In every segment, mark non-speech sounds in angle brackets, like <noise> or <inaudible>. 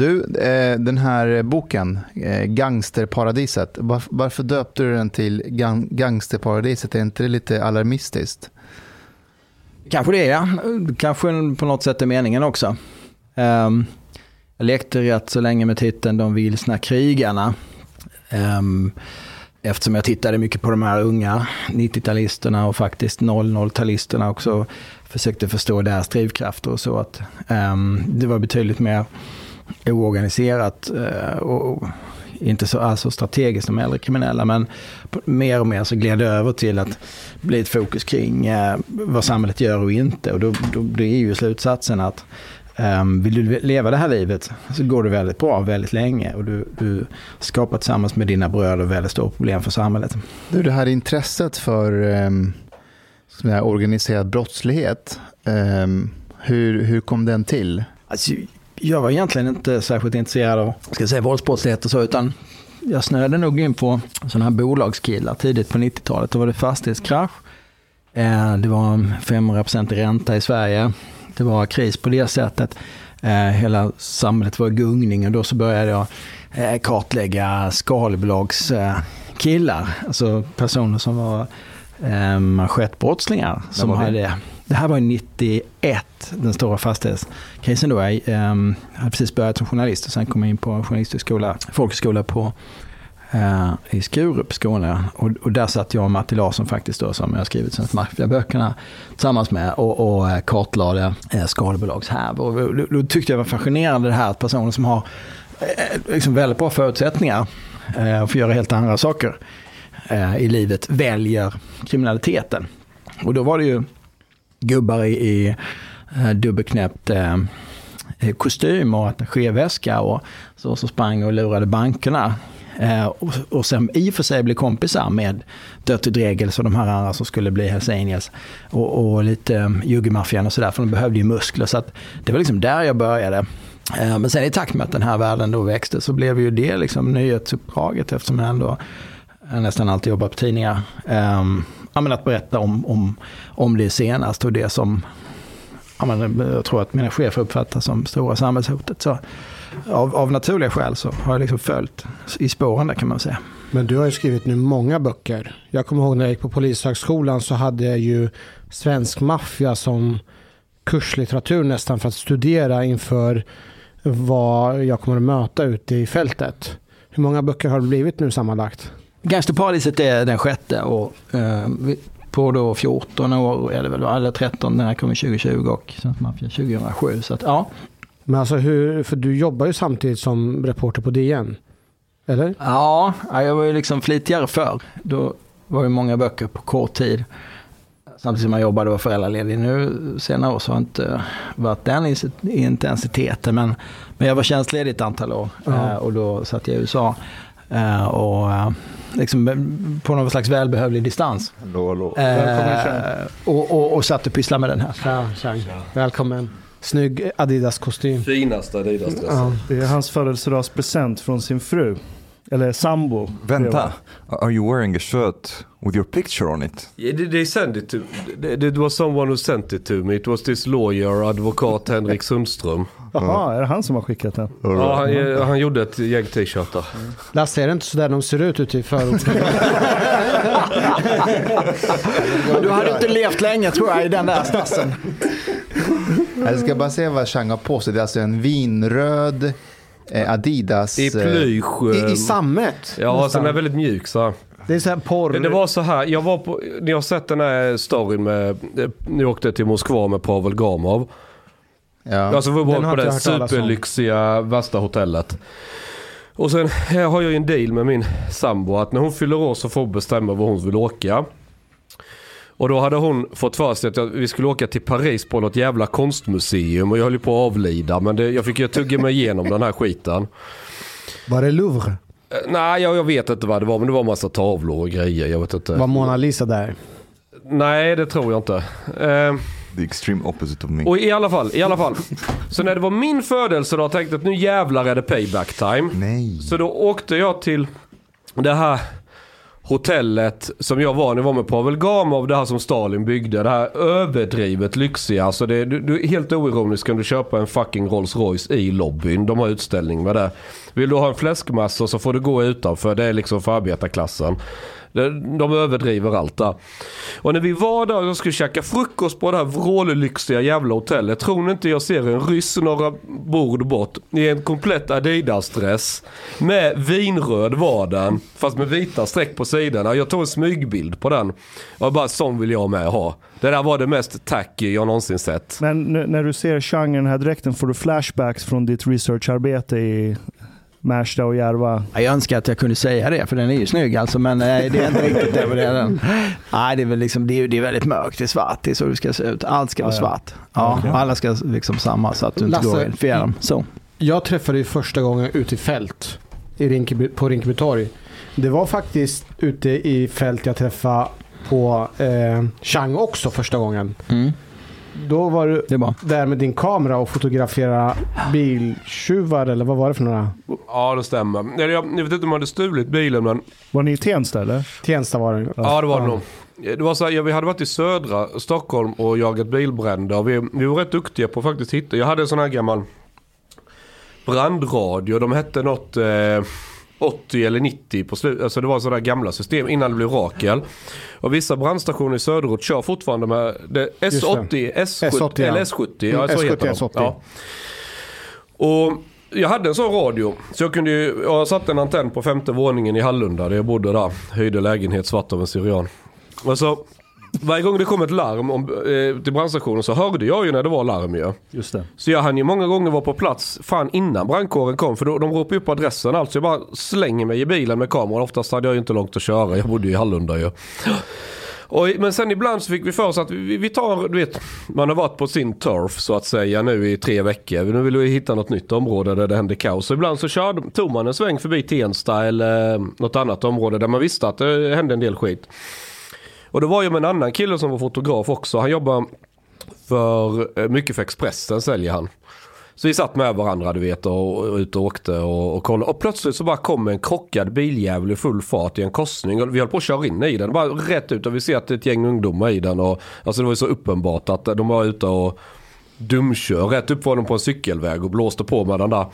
Du, eh, den här boken, eh, Gangsterparadiset, var, varför döpte du den till gang, Gangsterparadiset? Är inte det lite alarmistiskt? Kanske det, ja. Kanske på något sätt är meningen också. Um, jag lekte rätt så länge med titeln De vilsna krigarna. Um, eftersom jag tittade mycket på de här unga 90-talisterna och faktiskt 00-talisterna också. Försökte förstå deras drivkrafter och så. att um, Det var betydligt mer oorganiserat uh, och inte så alltså strategiskt som äldre kriminella, men mer och mer så gled det över till att bli ett fokus kring uh, vad samhället gör och inte. Och då, då, då är ju slutsatsen att Um, vill du leva det här livet så går det väldigt bra väldigt länge och du, du skapar tillsammans med dina bröder väldigt stora problem för samhället. Du, det här intresset för um, organiserad brottslighet, um, hur, hur kom den till? Alltså, jag var egentligen inte särskilt intresserad av ska säga, våldsbrottslighet och så, utan jag snöade nog in på sådana här bolagskillar tidigt på 90-talet. Då var det fastighetskrasch. Eh, det var 500% ränta i Sverige det var kris på det sättet. Eh, hela samhället var i gungning och då så började jag eh, kartlägga skalbolagskillar. alltså personer som var eh, manschettbrottslingar. Som hade, det här var 91, den stora fastighetskrisen då. Ehm, jag hade precis börjat som journalist och sen kom jag in på journalisthögskola, folkhögskola på eh, i Skurup, Skåne. Och, och, där satt jag och Matti Larsson faktiskt då, som jag skrivit sen Mafia-böckerna tillsammans med och, och eh, kartlade eh, skalbolagshärvor. Och då, då, tyckte jag var fascinerande det här att personer som har eh, liksom väldigt bra förutsättningar eh, för att göra helt andra saker eh, i livet väljer kriminaliteten. Och då var det ju gubbar i, i eh, dubbelknäppt eh, eh, kostym och attachéväska och så, så sprang och lurade bankerna Eh, och, och sen i och för sig blev kompisar med Dirty Dregels och de här andra som skulle bli Hells Angels. Och, och lite eh, juggemaffian och sådär, för de behövde ju muskler. Så att det var liksom där jag började. Eh, men sen i takt med att den här världen då växte så blev ju det liksom nyhetsuppdraget eftersom jag ändå jag nästan alltid jobbar på tidningar. Um, att berätta om, om, om det senast och det som eh, jag tror att mina chefer uppfattar som stora samhällshotet. Så av, av naturliga skäl så har jag liksom följt i spåren där kan man säga. Men du har ju skrivit nu många böcker. Jag kommer ihåg när jag gick på Polishögskolan så hade jag ju svensk maffia som kurslitteratur nästan för att studera inför vad jag kommer att möta ute i fältet. Hur många böcker har det blivit nu sammanlagt? Gangsterparadiset är den sjätte och eh, på då 14 år, eller väl, eller 13, den här kommer 2020 och Maffia 2007. Så att, ja, men alltså hur, för du jobbar ju samtidigt som reporter på DN. Eller? Ja, jag var ju liksom flitigare förr. Då var det många böcker på kort tid. Samtidigt som jag jobbade och var föräldraledig. Nu senare år så har jag inte varit den intensiteten. Men, men jag var tjänstledig ett antal år ja. Eh, och då satt jag i USA. Uh, och liksom på någon slags välbehövlig distans. Hallå, hallå. Välkommen, och, och, och satt och pysslade med den här. Ja, Välkommen. Snygg Adidas-kostym. Finaste Adidas-dressen. Ja, det är hans födelsedagspresent från sin fru. Eller sambo. Vänta, are you wearing a shirt with your picture on it? Yeah, they, they sent it to, it was someone who sent it to me. It was this lawyer, advokat Henrik Sundström. Jaha, är det han som har skickat den? Ja, han, han gjorde ett gäng t-shirtar. Lasse, är det inte sådär de ser ut ute i förorten? <laughs> du hade inte levt länge tror jag i den där stassen. Jag ska bara se vad Chang har på sig. Det är alltså en vinröd eh, Adidas. I plysch. I, i eh, sammet. Ja, den är väldigt mjuk så Det är så här porr. Det var så här, jag var på, ni har sett den här storyn med, ni åkte till Moskva med Pavel Gamov. Ja. Alltså vi var på det superlyxiga värsta hotellet. Och sen har jag ju en deal med min sambo att när hon fyller år så får hon bestämma var hon vill åka. Och då hade hon fått för sig att vi skulle åka till Paris på något jävla konstmuseum och jag höll ju på att avlida men det, jag fick ju tugga mig igenom den här skiten. Var det Louvre? Eh, nej, jag, jag, vet inte vad det var men det var massa tavlor och grejer. Jag vet inte. Var Mona Lisa där? Nej, det tror jag inte. Uh, The extreme opposite of me. Och i alla fall, i alla fall. Så när det var min födelsedag tänkte jag att nu jävlar är det payback time. Nej. Så då åkte jag till det här hotellet som jag var jag var med Pavel Gamov, det här som Stalin byggde. Det här överdrivet lyxiga. Alltså det, du, du, helt oironiskt kan du köpa en fucking Rolls Royce i lobbyn. De har utställning med det. Vill du ha en fläskmassa så får du gå utanför. Det är liksom för arbetarklassen. De överdriver allt där. Och när vi var där och skulle käka frukost på det här vrållyxiga jävla hotellet. Tror ni inte jag ser en ryss några bord bort i en komplett Adidas-dress. Med vinröd var den. Fast med vita streck på sidorna. Jag tog en smygbild på den. Och bara sån vill jag med ha. Det där var det mest tacky jag någonsin sett. Men när du ser Chang i den här dräkten får du flashbacks från ditt researcharbete i Märsta och Järva. Jag önskar att jag kunde säga det, för den är ju snygg alltså, men eh, det är inte riktigt det. det är den. Nej, det är väl liksom, det är, det är väldigt mörkt, det är svart, det är så det ska se ut. Allt ska vara svart. Ja, okay. Alla ska liksom samma så att du inte Lasse, går fel dem. Så. Jag träffade dig första gången ute i fält i Rinkeby, på Rinkeby torg. Det var faktiskt ute i fält jag träffade på eh, Chang också första gången. Mm. Då var du där med din kamera och fotograferade biltjuvar eller vad var det för några? Ja det stämmer. Jag, jag vet inte om de hade stulit bilen men... Var ni i Tensta eller? Tensta var det. Ja det var det nog. Det var så här, ja, vi hade varit i södra Stockholm och jagat bilbränder. Vi, vi var rätt duktiga på att faktiskt hitta. Jag hade en sån här gammal brandradio. De hette något... Eh, 80 eller 90 på slutet. Alltså det var sådana gamla system innan det blev Rakel. Och vissa brandstationer i söderort kör fortfarande med det S80, S70, S80 eller S70. Ja, så S70, heter de. S80. Ja. Och jag hade en sån radio. Så jag kunde ju, jag satte en antenn på femte våningen i Hallunda där jag bodde där. Höjde lägenhet svart av en syrian. Och så varje gång det kom ett larm om, eh, till brandstationen så hörde jag ju när det var larm ju. Just det. Så jag hann ju många gånger vara på plats fan innan brandkåren kom. För då, de ropade upp adressen alltså. Jag bara slänger mig i bilen med kameran. Oftast hade jag ju inte långt att köra. Jag bodde ju i Hallunda ju. Och, men sen ibland så fick vi för oss att vi, vi tar, du vet, man har varit på sin turf så att säga nu i tre veckor. Nu vill vi hitta något nytt område där det händer kaos. Så ibland så körde, tog man en sväng förbi Tensta eller något annat område där man visste att det hände en del skit. Och då var jag med en annan kille som var fotograf också. Han jobbar för, eh, mycket för Expressen säljer han. Så vi satt med varandra du vet och, och ut och åkte och, och kollade. Och plötsligt så bara kom en krockad biljävel i full fart i en korsning. Och vi höll på att köra in i den. Bara rätt ut och vi ser att det är ett gäng ungdomar i den. Och, alltså det var ju så uppenbart att de var ute och dumkör rätt upp var de på en cykelväg och blåste på med den där.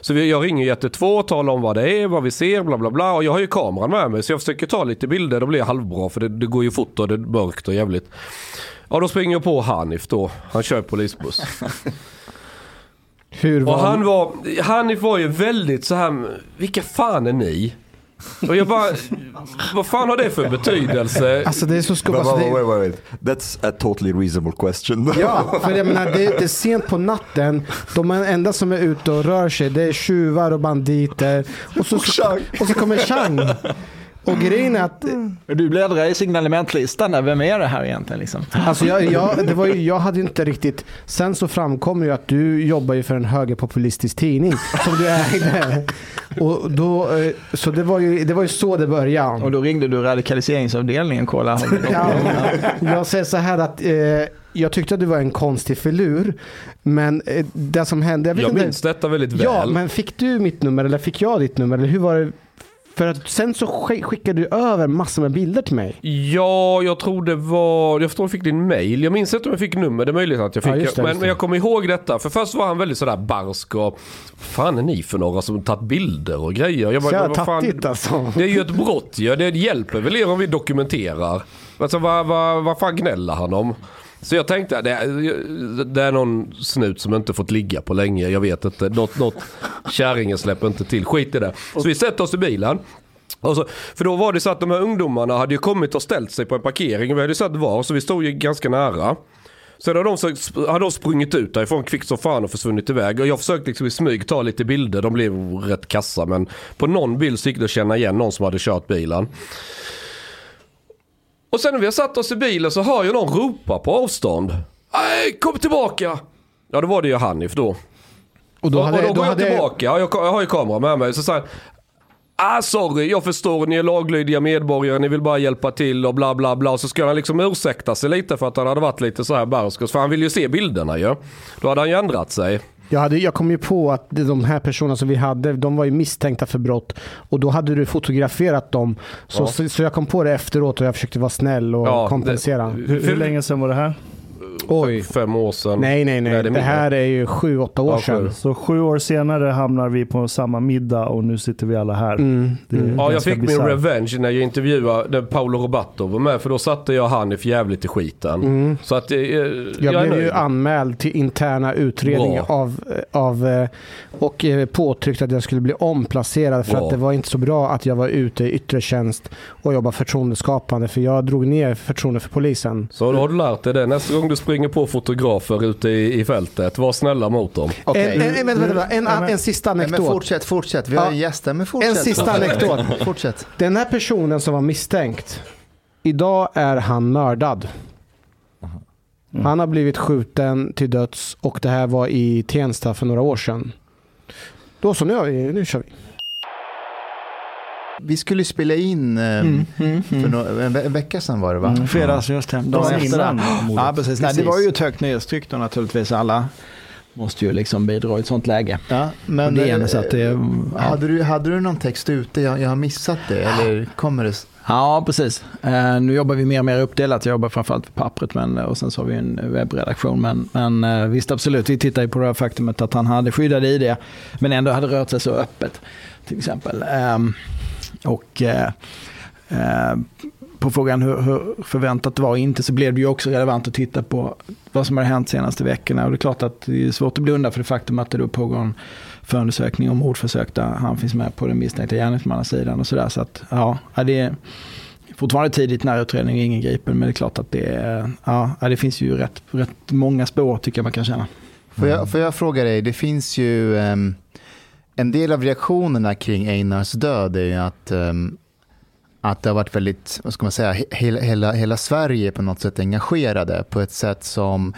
Så jag ringer 112 och talar om vad det är, vad vi ser, bla bla bla. Och jag har ju kameran med mig så jag försöker ta lite bilder. Då blir jag halvbra för det, det går ju fort och det är mörkt och jävligt. Ja då springer jag på Hanif då. Han kör polisbuss. <laughs> Hur var och han var, Hanif var ju väldigt så här, vilka fan är ni? Och jag bara, vad fan har det för betydelse? Alltså det är så skumt. Alltså, wait, wait, wait. That's a totally reasonable question. <laughs> ja, för jag menar det, det är sent på natten. De enda som är ute och rör sig det är tjuvar och banditer. Och så, och så kommer Chang. Och grejen är att... Du bläddrar i signalementlistan Vem är det här egentligen? Liksom? Alltså jag, jag, det var ju, jag hade inte riktigt... Sen så framkom ju att du jobbar ju för en högerpopulistisk tidning som du ägde. Och då, eh, så det var, ju, det var ju så det började. Och då ringde du radikaliseringsavdelningen, kolla. ja, jag säger så här att... Eh, jag tyckte att du var en konstig filur. Men eh, det som hände... Jag, jag minns inte, detta väldigt väl. Ja, men fick du mitt nummer eller fick jag ditt nummer? Eller hur var det? För att sen så skickade du över massor med bilder till mig. Ja, jag tror det var... Jag förstår jag fick din mail. Jag minns inte om jag fick nummer. Det är möjligt att jag fick. Ja, det, men, men, jag kommer ihåg detta. För först var han väldigt sådär barsk och... Fan är ni för några som tagit bilder och grejer? Jag bara, vad fan, alltså. Det är ju ett brott ja. Det hjälper väl er om vi dokumenterar. Alltså vad, vad, vad fan gnäller han om? Så jag tänkte, det är, det är någon snut som inte fått ligga på länge. Jag vet inte. Något, något kärringen släpper inte till. Skit i det. Så vi sätter oss i bilen. Så, för då var det så att de här ungdomarna hade ju kommit och ställt sig på en parkering. Vi hade ju sett var, så vi stod ju ganska nära. Sen hade de, hade de sprungit ut därifrån kvickt som fan och försvunnit iväg. Och jag försökte liksom i smyg ta lite bilder. De blev rätt kassa. Men på någon bild så gick det att känna igen någon som hade kört bilen. Och sen när vi har satt oss i bilen så hör jag någon ropa på avstånd. Nej, kom tillbaka! Ja, då var det ju Hanif då. Och då, hade, och, och då, då går jag tillbaka, jag, jag har ju kamera med mig. Så säger Ah, sorry, jag förstår, ni är laglydiga medborgare, ni vill bara hjälpa till och bla bla bla. Så ska han liksom ursäkta sig lite för att han hade varit lite så här barsk. För han vill ju se bilderna ju. Då hade han ju ändrat sig. Jag, hade, jag kom ju på att de här personerna som vi hade, de var ju misstänkta för brott. Och då hade du fotograferat dem. Så, ja. så, så, jag kom på det efteråt och jag försökte vara snäll och ja, kompensera. Det, hur, hur länge sedan var det här? Oj. fem år sedan. Nej, nej, nej. Det, det här är ju sju, åtta år ja, sedan. Så sju år senare hamnar vi på samma middag och nu sitter vi alla här. Mm. Mm. Ja, jag fick min revenge när jag intervjuade Paolo Robato var med. För då satte jag han i jävligt i skiten. Mm. Så att, eh, jag, jag blev ju anmäld till interna utredning av, av eh, och eh, påtryckt att jag skulle bli omplacerad för bra. att det var inte så bra att jag var ute i yttre tjänst och jobbade förtroendeskapande. För jag drog ner förtroende för polisen. Så då har du lärt dig det. Nästa gång du springer på fotografer ute i, i fältet. Var snälla mot dem. Okay. En, en, vänta, vänta, en, en, en sista anekdot. Men fortsätt, fortsätt. Vi har ja. gäster. Men fortsätt. En sista anekdot. fortsätt. Den här personen som var misstänkt. Idag är han mördad. Mm. Han har blivit skjuten till döds och det här var i Tensta för några år sedan. Då så, nu, nu kör vi. Vi skulle spela in eh, mm, mm, för mm. no en, en, vecka sedan var det va? Mm, fredags, just det. Dagen det. Ja, precis. Nej, det var ju ett högt nyhetstryck då naturligtvis. Alla måste ju liksom bidra i ett sånt läge. Ja, men det ena, så att det, ja. hade, du, hade du någon text ute? Jag, jag har missat det. Eller kommer det? Ja, precis. Uh, nu jobbar vi mer och mer uppdelat. Jag jobbar framförallt för pappret men, och sen så har vi en webbredaktion. Men, men uh, visst, absolut. Vi tittar ju på det här faktumet att han hade skyddade ID men ändå hade rört sig så öppet. Till exempel. Um, och uh, på frågan hur, hur, förväntat det var och inte så blev det ju också relevant att titta på vad som har hänt senaste veckorna. Och det är klart att det är svårt att blunda för det faktum att det då pågår en förundersökning om mordförsök där han finns med på den misstänkta gärningsmannasidan och sådär. Så att ja, det är fortfarande tidigt när utredningen är ingripen men det är klart att det, är, ja, det finns ju rätt, rätt många spår tycker jag man kan känna. Får jag, får jag fråga dig, det finns ju um, en del av reaktionerna kring Einars död är ju att um, att det har varit väldigt, vad ska man säga, hela, hela, hela Sverige på något sätt engagerade på ett sätt som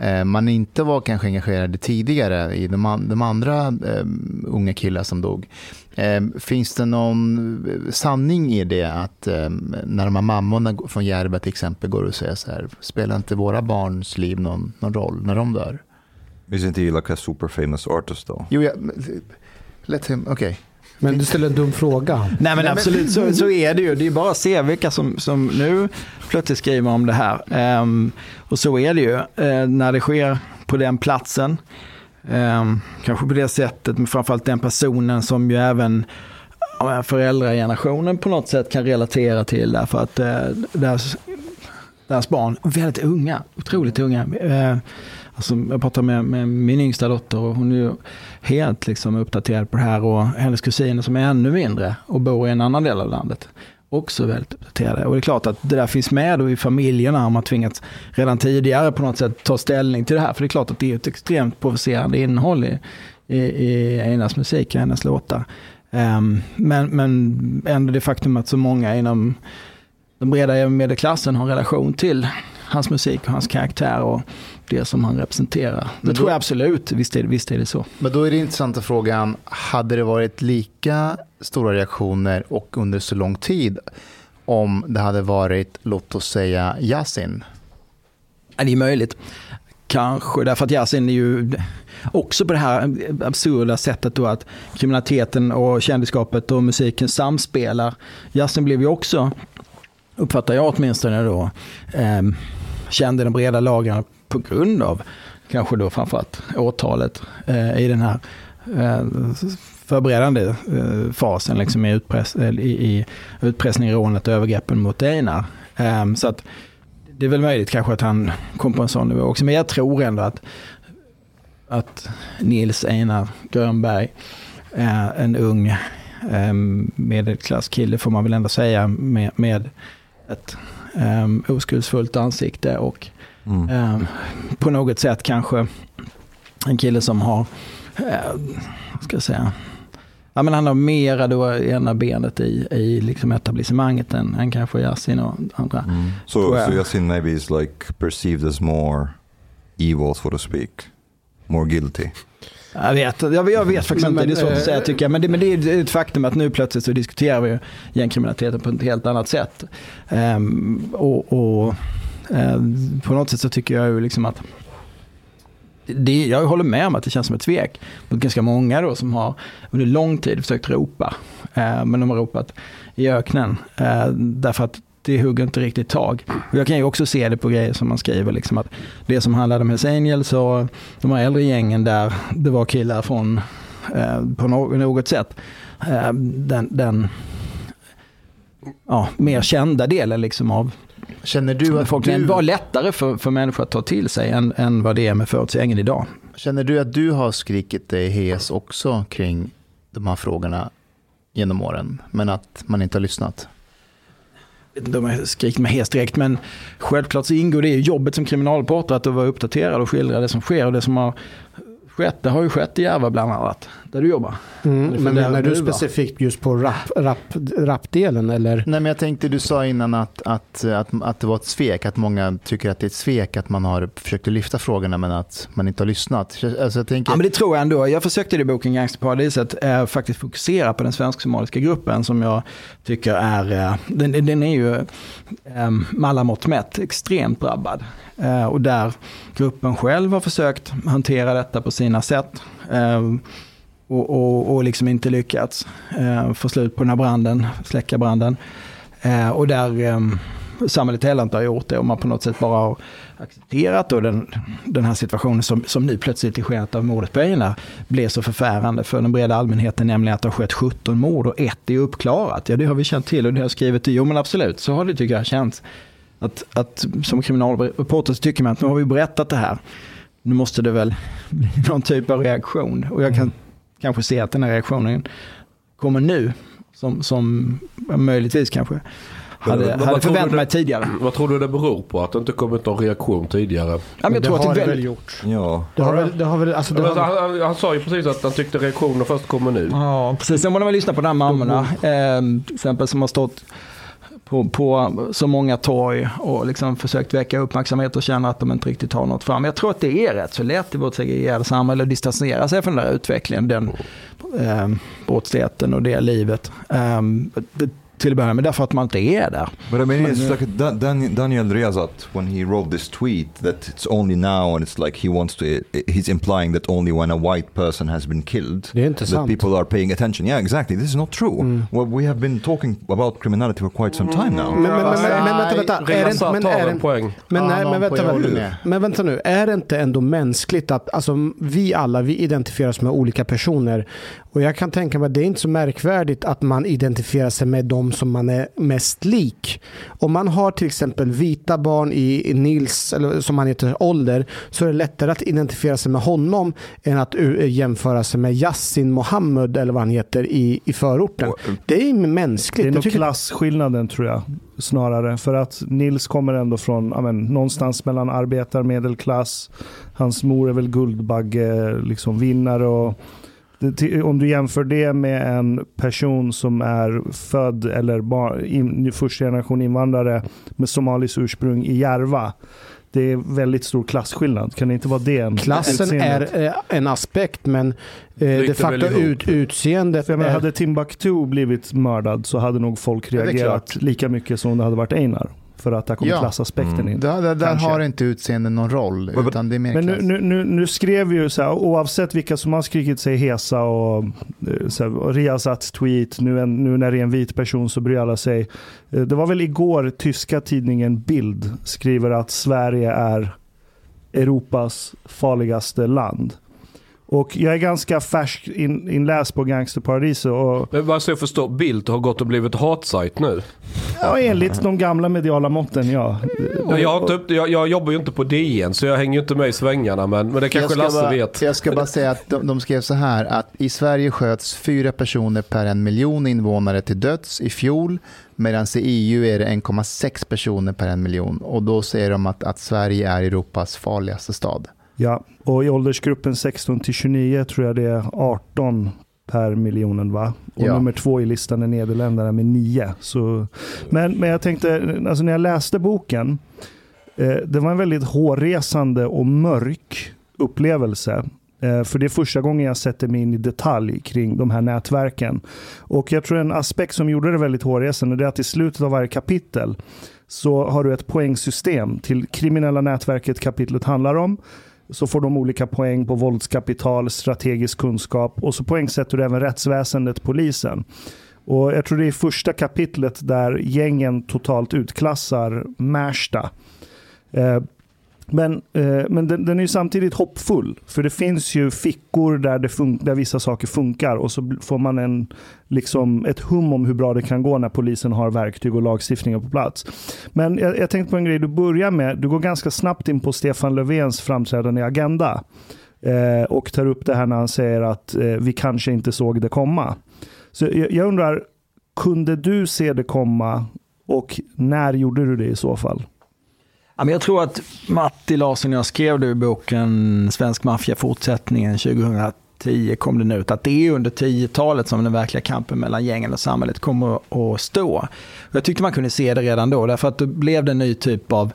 eh, man inte var kanske engagerade tidigare i de, de andra eh, unga killar som dog. Eh, finns det någon sanning i det att eh, när de här mammorna från Järva till exempel går och säger så här, spelar inte våra barns liv någon, någon roll när de dör? Isn't he like a super famous artist though? Jo, ja, let him, okej. Okay. Men du ställer en dum fråga. Nej men absolut, så, så är det ju. Det är bara att se vilka som, som nu plötsligt skriver om det här. Um, och så är det ju uh, när det sker på den platsen. Um, kanske på det sättet, men framförallt den personen som ju även föräldragenerationen på något sätt kan relatera till. Därför att uh, deras, deras barn, väldigt unga, otroligt unga. Alltså, jag pratar med, med, min yngsta dotter och hon är ju helt liksom uppdaterad på det här och hennes kusiner som är ännu mindre och bor i en annan del av landet också väldigt uppdaterade. Och det är klart att det där finns med då i familjerna om man tvingats redan tidigare på något sätt ta ställning till det här. För det är klart att det är ett extremt provocerande innehåll i, i, i Einars musik och hennes låtar. Um, men, men ändå det faktum att så många inom den breda medelklassen har relation till hans musik och hans karaktär och det som han representerar. Det men tror jag absolut, visst är, visst är det så. Men då är det intressanta frågan, hade det varit lika stora reaktioner och under så lång tid om det hade varit, låt oss säga, Yasin? Ja, det är möjligt. Kanske, därför att Yasin är ju också på det här absurda sättet då att kriminaliteten och kändisskapet och musiken samspelar. Yasin blev ju också, uppfattar jag åtminstone då, eh, kände de breda lagren på grund av kanske då framförallt åtalet eh, i den här eh, förberedande eh, fasen liksom i, utpress, i, i utpressning, rånet och övergreppen mot Einar. Ehm, så att det är väl möjligt kanske att han kom på en sån nivå också. Men jag tror ändå att, att Nils Einar Grönberg, är en ung ehm, medelklasskille får man väl ändå säga med, med ett um, oskuldsfullt ansikte och mm. um, på något sätt kanske en kille som har, uh, ska jag säga, Ja, men han har mera då ena benet i, i liksom etablissemanget än, än kanske Yasin och andra. Mm. So, so Yasin maybe is like perceived as more evil so to speak, more guilty. Jag vet, jag, jag vet faktiskt men, inte, det är svårt att säga tycker jag. Men det, men det är ett faktum att nu plötsligt så diskuterar vi gängkriminaliteten på ett helt annat sätt. Um, och, och Eh, på något sätt så tycker jag ju liksom att det, jag håller med om att det känns som ett svek mot ganska många då som har under lång tid försökt ropa. Eh, men de har ropat i öknen. Eh, därför att det hugger inte riktigt tag. Och jag kan ju också se det på grejer som man skriver, liksom att det som handlade om Hells Angels och de här äldre gängen där det var killar från, eh, på något sätt, eh, den, den ja, mer kända delen liksom av Känner du att folk, du... var lättare för, för människor att ta till sig än, än vad det är med förutsägningen idag. Känner du att du har skrikit dig hes också kring de här frågorna genom åren, men att man inte har lyssnat? De har skrikit mig hes direkt, men självklart så ingår det i jobbet som kriminalreporter att vara uppdaterad och skildra det som sker och det som har skett. Det har ju skett i Järva bland annat, där du jobbar. Mm, men menar du, du specifikt just på rap, rap, rapdelen eller? Nej men jag tänkte, du sa innan att, att, att, att det var ett svek, att många tycker att det är ett svek att man har försökt lyfta frågorna men att man inte har lyssnat. Alltså, jag tänker... Ja men det tror jag ändå. Jag försökte i boken Gangsterparadiset eh, faktiskt fokusera på den svensk-somaliska gruppen som jag tycker är, eh, den, den är ju eh, med alla mått mätt extremt drabbad. Eh, och där gruppen själv har försökt hantera detta på sina sätt. Eh, och, och, och liksom inte lyckats eh, få slut på den här branden, släcka branden. och där samhället heller inte har gjort det och man på något sätt bara har accepterat då den, den här situationen som, som nu plötsligt i skenet av mordet på Einar blev så förfärande för den breda allmänheten, nämligen att det har skett 17 mord och ett är uppklarat. Ja, det har vi känt till och det har jag skrivit. Jo, men absolut, så har det tycker jag känts. Att, att som kriminalreporter så tycker man att nu har vi berättat det här. Nu måste det väl <laughs> bli någon typ av reaktion. Och jag kan mm. kanske se att den här reaktionen kommer nu. Som, som möjligtvis kanske hade, men, hade förväntat mig tidigare. Vad tror du det beror på? Att det inte kommit någon reaktion tidigare? Ja, men jag det tror har att det, väl gjort. Ja. Det har väl, det har väl, alltså det har... han, han, sa ju precis att han tyckte reaktionen först kommer nu. Ja, precis. Sen man lyssna på de här mammorna. Eh, till exempel som har stått på, på så många torg och liksom försökt väcka uppmärksamhet och känna att de inte riktigt har något fram. Jag tror att det är rätt så lätt i vårt segregerade samhälle att distansera sig från den där utvecklingen, den eh, brottsligheten och det livet. Eh, till att börja med därför att man inte är där. But I mean it's like Dan, Daniel Riazat when he wrote this tweet that it's only now and it's like he wants to he's implying that only when a white person has been killed det är inte that sant. people are paying attention. Yeah exactly, this is not true. Mm. Well, we have been talking about criminality for quite some time now. Men, men, men, men vänta, vänta. Är det, men, är det, poäng. Men, nej, men, vänta, vänta, men vänta nu, är det inte ändå mänskligt att alltså, vi alla, vi identifierar oss med olika personer och jag kan tänka mig att det är inte så märkvärdigt att man identifierar sig med de som man är mest lik. Om man har till exempel vita barn i Nils, eller som han heter, ålder, så är det lättare att identifiera sig med honom än att jämföra sig med Yassin Mohammed eller vad han heter i, i förorten. Det är mänskligt. Det är nog tycker... klasskillnaden tror jag snarare. För att Nils kommer ändå från amen, någonstans mellan arbetar medelklass. Hans mor är väl Guldbagge, liksom vinnare och om du jämför det med en person som är född eller bar, in, första generation invandrare med somaliskt ursprung i Järva. Det är väldigt stor klasskillnad. Kan det inte vara det? En, Klassen är eh, en aspekt men eh, de facto ut, utseendet. För Hade Timbuktu blivit mördad så hade nog folk reagerat lika mycket som om det hade varit Einar. För att där kommer ja. klassaspekten mm. in. Där, där, där har inte utseende någon roll. Utan det är mer Men nu, nu, nu, nu, skrev vi ju så här, oavsett vilka som har skrikit sig hesa och, eh, så här, och Riazats tweet, nu, en, nu när det är en vit person så bryr alla sig. Eh, det var väl igår tyska tidningen Bild skriver att Sverige är Europas farligaste land. Och jag är ganska färsk in, inläst på Gangsterparadiset. Och... Men bara så jag förstår, Bildt har gått och blivit hatsajt nu? Ja, enligt de gamla mediala måtten, ja. Och, jag, har inte, jag, jag, jobbar ju inte på DN, så jag hänger ju inte med i svängarna, men, men det kanske Lasse bara, vet. Jag ska bara säga att de, de skrev så här, att i Sverige sköts fyra personer per en miljon invånare till döds i fjol, medan i EU är det 1,6 personer per en miljon. Och då säger de att, att Sverige är Europas farligaste stad. Ja, och i åldersgruppen 16 till 29 tror jag det är 18 per miljonen va? Och ja. nummer två i listan är Nederländerna med 9. Så, men, men jag tänkte, alltså när jag läste boken, eh, det var en väldigt hårresande och mörk upplevelse. Eh, för det är första gången jag sätter mig in i detalj kring de här nätverken. Och jag tror en aspekt som gjorde det väldigt hårresande är att i slutet av varje kapitel så har du ett poängsystem till kriminella nätverket kapitlet handlar om så får de olika poäng på våldskapital, strategisk kunskap och så poängsätter du även rättsväsendet, polisen. Och Jag tror det är första kapitlet där gängen totalt utklassar Märsta. Eh, men, eh, men den, den, är samtidigt hoppfull. För det finns ju fickor där, det där vissa saker funkar och så får man en, liksom ett hum om hur bra det kan gå när polisen har verktyg och lagstiftningar på plats. Men jag, jag tänkte på en grej du börjar med. Du går ganska snabbt in på Stefan Löfvens framträdande i Agenda. Eh, och tar upp det här när han säger att eh, vi kanske inte såg det komma. Så jag, jag undrar, kunde du se det komma och när gjorde du det i så fall? Jag tror att Matti Larsson och jag skrev det i boken Svensk maffia fortsättningen 2010 kom den ut, att det är under 10-talet som den verkliga kampen mellan gängen och samhället kommer att stå. Jag tyckte man kunde se det redan då, därför att då blev det en ny typ av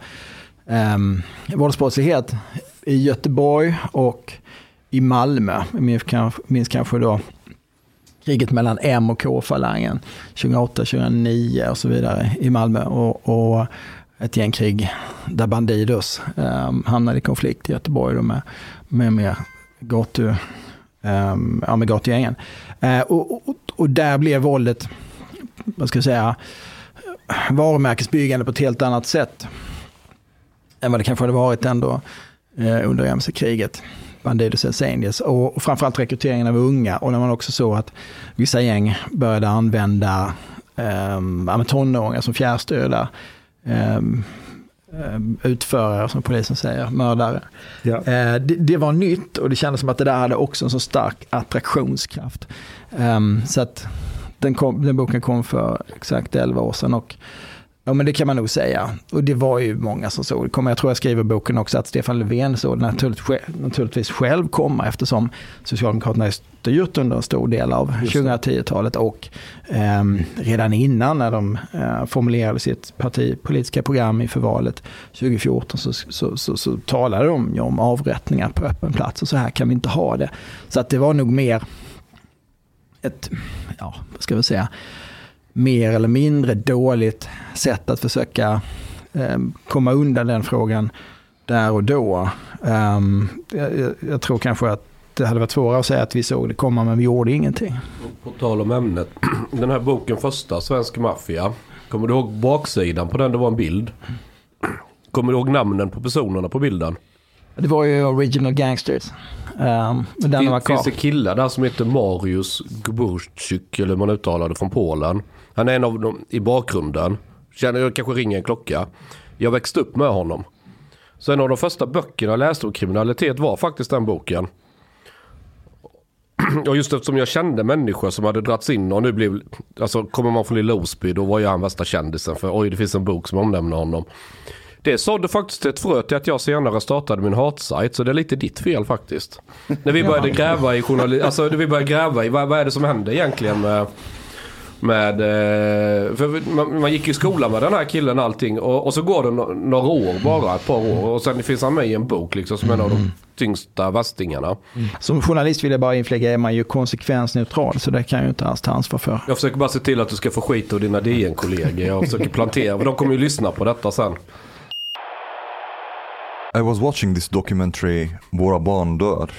um, våldsbrottslighet i Göteborg och i Malmö. Jag minns kanske då kriget mellan M och K-falangen 2008-2009 och så vidare i Malmö. Och, och ett gängkrig där Bandidos eh, hamnade i konflikt i Göteborg med, med, med, gatu, eh, ja, med gatugängen. Eh, och, och, och, där blev våldet, vad ska jag säga, varumärkesbyggande på ett helt annat sätt än vad det kanske hade varit ändå eh, under mc-kriget. Bandidos Hells Angels och, och framförallt rekryteringen av unga och när man också såg att vissa gäng började använda eh, tonåringar som fjärrstödare utförare, som polisen säger, mördare. Ja. Eh, det, det, var nytt och det kändes som att det där hade också en så stark attraktionskraft. Um, så att den, kom, den boken kom för exakt 11 år sedan och Ja men det kan man nog säga. Och det var ju många som såg det Jag tror jag skriver i boken också att Stefan Löfven såg det naturligtvis, själv komma eftersom Socialdemokraterna har styrt under en stor del av 2010-talet och eh, redan innan när de eh, formulerade sitt partipolitiska program inför valet 2014 så, så, så, så talade de ju om avrättningar på öppen plats och så här kan vi inte ha det. Så att det var nog mer ett, ja vad ska vi säga, mer eller mindre dåligt sätt att försöka ehm, komma undan den frågan där och då. Ehm, jag, jag, tror kanske att det hade varit svårare att säga att vi såg det komma men vi gjorde ingenting. På tal om ämnet. <clears throat> Den här boken första, Svensk maffia. Kommer du ihåg baksidan på den? Det var en bild. <clears throat> Kommer du ihåg namnen på personerna på bilden? Det var ju Original Gangsters. Um, den fin, var finns det killar där som heter Marius Gburczyk, eller hur man uttalar det, från Polen. Han är en av dem i bakgrunden. Känner jag kanske ringer en klocka. Jag växte upp med honom. Så en av de första böckerna jag läste om kriminalitet var faktiskt den boken. <clears throat> Och just eftersom jag kände människor som hade dragits in och nu blev, alltså kommer man från Lilla Osby då var ju han värsta kändisen för oj det finns en bok som omnämner honom. Det sådde faktiskt ett frö till att jag senare startade min hatsajt så det är lite ditt fel faktiskt. När vi började gräva i journalistik, alltså när vi började gräva i vad, vad är det som händer egentligen med med, eh, för man, man gick i skolan med den här killen allting och, och så går det no några år bara, ett par år och sen finns han med i en bok liksom som en av de mm. tyngsta västingarna. Mm. Som journalist vill jag bara inflägga är man ju konsekvensneutral så det kan jag ju inte alls ta ansvar för. Jag försöker bara se till att du ska få skit av dina DN-kollegor. Jag försöker plantera, för de kommer ju lyssna på detta sen. I was watching this documentary Våra barn dör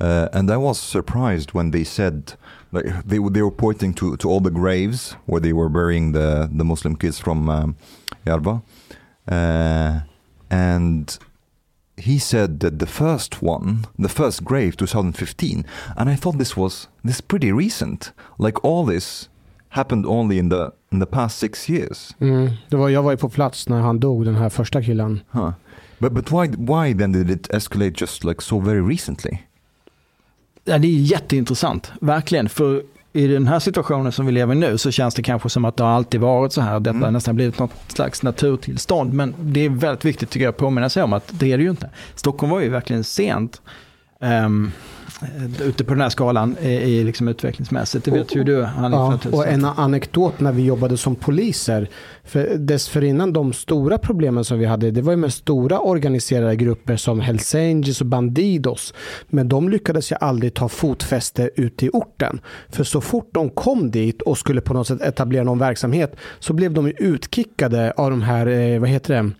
uh, and I was surprised when they said like they they were pointing to to all the graves where they were burying the the Muslim kids from um, Yarba, uh, and he said that the first one, the first grave, 2015, and I thought this was this pretty recent. Like all this happened only in the in the past six years. Mm, det var, jag var ju på plats när han dog, den här första killen. Huh. But but why why then did it escalate just like so very recently? Ja, det är jätteintressant, verkligen. För i den här situationen som vi lever i nu så känns det kanske som att det har alltid varit så här. Detta mm. har nästan blivit något slags naturtillstånd. Men det är väldigt viktigt tycker jag att påminna sig om att det är det ju inte. Stockholm var ju verkligen sent. Um, ute på den här skalan i liksom utvecklingsmässigt. Det vet ju du. Ja, och en anekdot när vi jobbade som poliser. För dessförinnan de stora problemen som vi hade, det var ju med stora organiserade grupper som Hells Angels och Bandidos. Men de lyckades ju aldrig ta fotfäste ute i orten. För så fort de kom dit och skulle på något sätt etablera någon verksamhet så blev de utkickade av de här, eh, vad heter det,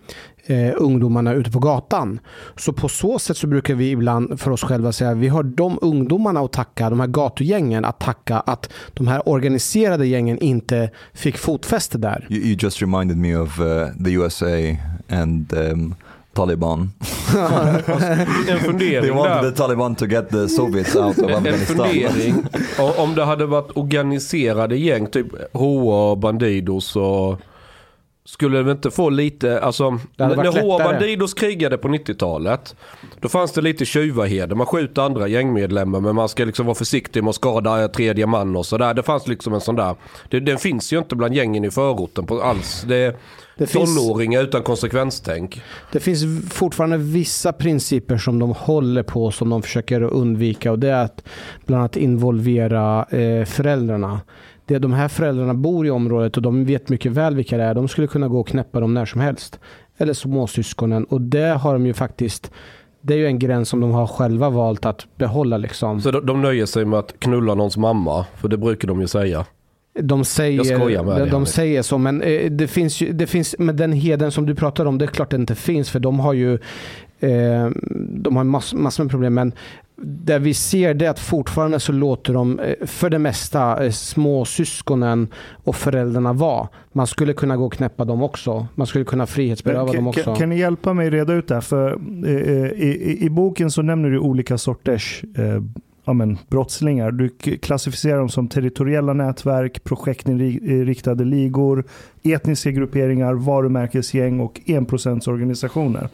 eh, ungdomarna ute på gatan. Så på så sätt så brukar vi ibland för oss själva säga att vi har de ungdomarna att tacka, de här gatugängen att tacka att de här organiserade gängen inte fick fotfäste där. You, you just reminded me of uh, the USA and um, Taliban. <laughs> en fundering They wanted där. the Taliban to get the Soviets out of Afghanistan. En fundering. Om det hade varit organiserade gäng, typ HA, Bandidos och skulle vi inte få lite, alltså när HA Bandidos krigade på 90-talet då fanns det lite tjuvaheder. Man skjuter andra gängmedlemmar men man ska liksom vara försiktig med att skada tredje man och sådär. Det fanns liksom en sån där, det, den finns ju inte bland gängen i förorten på alls. Det, det tonåringar finns, utan konsekvenstänk. Det finns fortfarande vissa principer som de håller på som de försöker undvika och det är att bland annat involvera eh, föräldrarna det, de här föräldrarna bor i området och de vet mycket väl vilka det är. De skulle kunna gå och knäppa dem när som helst. Eller småsyskonen. Och det har de ju faktiskt det är ju en gräns som de har själva valt att behålla. Liksom. Så de, de nöjer sig med att knulla någons mamma? För det brukar de ju säga. De säger, de, de säger så, men eh, det finns, ju, det finns med den heden som du pratar om, det är klart det inte finns, för de har ju eh, de har massor mass med problem. Men där vi ser det att fortfarande så låter de eh, för det mesta eh, småsyskonen och föräldrarna vara. Man skulle kunna gå och knäppa dem också. Man skulle kunna frihetsberöva dem också. Kan, kan, ni hjälpa mig reda ut det här? För, eh, i, i, i, boken så nämner du olika sorters eh, ja, men, brottslingar. Du klassificerar dem som territoriella nätverk, projektinriktade ligor, etniska grupperingar, varumärkesgäng och enprocentsorganisationer. Eh,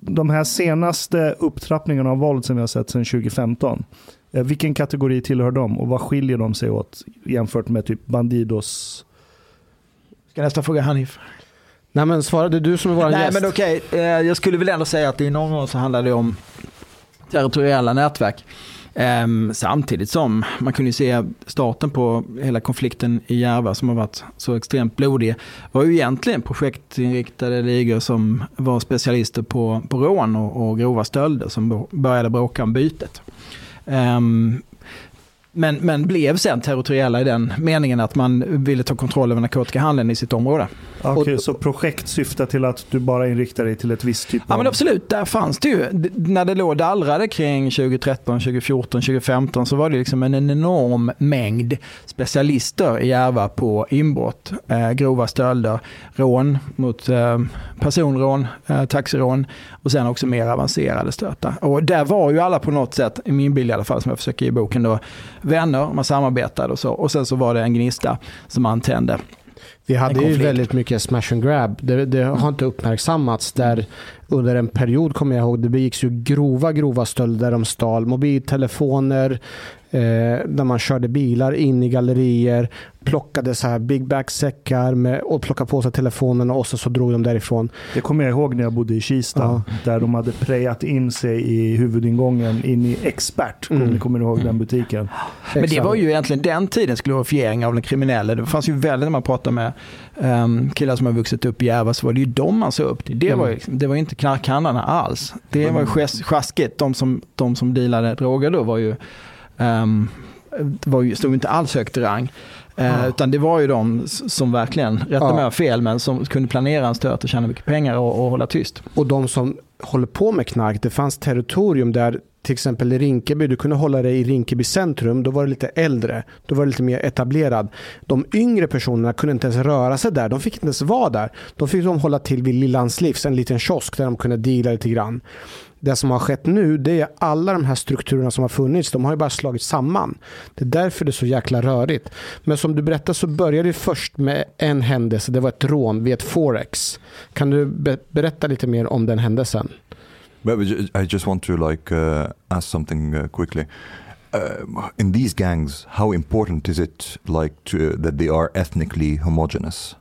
de här senaste upptrappningarna av våld som vi har sett sedan 2015, eh, vilken kategori tillhör de och vad skiljer de sig åt jämfört med typ Bandidos? Ska nästa fråga Hanif? Nej men svarade du som är vår Nej gäst. men okej, okay. Eh, jag skulle väl ändå säga att i någon mån så handlar det om territoriella nätverk. Ehm, samtidigt som man kunde se starten på hela konflikten i Järva som har varit så extremt blodig var ju egentligen projektinriktade ligor som var specialister på, på rån och, och grova stölder som började bråka om bytet. Um, men, men blev sen territoriella i den meningen att man ville ta kontroll över narkotikahandeln i sitt område. Okej, okay, så projekt syftar till att du bara inriktar dig till ett visst typ av... Ja men absolut, där fanns det ju. När det låg dallrade kring 2013, 2014, 2015 så var det liksom en enorm mängd specialister i Järva på inbrott, eh, grova stölder, rån mot eh, personrån, eh, taxirån och sen också mer avancerade stötar. Och där var ju alla på något sätt, i min bild i alla fall som jag försöker ge i boken då, vänner, man samarbetade och så. Och sen så var det en gnista som antände. Vi hade ju väldigt mycket smash and grab. Det, det har inte uppmärksammats. Där under en period kommer jag ihåg, det begicks ju grova, grova stölder. De stal mobiltelefoner, eh, där man körde bilar in i gallerier, plockade så här big bag-säckar med, och plockade på sig telefonerna och så, så drog de därifrån. Det kommer jag ihåg när jag bodde i Kista, ja. där de hade prejat in sig i huvudingången in i Expert. Mm. Kommer, kommer ni ihåg den butiken? Men det var ju egentligen den tidens glorifiering av den kriminella. Det fanns ju väldigt, när man pratar med um, killar som har vuxit upp i Järva, så var det ju de man såg upp till. Det, mm. var, ju, det var inte knarkhandlarna alls. Det var ju sjaskigt. De som, de som dealade droger då var ju um, var ju, stod inte alls högt i rang. Uh, Utan det var ju de som verkligen, rätta ja. mig fel, men som kunde planera en stöt och tjäna mycket pengar och, och hålla tyst. Och de som håller på med knark, det fanns territorium där till exempel i Rinkeby, du kunde hålla dig i Rinkeby centrum, då var det lite äldre, då var det lite mer etablerad. De yngre personerna kunde inte ens röra sig där, de fick inte ens vara där. De fick de hålla till vid Lillans livs, en liten kiosk där de kunde deala lite grann. Det som har skett nu, det är alla de här strukturerna som har funnits, de har ju bara slagit samman. Det är därför det är så jäkla rörigt. Men som du berättade så började det först med en händelse, det var ett rån vid ett forex. Kan du berätta lite mer om den händelsen? I just want to like uh, ask something uh, quickly. Uh, in these gangs, how important is it like to, that they are ethnically homogenous?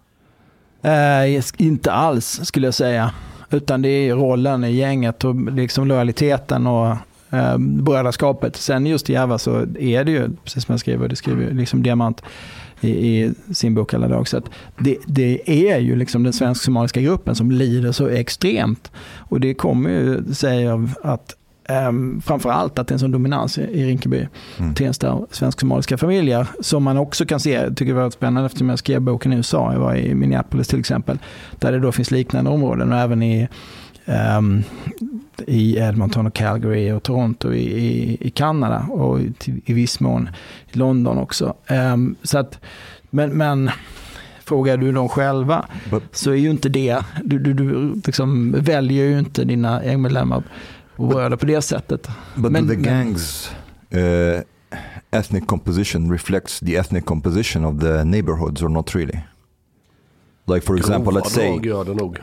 Uh, inte alls skulle jag säga. Utan det är rollen i gänget och liksom lojaliteten och eh, brödraskapet. Sen just i Järva så är det ju, precis som jag skriver, det skriver liksom Diamant, i, i sin bok alla dagar. Så det, det, är ju liksom den svensk-somaliska gruppen som lider så extremt. Och det kommer ju sig av att Um, framförallt att det är en sån dominans i Rinkeby, mm. Tensta svensk-somaliska familjer. Som man också kan se, tycker det var spännande eftersom jag skrev boken i USA, jag var i Minneapolis till exempel, där det då finns liknande områden och även i, um, i Edmonton och Calgary och Toronto i, i, i Kanada och i, i viss mån i London också. Um, så att, men, men frågar du dem själva But, så är ju inte det, du, du, du liksom väljer ju inte dina gängmedlemmar och bröder på det sättet. But men, the gangs uh, ethnic composition reflects the ethnic composition of the neighborhoods or not really? Like for example, let's say,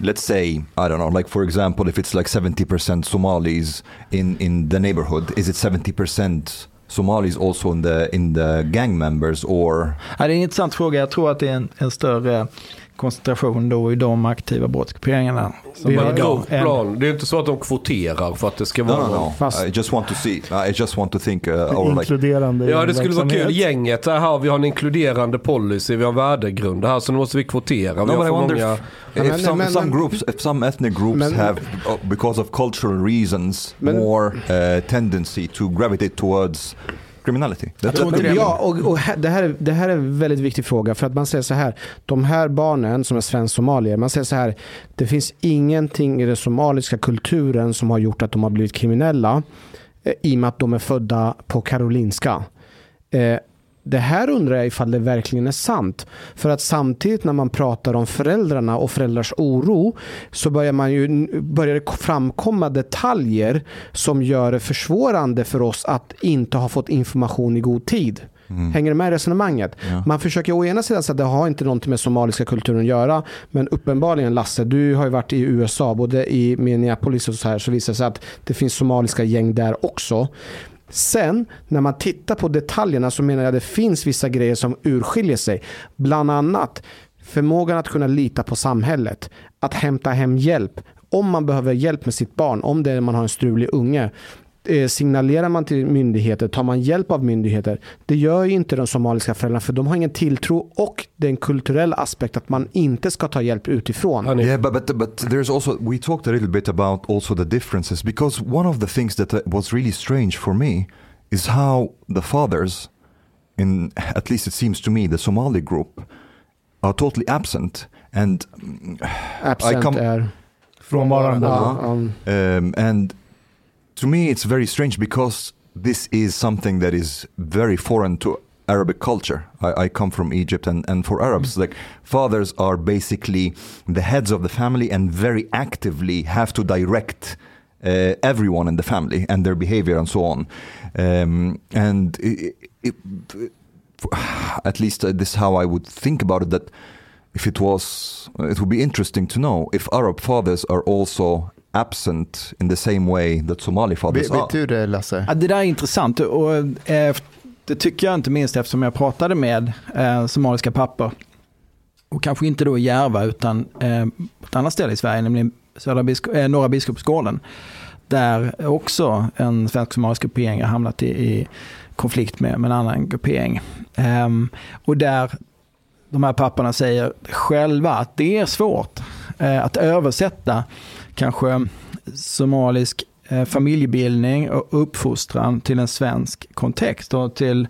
let's say, I don't know, like for example, if it's like 70% Somalis in, in the neighborhood, is it 70% Somalis also in the, in the gang members or? Ja, det är en intressant fråga. Jag tror att det är en, en större koncentration då i de aktiva brottsgrupperingarna. Vi har idag. Plan. Det är inte så att de kvoterar för att det ska vara... No, no, no. I just want to see, I just want to think... Uh, or inkluderande like... Ja, det skulle vara kul. Gänget, här, vi har en inkluderande policy, vi har värdegrund här, så nu måste vi kvotera. Vi no, har för många... If, if some, some groups, if some ethnic groups men, have, uh, because of cultural reasons, men, more uh, tendency to gravitate towards criminality. Ja, och, och det, här, är, det här är en väldigt viktig fråga. För att man säger så här, de här barnen som är svensk-somalier, man säger så här, det finns ingenting i den somaliska kulturen som har gjort att de har blivit kriminella eh, i och med att de är födda på Karolinska. Eh, det här undrar jag ifall det verkligen är sant. För att samtidigt när man pratar om föräldrarna och föräldrars oro så börjar, man ju, börjar det framkomma detaljer som gör det försvårande för oss att inte ha fått information i god tid. Mm. Hänger du med i resonemanget? Ja. Man försöker å ena sidan säga att det har inte något med somaliska kulturen att göra. Men uppenbarligen Lasse, du har ju varit i USA, både i Minneapolis och så här, så visar det sig att det finns somaliska gäng där också. Sen när man tittar på detaljerna så menar jag att det finns vissa grejer som urskiljer sig. Bland annat förmågan att kunna lita på samhället. Att hämta hem hjälp. Om man behöver hjälp med sitt barn, om det är man har en strulig unge. Eh, signalerar man till myndigheter, tar man hjälp av myndigheter. Det gör ju inte de somaliska föräldrarna för de har ingen tilltro och det är en kulturell aspekt att man inte ska ta hjälp utifrån. Yeah, but, but, but there's also, we talked a little bit about also the differences because one of the things that uh, was really strange for me is how the fathers, in at least it seems to me, the Somali group, are totally absent. And absent I come, är frånvarande. Um, um, and to me it's very strange because this is something that is very foreign to Arabic culture. I, I come from Egypt, and, and for Arabs, mm. like fathers are basically the heads of the family and very actively have to direct uh, everyone in the family and their behavior and so on. Um, and it, it, <sighs> at least uh, this is how I would think about it. That if it was, it would be interesting to know if Arab fathers are also absent in the same way that Somali fathers vet, are. Vet du det Lasse? Ja, det där är intressant och eh, det tycker jag inte minst eftersom jag pratade med eh, somaliska pappor. Och kanske inte då i Järva utan eh, på ett annat ställe i Sverige, nämligen Södra Biskop, eh, Norra Biskopsgården. Där också en svensk-somalisk gruppering har hamnat i, i konflikt med, med en annan gruppering. Um, och där de här papporna säger själva att det är svårt uh, att översätta kanske somalisk uh, familjebildning och uppfostran till en svensk kontext och till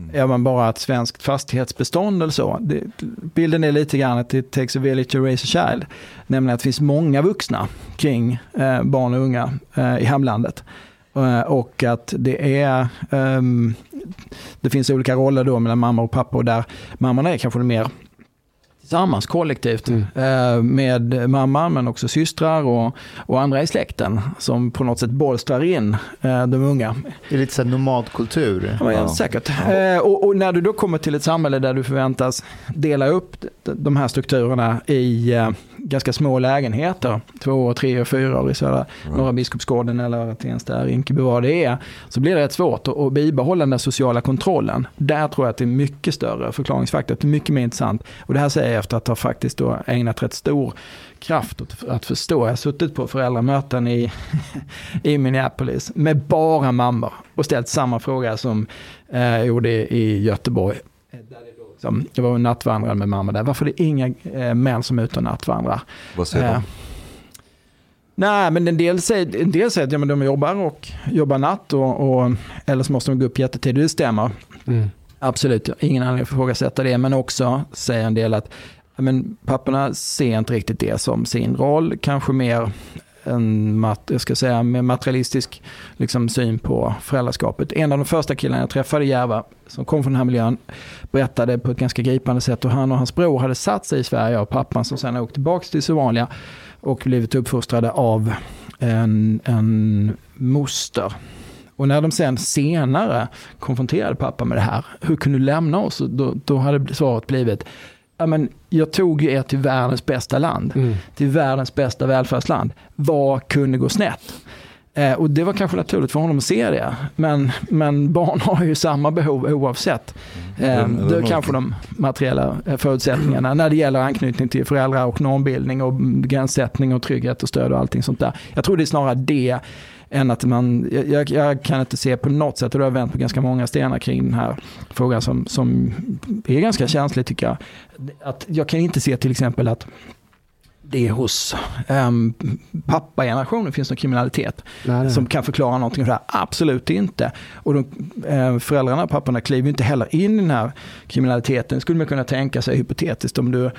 Mm. Är man bara ett svenskt fastighetsbestånd eller så. Det, bilden är lite grann att it takes a village to raise a child. Nämligen att det finns många vuxna kring eh, barn och unga eh, i hemlandet. Eh, och att det är ehm, det finns olika roller då mellan mamma och pappa och där mammorna är kanske mer tillsammans kollektivt mm. Eh, med mamman men också systrar och, och andra i släkten som på något sätt bolstrar in eh, de unga. Det är lite så nomadkultur. Ja, ja. Säkert. Ja. Eh, och, och, när du då kommer till ett samhälle där du förväntas dela upp de här strukturerna i ganska små lägenheter, två, tre och fyra år i södra right. Norra Biskopsgården eller Tensta, Rinkeby, vad det är, så blir det rätt svårt att, att bibehålla den sociala kontrollen. Där tror jag att det är mycket större förklaringsfaktor, det är mycket mer intressant. Och det här säger jag efter att ha faktiskt då ägnat rätt stor kraft åt att förstå. Jag har suttit på föräldramöten i, <laughs> i Minneapolis med bara mammor och ställt samma fråga som eh, jag gjorde i Göteborg. Som, jag var nattvandrare med mamma där. Varför är det inga eh, män som är ute och nattvandrar? Vad säger eh, de? Nej, men en del säger, en del säger att ja, men de jobbar och jobbar natt och, och, eller så måste de gå upp jättetidigt. Det stämmer. Mm. Absolut, ingen anledning att ifrågasätta det. Men också säger en del att men papporna ser inte riktigt det som sin roll. Kanske mer en mat, jag ska säga, med materialistisk liksom, syn på föräldraskapet. En av de första killarna jag träffade i Järva, som kom från den här miljön, berättade på ett ganska gripande sätt hur han och hans bror hade satt sig i Sverige och pappan som sen åkte tillbaka till Somalia och blivit uppfostrade av en, en moster. Och när de sen senare konfronterade pappa med det här, hur kunde du lämna oss? Då, då hade svaret blivit, ja, men jag tog er till världens bästa land, mm. till världens bästa välfärdsland. Vad kunde gå snett? Eh, och det var kanske naturligt för honom att se det. Men, men barn <laughs> har ju samma behov oavsett. Eh, det är kanske de materiella eh, förutsättningarna när det gäller anknytning till föräldrar och normbildning och gränssättning och trygghet och stöd och allting sånt där. Jag tror det är snarare det än att man, jag, jag, kan inte se på något sätt, och det har vänt på ganska många stenar kring den här frågan som, som är ganska känslig tycker jag. Att jag kan inte se till exempel att det hos um, pappagenerationen finns någon kriminalitet nej, nej. som kan förklara någonting för det här. Absolut inte. Och de, eh, föräldrarna, papporna, kliver inte heller in i den här kriminaliteten. skulle man kunna tänka sig hypotetiskt om du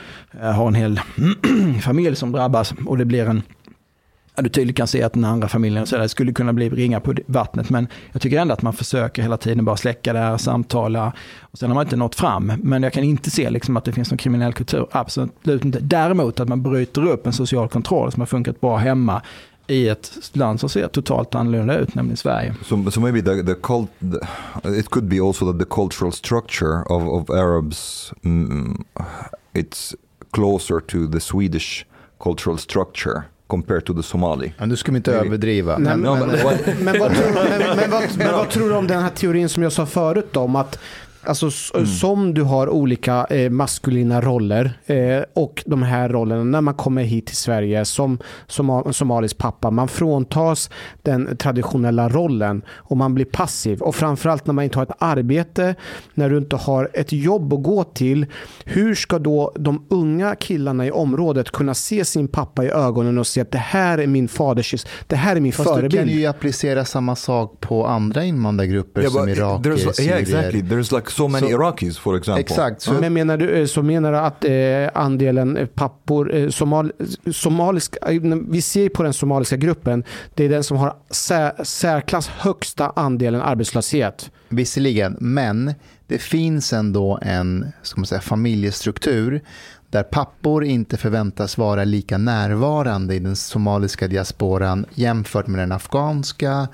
eh, har en hel <clears throat> familj som drabbas och det blir en du tydligt kan se att den andra familjen så där, skulle kunna bli ringa på vattnet. Men jag tycker ändå att man försöker hela tiden bara släcka det här, samtala. Och sen har man inte nått fram. Men jag kan inte se liksom att det finns någon kriminell kultur. Absolut inte. Däremot att man bryter upp en social kontroll som har funkat bra hemma i ett land som ser totalt annorlunda ut, nämligen Sverige. So, so maybe the, the cult, the, it could be also that the cultural structure of, of Arabs, mm, it's closer to the Swedish cultural structure compared to the Somali. Ja, nu ska vi inte överdriva. men, vad, tror du om den här teorin som jag sa förut om att Alltså mm. som du har olika eh, maskulina roller eh, och de här rollerna när man kommer hit till Sverige som, som somalisk pappa. Man fråntas den traditionella rollen och man blir passiv. Och framförallt när man inte har ett arbete, när du inte har ett jobb att gå till. Hur ska då de unga killarna i området kunna se sin pappa i ögonen och se att det här är min faders, det här är min Fast förebild. du kan ju applicera samma sak på andra invandrargrupper yeah, som iraker, syrier. Yeah, exactly. There's like so many so, Iraqis for example. Exakt. Så, men menar du, eh, så menar du att eh, andelen eh, pappor, eh, somal, somaliska, eh, vi ser på den somaliska gruppen, det är den som har sär, särklass högsta andelen arbetslöshet. Visserligen, men det finns ändå en ska man säga, familjestruktur där pappor inte förväntas vara lika närvarande i den somaliska diasporan jämfört med den afghanska,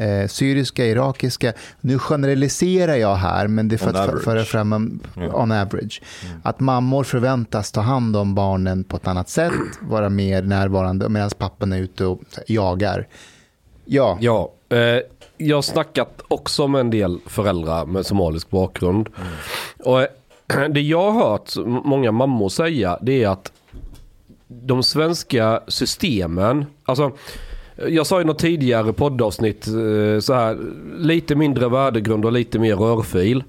eh, syriska, irakiska. Nu generaliserar jag här, men det är för on att föra fram en, yeah. on average. Mm. Att mammor förväntas ta hand om barnen på ett annat sätt, <clears throat> vara mer närvarande medan pappan är ute och jagar. Ja. ja eh, jag har snackat också med en del föräldrar med somalisk bakgrund. Mm. Och eh, <clears throat> det jag har hört många mammor säga det är att de svenska systemen, alltså jag sa i något tidigare poddavsnitt eh, så här, lite mindre värdegrund och lite mer rörfil.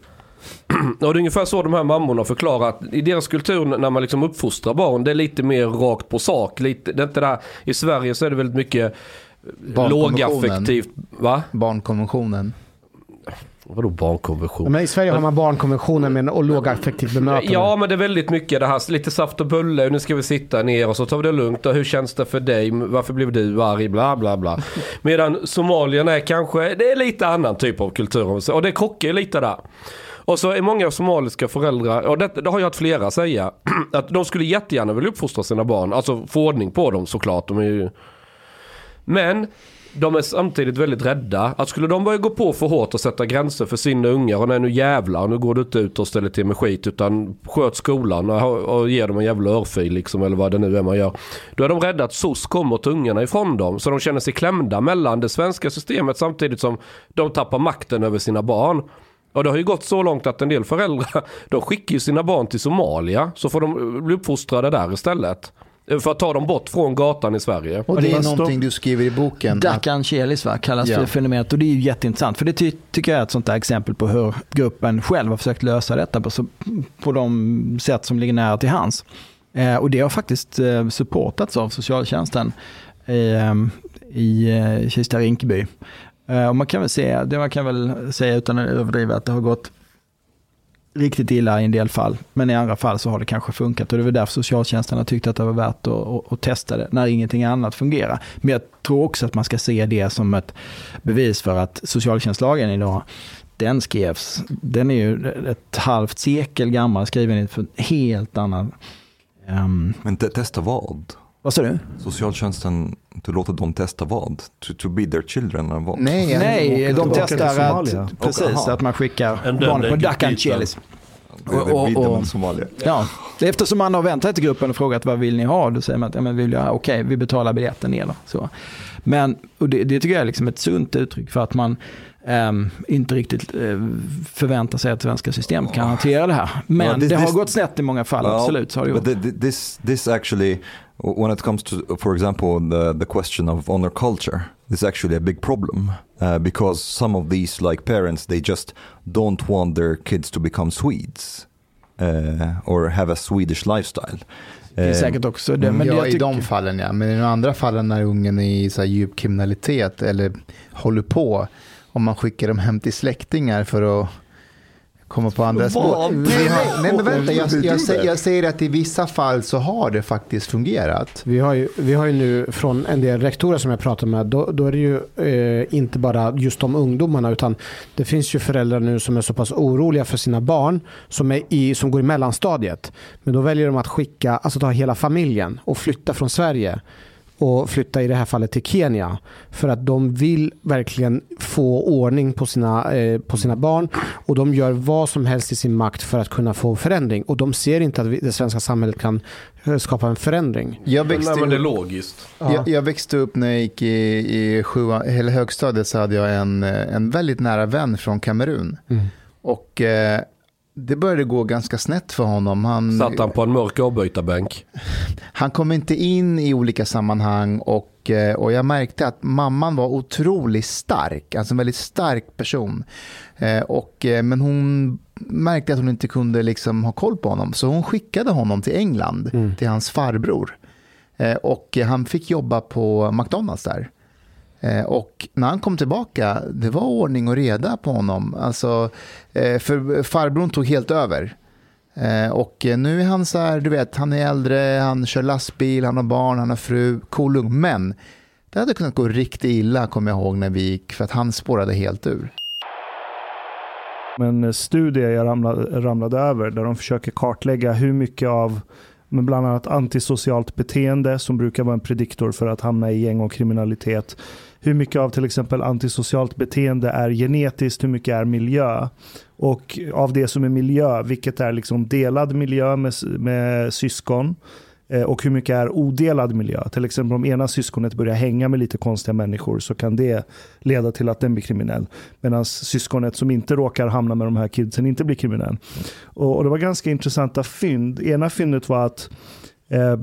<clears throat> Och det är ungefär så de här mammorna förklarar att i deras kultur när man liksom uppfostrar barn, det är lite mer rakt på sak. Lite, det är inte där, I Sverige så är det väldigt mycket lågaffektivt. Va? Barnkonventionen. Vadå barnkonvention? Men I Sverige har man barnkonventionen med och lågaffektivt bemötande. Ja, men det är väldigt mycket det här. Lite saft och bulle. Nu ska vi sitta ner och så tar vi det lugnt. Och hur känns det för dig? Varför blev du arg? Bla, bla, bla. <laughs> Medan somalierna är kanske, det är lite annan typ av kultur. Och det krockar lite där. Och så är många somaliska föräldrar, och det, det har jag hört flera säga, <clears throat> att de skulle jättegärna vilja uppfostra sina barn. Alltså få ordning på dem såklart. De är ju... Men de är samtidigt väldigt rädda. Att skulle de börja gå på för hårt och sätta gränser för sina ungar och nej nu jävlar, nu går du inte ut och ställer till med skit utan sköt skolan och, och ger dem en jävla örfil liksom eller vad det nu är man gör. Då är de rädda att SOS kommer till ungarna ifrån dem så de känner sig klämda mellan det svenska systemet samtidigt som de tappar makten över sina barn. Och det har ju gått så långt att en del föräldrar <laughs> de skickar ju sina barn till Somalia så får de bli uppfostrade där istället. För att ta dem bort från gatan i Sverige. Och det är någonting du skriver i boken. Dacan Chelis va, kallas ja. för fenomenet och det är ju jätteintressant. För det ty tycker jag är ett sånt där exempel på hur gruppen själv har försökt lösa detta på, på de sätt som ligger nära till hands. Eh, och det har faktiskt eh, supportats av socialtjänsten i, ehm, i uh, Kista Rinkeby. Uh, och man kan väl säga, det man kan väl säga utan att överdriva att det har gått riktigt illa i en del fall, men i andra fall så har det kanske funkat och det var därför socialtjänsten har tyckt att det var värt att, att, att, testa det när ingenting annat fungerar. Men jag tror också att man ska se det som ett bevis för att socialtjänstlagen idag, den skrevs, den är ju ett halvt sekel gammal, skriven i en helt annan... Um, ehm, men testa vad? Vad sa du? Socialtjänsten, du låter dem testa vad? To, to be their children? Eller vad? Nej, Nej de testar att, precis, att man skickar barn på Dacan Chelis. Och, och, och, Somalia. Ja, eftersom man har vänt sig till gruppen och frågat vad vill ni ha? Då säger man att ja, men vill jag, okej, vi betalar biljetten ner. Så. Men och det, det tycker jag är liksom ett sunt uttryck för att man um, inte riktigt uh, förväntar sig att svenska system kan hantera det här. Men well, this, det har this, gått snett i många fall, well, absolut. Så har det gjort. This, this actually when it comes to, for example, the, the question of honor culture, is actually a big problem uh, because some of these like parents, they just don't want their kids to become Swedes uh, or have a Swedish lifestyle. Det är säkert också det. Men ja, i de fallen ja. Men i de andra fallen när ungen är i så djup kriminalitet eller håller på, om man skickar dem hem till släktingar för att komma på andra spår. nej men vänta, jag, jag, jag, jag, säger att i vissa fall så har det faktiskt fungerat. Vi har ju, vi har ju nu från en del rektorer som jag pratar med, då, då är det ju eh, inte bara just de ungdomarna utan det finns ju föräldrar nu som är så pass oroliga för sina barn som, är i, som går i mellanstadiet. Men då väljer de att skicka, alltså ta hela familjen och flytta från Sverige och flytta i det här fallet till Kenya. För att de vill verkligen få ordning på sina, eh, på sina barn och de gör vad som helst i sin makt för att kunna få förändring. Och de ser inte att vi, det svenska samhället kan eh, skapa en förändring. Jag växte, Nej, det är logiskt. Ja. Jag, jag, växte upp när jag gick i, i sjua, eller högstadiet så hade jag en, eh, en väldigt nära vän från Kamerun. Mm. Och eh, det började gå ganska snett för honom. Han, Satt han på en mörk avbytarbänk? <laughs> Han kom inte in i olika sammanhang och, eh, och jag märkte att mamman var otroligt stark, alltså en väldigt stark person. Eh, och, eh, men hon märkte att hon inte kunde liksom ha koll på honom, så hon skickade honom till England, mm. till hans farbror. Och han fick jobba på McDonalds där. Eh, och när han kom tillbaka, det var ordning och reda på honom. Alltså, eh, för farbrorn tog helt över. Eh, och nu är han så här, du vet, han är äldre, han kör lastbil, han har barn, han har fru, cool. Men det hade kunnat gå riktigt illa, kommer jag ihåg, när vi gick, för att han spårade helt ur. En studie jag ramlade, ramlade över, där de försöker kartlägga hur mycket av men bland annat antisocialt beteende som brukar vara en prediktor för att hamna i gäng och kriminalitet hur mycket av till exempel antisocialt beteende är genetiskt, hur mycket är miljö? Och av det som är miljö, vilket är liksom delad miljö med, med syskon? Eh, och hur mycket är odelad miljö? Till exempel om ena syskonet börjar hänga med lite konstiga människor så kan det leda till att den blir kriminell. Medan syskonet som inte råkar hamna med de här kidsen inte blir kriminell. Och, och det var ganska intressanta fynd. Ena fyndet var att Eh,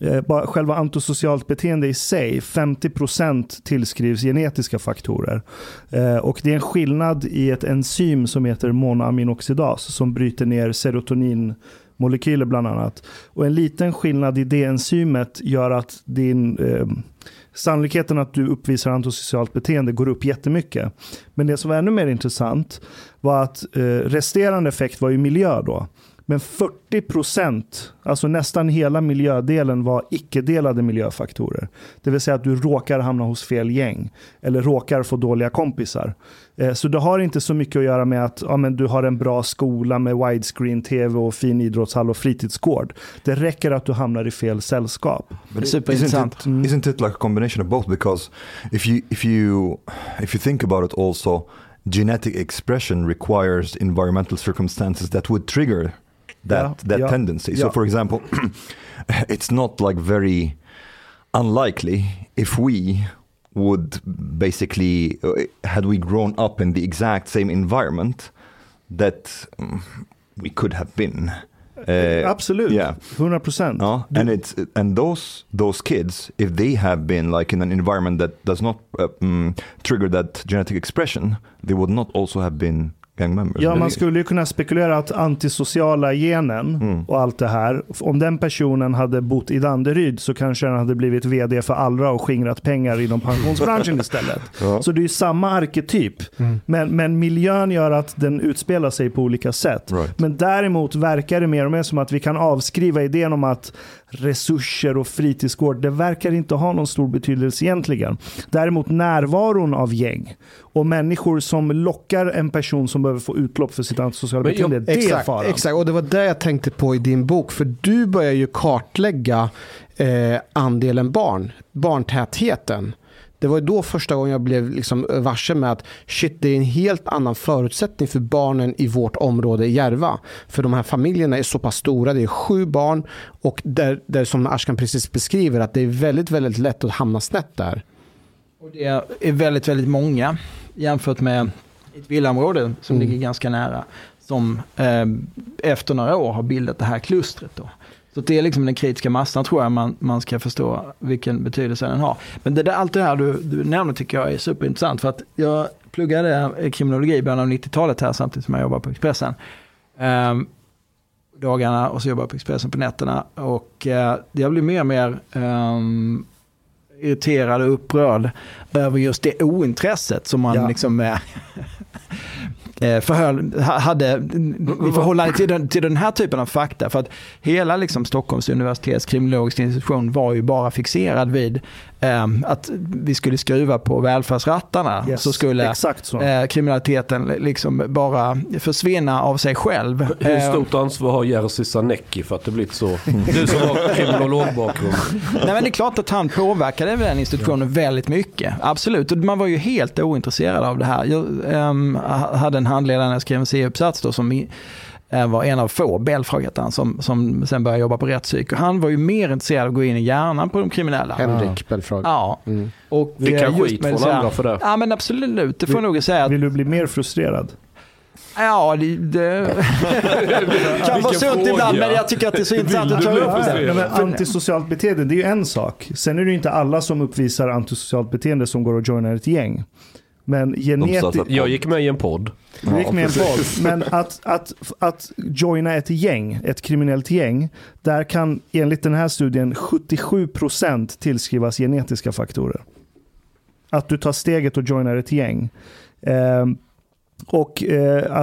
Eh, bara själva antisocialt beteende i sig, 50% tillskrivs genetiska faktorer. Eh, och det är en skillnad i ett enzym som heter monoaminoxidas som bryter ner serotoninmolekyler bland annat. Och en liten skillnad i det enzymet gör att din eh, sannolikheten att du uppvisar antisocialt beteende går upp jättemycket. Men det som var ännu mer intressant var att eh, resterande effekt var ju miljö då. Men 40 procent, alltså nästan hela miljödelen var icke-delade miljöfaktorer. Det vill säga att du råkar hamna hos fel gäng eller råkar få dåliga kompisar. Eh, så det har inte så mycket att göra med att ja, men du har en bra skola med widescreen tv och fin idrottshall och fritidsgård. Det räcker att du hamnar i fel sällskap. But Superintressant. Isn't it, isn't it like a combination of both? Because if you, if you, if you think about it also genetic expression requires environmental circumstances that would trigger that yeah, that yeah, tendency. Yeah. So, for example, <clears throat> it's not like very unlikely if we would basically uh, had we grown up in the exact same environment that um, we could have been. Uh, Absolut, yeah, hundred percent. Uh, and it's and those those kids, if they have been like in an environment that does not uh, um, trigger that genetic expression, they would not also have been gang members. Ja, man skulle ju kunna spekulera att antisociala genen mm. och allt det här, om den personen hade bott i Danderyd så kanske den hade blivit vd för Allra och skingrat pengar inom pensionsbranschen istället. <laughs> Ja. Så det är ju samma arketyp. Mm. Men, men miljön gör att den utspelar sig på olika sätt. Right. Men däremot verkar det mer och mer som att vi kan avskriva idén om att resurser och fritidsgård, det verkar inte ha någon stor betydelse egentligen. Däremot närvaron av gäng och människor som lockar en person som behöver få utlopp för sitt antisociala beteende, det exakt, är faran. Exakt, och det var det jag tänkte på i din bok, för du börjar ju kartlägga eh, andelen barn, barntätheten. Det var då första gången jag blev liksom varse med att shit, det är en helt annan förutsättning för barnen i vårt område i Järva. För de här familjerna är så pass stora, det är sju barn och där, där som Ashkan precis beskriver att det är väldigt, väldigt lätt att hamna snett där. Och det är väldigt, väldigt många jämfört med ett villaområde som mm. ligger ganska nära. Som eh, efter några år har bildat det här klustret. Då. Så det är liksom den kritiska massan tror jag man, man ska förstå vilken betydelse den har. Men det där, allt det här du, du nämner tycker jag är superintressant. För att jag pluggade kriminologi i början av 90-talet här samtidigt som jag jobbade på Expressen. Um, dagarna och så jobbade jag på Expressen på nätterna. Och uh, jag blev mer och mer um, irriterad och upprörd över just det ointresset som man ja. liksom eh, Eh, förhöll, hade i förhållande till den, till den här typen av fakta. För att hela liksom Stockholms universitets kriminologiska institution var ju bara fixerad vid att vi skulle skruva på välfärdsrattarna. Yes, så skulle så. Eh, kriminaliteten liksom bara försvinna av sig själv. Hur stort ansvar har Jerzy Sarnecki för att det blivit så? <laughs> Du som har kriminologbakgrund. Nej men det är klart att han påverkade den institutionen väldigt mycket. Absolut, och man var ju helt ointresserad av det här. Jag um, hade en handledare när jag skrev en C-uppsats då som var en av få, Belfrage han, som, som sen började jobba på rättspsyk. Och han var ju mer intresserad av att gå in i hjärnan på de kriminella. Henrik Belfrage. Ja. Mm. Och Fick han skit från andra för det? Ja men absolut, det får jag nog säga. Att, vill du bli mer frustrerad? Ja, det, det <laughs> kan vara sunt ibland, men jag tycker att det är så intressant att ta upp det. antisocialt beteende, det är ju en sak. Sen är det ju inte alla som uppvisar antisocialt beteende som går och joinar ett gäng. Men genetiskt... Jag gick med i en podd. Du gick med i en podd. <laughs> Men att, att, att joina ett gäng, ett kriminellt gäng, där kan enligt den här studien 77% tillskrivas genetiska faktorer. Att du tar steget och joinar ett gäng. Eh, och eh,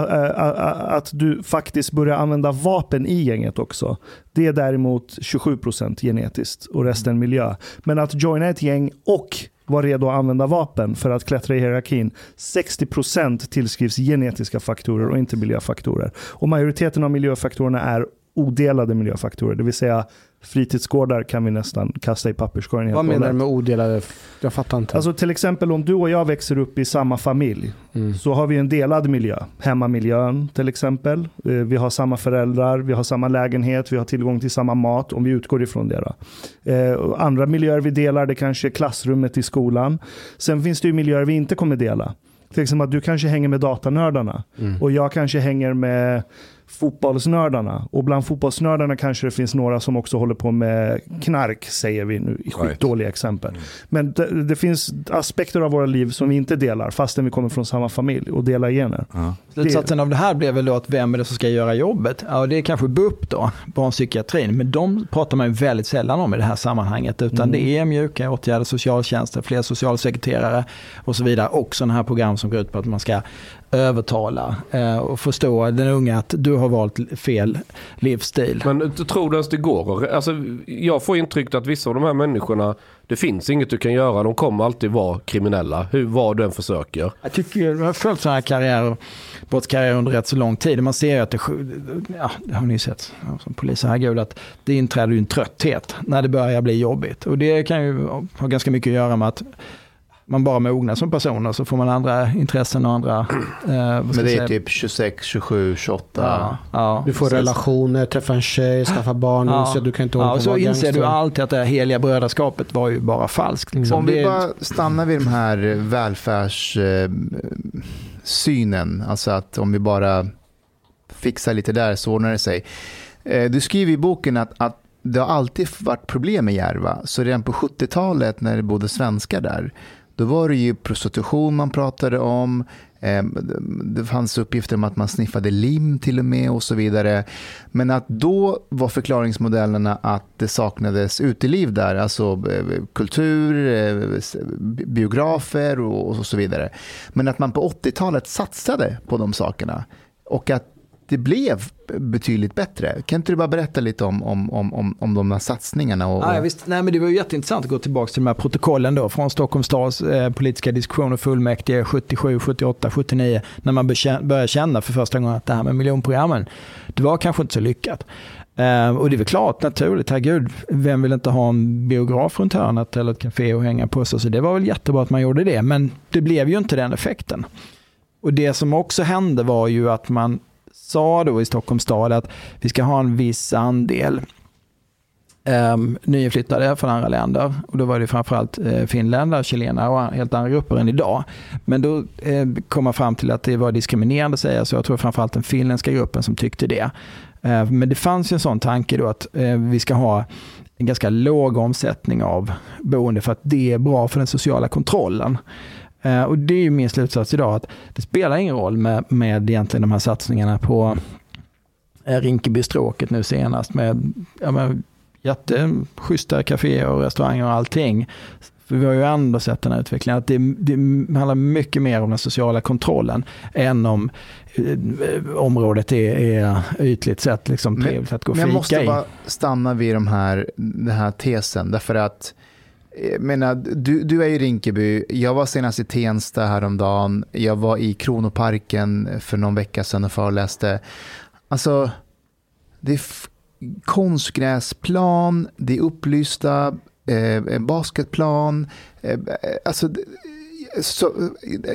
att du faktiskt börjar använda vapen i gänget också. Det är däremot 27% genetiskt och resten miljö. Men att joina ett gäng och var redo att använda vapen för att klättra i hierarkin. 60% tillskrivs genetiska faktorer och inte miljöfaktorer. Och majoriteten av miljöfaktorerna är odelade miljöfaktorer, det vill säga fritidsgårdar kan vi nästan kasta i papperskorgen. Vad menar du med odelade? Jag fattar inte. Alltså till exempel om du och jag växer upp i samma familj mm. så har vi en delad miljö. Hemmamiljön till exempel. Eh, vi har samma föräldrar, vi har samma lägenhet, vi har tillgång till samma mat om vi utgår ifrån det. Då. Eh, andra miljöer vi delar, det kanske är klassrummet i skolan. Sen finns det ju miljöer vi inte kommer dela. Till exempel att du kanske hänger med datanördarna mm. och jag kanske hänger med fotbollsnördarna. Och bland fotbollsnördarna kanske det finns några som också håller på med knark, säger vi nu, i skitdåliga exempel. Mm. Men det, det, finns aspekter av våra liv som vi inte delar, fastän vi kommer från samma familj och delar gener. Uh. Slutsatsen av det här blev väl då att vem är det som ska göra jobbet? Ja, det är kanske BUP då, barnpsykiatrin, men de pratar man ju väldigt sällan om i det här sammanhanget, utan mm. det är mjuka åtgärder, socialtjänster, fler socialsekreterare och så vidare, och sådana här program som går ut på att man ska övertala eh, och förstå den unga att du har valt fel livsstil. Men tror du ens det går? Alltså, jag får intrycket att vissa av de här människorna, det finns inget du kan göra. De kommer alltid vara kriminella, hur, vad du än försöker. Jag tycker, jag har följt sådana här karriärer, brottskarriärer under rätt så lång tid. Man ser ju att det, ja, det har ni sett som poliser, herregud, att det inträder ju en trötthet när det börjar bli jobbigt. Och det kan ju ha ganska mycket att göra med att man bara mognar som person och så får man andra intressen och andra... <clears throat> Eh, Men det är typ 26, 27, 28. Ja, ja, du får precis. relationer, träffa en tjej, skaffa barn. Ja. Så du kan inte ja, och så inser du alltid att det här heliga brödraskapet var ju bara falskt. Liksom. Om vi bara stannar vid de här välfärdssynen, alltså att om vi bara fixar lite där så ordnar det sig. Eh, du skriver i boken att, att det har alltid varit problem med Järva. Så redan på 70-talet när det bodde svenskar där då var det ju prostitution man pratade om. Ehm, det fanns uppgifter om att man sniffade lim till och med och så vidare. Men att då var förklaringsmodellerna att det saknades uteliv där, alltså eh, kultur, eh, biografer och så vidare. Men att man på 80-talet satsade på de sakerna och att det blev betydligt bättre. Kan inte du bara berätta lite om, om, om, om de här satsningarna? Och, ja, visst. Nej, men det var ju jätteintressant att gå tillbaka till de här protokollen då, från Stockholms stads eh, politiska diskussioner fullmäktige 77, 78, 79, när man började känna för första gången att det här med miljonprogrammen, det var kanske inte så lyckat. Uh, och det är väl klart, naturligt, herregud, vem vill inte ha en biograf runt hörnet eller ett café att hänga på sig? Så det var väl jättebra att man gjorde det, men det blev ju inte den effekten. Och det som också hände var ju att man sa då i Stockholms stad att vi ska ha en viss andel um, nyinflyttade från andra länder. Och då var det framförallt uh, finländare, chilenare och helt andra grupper än idag. Men då uh, kom man fram till att det var diskriminerande att säga så. Jag tror framförallt den finländska gruppen som tyckte det. Uh, men det fanns ju en sån tanke då att uh, vi ska ha en ganska låg omsättning av boende för att det är bra för den sociala kontrollen. Eh, och det är min slutsats idag att det spelar ingen roll med, med egentligen de här satsningarna på eh, Rinkebystråket nu senast med ja, med jätteschyssta kaféer och restauranger och allting. För vi har ju ändå sett den här utvecklingen att det, det handlar mycket mer om den sociala kontrollen än om eh, området är, är ytligt sett liksom trevligt att gå och fika i. Men jag måste bara stanna vid de här, den här tesen därför att Eh, menar, eh, du, du är i Rinkeby, jag var senast i Tensta häromdagen, jag var i Kronoparken för någon vecka sedan och föreläste. Alltså, det är konstgräsplan, det är upplysta eh, basketplan. Eh, eh alltså, så,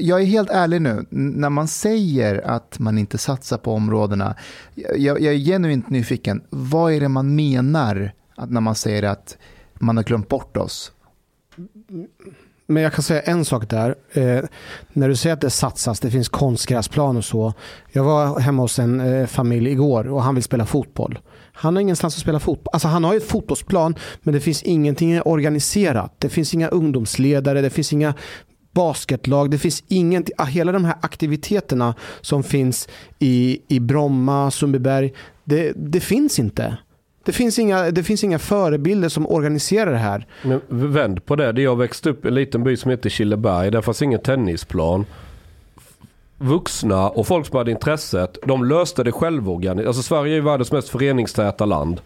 jag är helt ärlig nu, när man säger att man inte satsar på områdena, jag, jag är genuint nyfiken, vad är det man menar att när man säger att man har glömt bort oss? Men jag kan säga en sak där. Eh, när du säger att det satsas, det finns konstgräsplan och så. Jag var hemma hos en eh, familj igår och han vill spela fotboll. Han har ingenstans att spela fotboll. Alltså han har ju ett fotbollsplan men det finns ingenting organiserat. Det finns inga ungdomsledare, det finns inga basketlag, det finns ingenting. Ah, hela de här aktiviteterna som finns i, i Bromma, Sundbyberg, det, det finns inte. Det finns, inga, det finns inga förebilder som organiserar det här. Men vänd på det. Jag växte upp i en liten by som heter Killeberg. Där fanns ingen tennisplan. Vuxna och folk som hade intresset, de löste det självorganiserat. Alltså Sverige är ju världens mest föreningstäta land.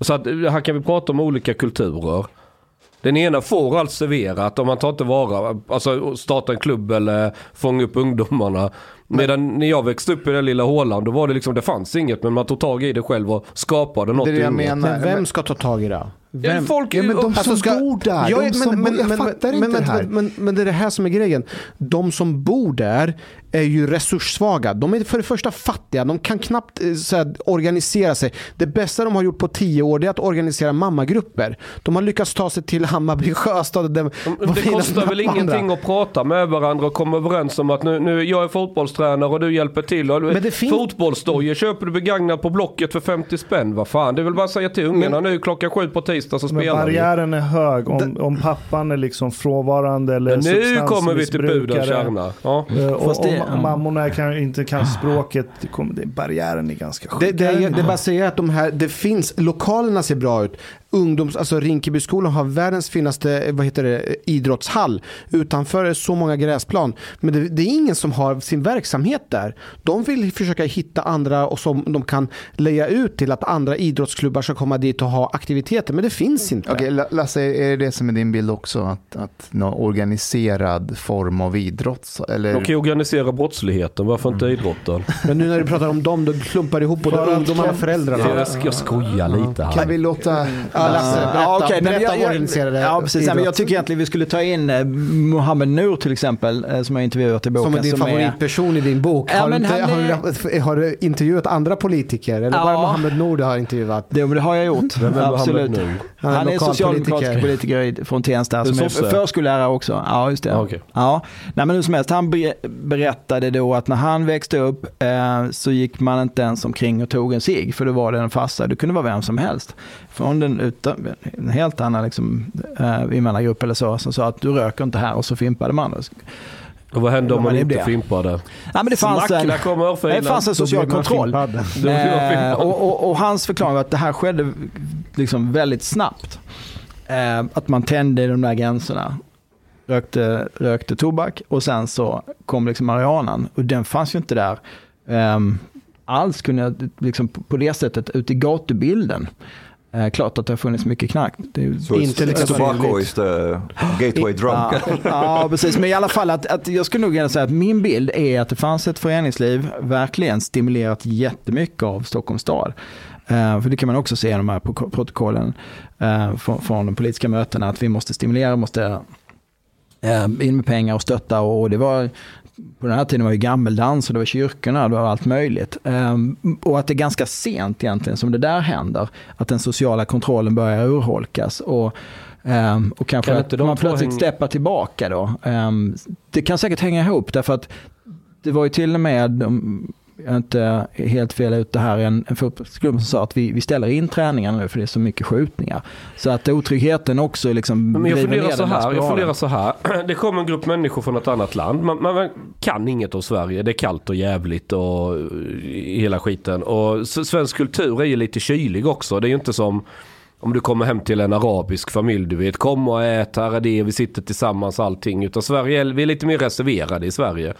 Så att här kan vi prata om olika kulturer. Den ena får allt serverat om man tar inte vara, alltså starta en klubb eller fånga upp ungdomarna. Medan när jag växte upp i den lilla hålan då var det liksom, det fanns inget men man tog tag i det själv och skapade något. Det är det jag menar. Men vem ska ta tag i det? Vem? Ja, folk, ja, men de alltså, som ska, bor där. Ja, de som men, bor, jag men, fattar men, inte det här. Men, men, det är det här som är grejen. De som bor där är ju resurssvaga. De är för det första fattiga. De kan knappt eh, så här, organisera sig. Det bästa de har gjort på tio år är att organisera mammagrupper. De har lyckats ta sig till Hammarby Sjöstad. Det, det kostar väl ingenting att prata med varandra och komma överens om att nu, nu jag är fotbollstränare och du hjälper till. Och men det fin- Fotbollsdojor köper du begagnat på Blocket för 50 spänn. Vad fan, det är väl bara att säga till ungarna men, nu klockan sju på tisdag så spelar vi. Barriären är hög om, om pappan är liksom frånvarande eller men Nu kommer vi till pudens kärna. Ja. Uh, och, det, om mammorna kan, inte kan språket, det kommer, det, barriären är ganska hög. Det, det, det, det bara säger att de här, det finns, lokalerna ser bra ut ungdoms, alltså Rinkebyskolan har världens finaste vad heter det, idrottshall. Utanför är så många gräsplan. Men det, det, är ingen som har sin verksamhet där. De vill försöka hitta andra och som de kan leja ut till att andra idrottsklubbar ska komma dit och ha aktiviteter. Men det finns inte. Okej, Lasse, är det det som är din bild också? Att, att någon organiserad form av idrott? Eller? De kan ju organisera brottsligheten, varför inte mm. idrotten? <laughs> Men nu när du pratar om dem, då klumpar ihop både ungdomar och föräldrarna. Jag, jag skojar lite här. Kan vi låta Ja, Lasse, berätta, ja, okay, berätta jag, jag, organiserade ja, precis. Nej, men Jag tycker egentligen vi skulle ta in eh, Mohammed Nur till exempel, eh, som jag intervjuat i boken. Som är din som favoritperson är... i din bok. Ja, har, du inte, är... har, du, har, du intervjuat andra politiker? Eller ja. bara Mohammed Nur du har intervjuat? Det, det har jag gjort. Absolut. Han är, han är socialdemokratisk politiker från Tensta som är förskollärare också. Ja, just det. Okay. Ja. Nej, men hur som helst, han berättade då att när han växte upp eh, så gick man inte ens omkring och tog en cigg för då var det en farsa. Det kunde vara vem som helst. Från den utan, en helt annan liksom, uh, invandrargrupp eller så, som sa att du röker inte här och så fimpade man. Och vad hände om man inte fimpade? Ja, men det, fanns en, det fanns en social kontroll. Eh, och, och, och, hans förklaring var att det här skedde liksom väldigt snabbt. Eh, att man tände de där gränserna. Rökte, rökte tobak och sen så kom liksom marijuanan. Och den fanns ju inte där eh, alls kunde, liksom, på det sättet ut i gatubilden. Eh, klart att det har funnits mycket knark. Det är so inte lika tobacco is the gateway drug. <gasps> Ja, ja, precis. Men i alla fall att, att jag skulle nog säga att min bild är att det fanns ett föreningsliv verkligen stimulerat jättemycket av Stockholms stad. Uh, för det kan man också se i de här protokollen uh, från, från de politiska mötena, att vi måste stimulera, måste uh, in med pengar och stötta. Och det var på den här tiden var det gammeldans och det var kyrkorna, det var allt möjligt. Um, och att det är ganska sent egentligen som det där händer, att den sociala kontrollen börjar urholkas. Och, um, och kanske kan att man plötsligt steppar tillbaka då. Um, det kan säkert hänga ihop därför att det var ju till och med inte helt fel ute här, en, en fotbollsklubb som sa att vi, vi ställer in träningarna nu för det är så mycket skjutningar. Så att otryggheten också liksom Men jag funderar så här, jag funderar så här. Det kommer en grupp människor från ett annat land. Man, man, kan inget om Sverige. Det är kallt och jävligt och hela skiten. Och svensk kultur är ju lite kylig också. Det är ju inte som om du kommer hem till en arabisk familj, du vet, kom och ät, här är det, vi sitter tillsammans allting. Utan Sverige, vi är lite mer reserverade i Sverige.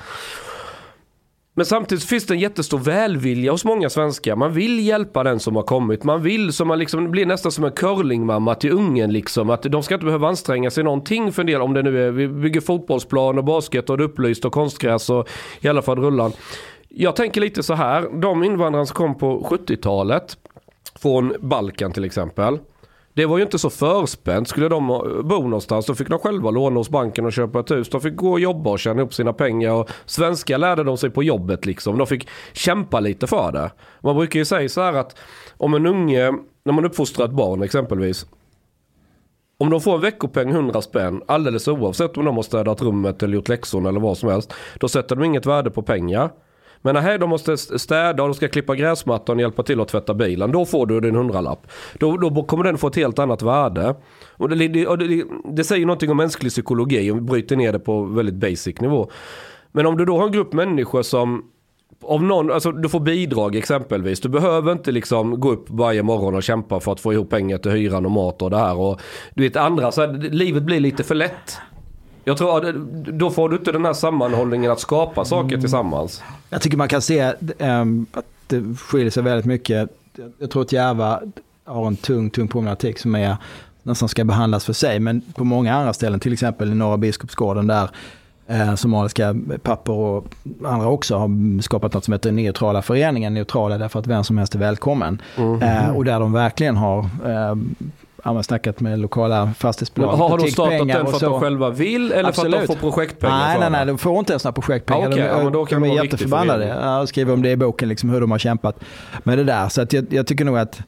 Men samtidigt finns det en jättestor välvilja hos många svenskar. Man vill hjälpa den som har kommit. Man vill, som man liksom blir nästan som en curlingmamma till ungen liksom. Att de ska inte behöva anstränga sig någonting för en del. Om det nu är, vi bygger fotbollsplan och basket och det är upplyst och konstgräs och i alla fall rullan. Jag tänker lite så här. De invandrare som kom på 70-talet. Från Balkan till exempel. Det var ju inte så förspänt. Skulle de bo någonstans så fick de själva låna hos banken och köpa ett hus. De fick gå och jobba och tjäna upp sina pengar. Och svenska lärde de sig på jobbet liksom. De fick kämpa lite för det. Man brukar ju säga så här att om en unge, när man uppfostrar ett barn exempelvis. Om de får en veckopeng 100 spänn, alldeles oavsett om de har städat rummet eller gjort läxorna eller vad som helst. Då sätter de inget värde på pengar. Men nej, de måste städa och de ska klippa gräsmattan och hjälpa till att tvätta bilen. Då får du din hundralapp. Då, då kommer den få ett helt annat värde. Och det, det, och det, det säger någonting om mänsklig psykologi om vi bryter ner det på väldigt basic nivå. Men om du då har en grupp människor som om någon, alltså du får bidrag exempelvis. Du behöver inte liksom gå upp varje morgon och kämpa för att få ihop pengar till hyran och mat och det här. Och, du vet andra, så här, livet blir lite för lätt. Jag tror då får du inte den här sammanhållningen att skapa saker mm. tillsammans. Jag tycker man kan se um, att det skiljer sig väldigt mycket. Jag tror att Järva har en tung, tung problematik som är nästan ska behandlas för sig. Men på många andra ställen, till exempel i Norra Biskopsgården där eh, somaliska pappor och andra också har skapat något som heter Neutrala föreningen. Neutrala därför att vem som helst är välkommen. Mm. Eh, och där de verkligen har eh, ja, snackat med lokala fastighetsbolag. Har de startat den för att de själva vill eller Absolut. för att de får projektpengar? Nej, nej, nej, de får inte ens några projektpengar. Ah, okay. de, ja, de, de är jätteförbannade. Jag skriver om det i boken, liksom, hur de har kämpat med det där. Så att jag, jag tycker nog att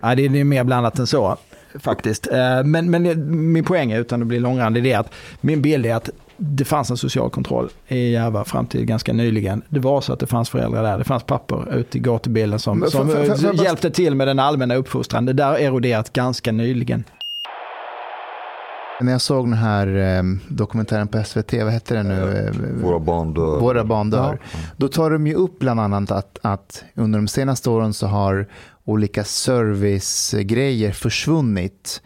ja, det är mer blandat än så faktiskt. Eh, men, men min poäng är, utan att bli långrandig, det är att min bild är att det fanns en social kontroll i Järva fram till ganska nyligen. Det var så att det fanns föräldrar där, det fanns pappor ute i gatubilden som, som för, för, för, hjälpte till med den allmänna uppfostran. Det där eroderat ganska nyligen. När jag såg den här eh, dokumentären på SVT, vad hette den nu? Våra barn dör. Våra barn dör. Ja. Då tar de ju upp bland annat att, att under de senaste åren så har olika servicegrejer försvunnit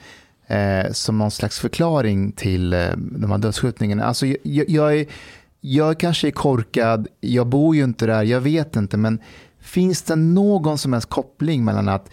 eh, som någon slags förklaring till eh, de här dödsskjutningarna. Alltså, jag, jag, är, jag kanske är korkad, jag bor ju inte där, jag vet inte, men finns det någon som helst koppling mellan att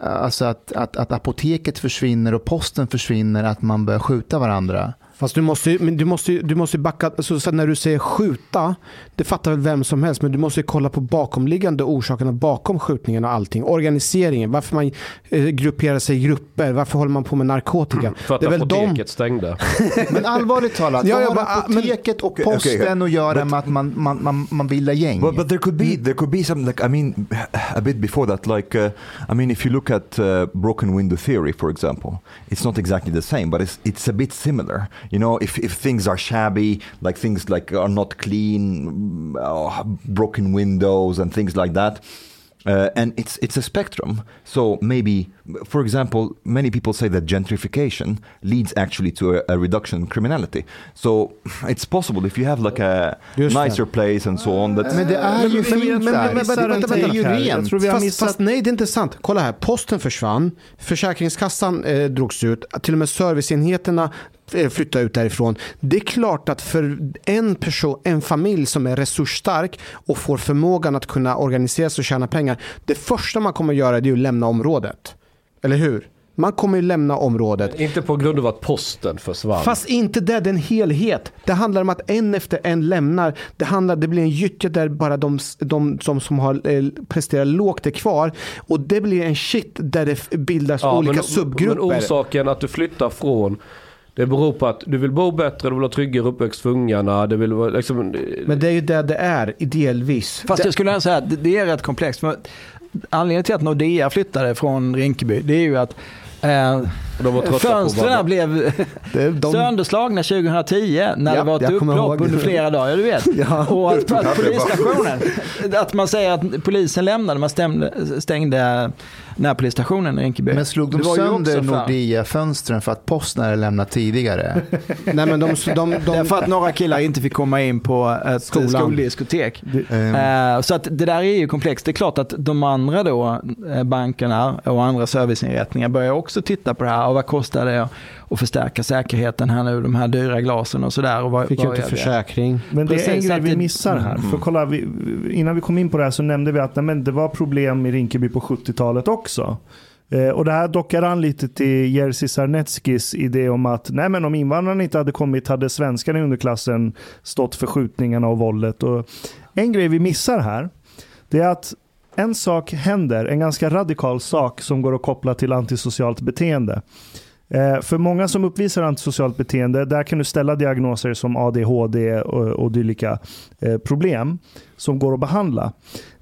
Alltså att, att, att apoteket försvinner och posten försvinner, att man börjar skjuta varandra. Fast du måste, men du måste, du måste backa, alltså, så när du säger skjuta, det fattar väl vem som helst, men du måste kolla på bakomliggande orsakerna bakom skjutningen och allting. Organiseringen, varför man eh, grupperar sig i grupper, varför håller man på med narkotika? För att det är väl apoteket de... stängde. <laughs> men allvarligt talat, ja, vad har apoteket och posten okay, okay. att göra med att man, man, man, man bildar gäng? But, but there could be, there could be something like, I mean, a bit before that, like, uh, I mean, if you look at uh, broken window theory, for example, it's not exactly the same, but it's, it's a bit similar. You know if, if things are shabby like things like are not clean uh, broken windows and things like that Uh, and it's it's a spectrum. So maybe, for example, many people say that gentrification leads actually to a, a reduction in criminality. So <laughs> it's possible if you have like a Just nicer det. place and so on. That men det är ju fint vänta, det är ju rent. Fast, fast, nej, det är inte sant. Kolla här, posten försvann, Försäkringskassan eh, drogs ut, till och med serviceenheterna flytta ut därifrån. Det är klart att för en person, en familj som är resursstark och får förmågan att kunna organisera sig och tjäna pengar. Det första man kommer att göra är att lämna området. Eller hur? Man kommer ju lämna området. Men inte på grund av att posten försvann. Fast inte det, det är en helhet. Det handlar om att en efter en lämnar. Det, handlar, det blir en gyttja där bara de, de, de som har eh, presterat lågt är kvar. Och det blir en shit där det bildas ja, olika men, subgrupper. Men orsaken att du flyttar från det beror på att du vill bo bättre, du vill ha tryggare uppväxt för ungarna. Det vill liksom... Men det är ju det det är, delvis. Fast jag skulle säga att det är rätt komplext. För anledningen till att Nordea flyttade från Rinkeby, det är ju att Eh, fönstren blev <laughs> de... sönderslagna 2010 när ja, det var ett upplopp under flera dagar. Du vet. <laughs> ja. Och att, att polisstationen, att man säger att polisen lämnade, man stämde, stängde närpolisstationen i Rinkeby. Men slog de sönder Nordea-fönstren för att posten hade lämnat tidigare? <laughs> Nej, men de, de, de, för att några killar inte fick komma in på ett Skolan. skoldiskotek. Uh, så att det där är ju komplext. Det är klart att de andra då, eh, bankerna och andra serviceinrättningar börjar också titta på det här. Och vad kostar det att förstärka säkerheten här nu, de här dyra glasen och sådär. Fick ju inte försäkring. Men det är en grej vi missar här. Mm. För kolla, vi, innan vi kom in på det här så nämnde vi att nej, men det var problem i Rinkeby på 70-talet också. Eh, och det här dockar an lite till Jerzy Sarnetskis idé om att nej men om invandrarna inte hade kommit hade svenskarna i underklassen stått för skjutningarna och våldet. Och en grej vi missar här, det är att en sak händer, en ganska radikal sak som går att koppla till antisocialt beteende. Eh, för många som uppvisar antisocialt beteende, där kan du ställa diagnoser som ADHD och, och dylika eh, problem som går att behandla.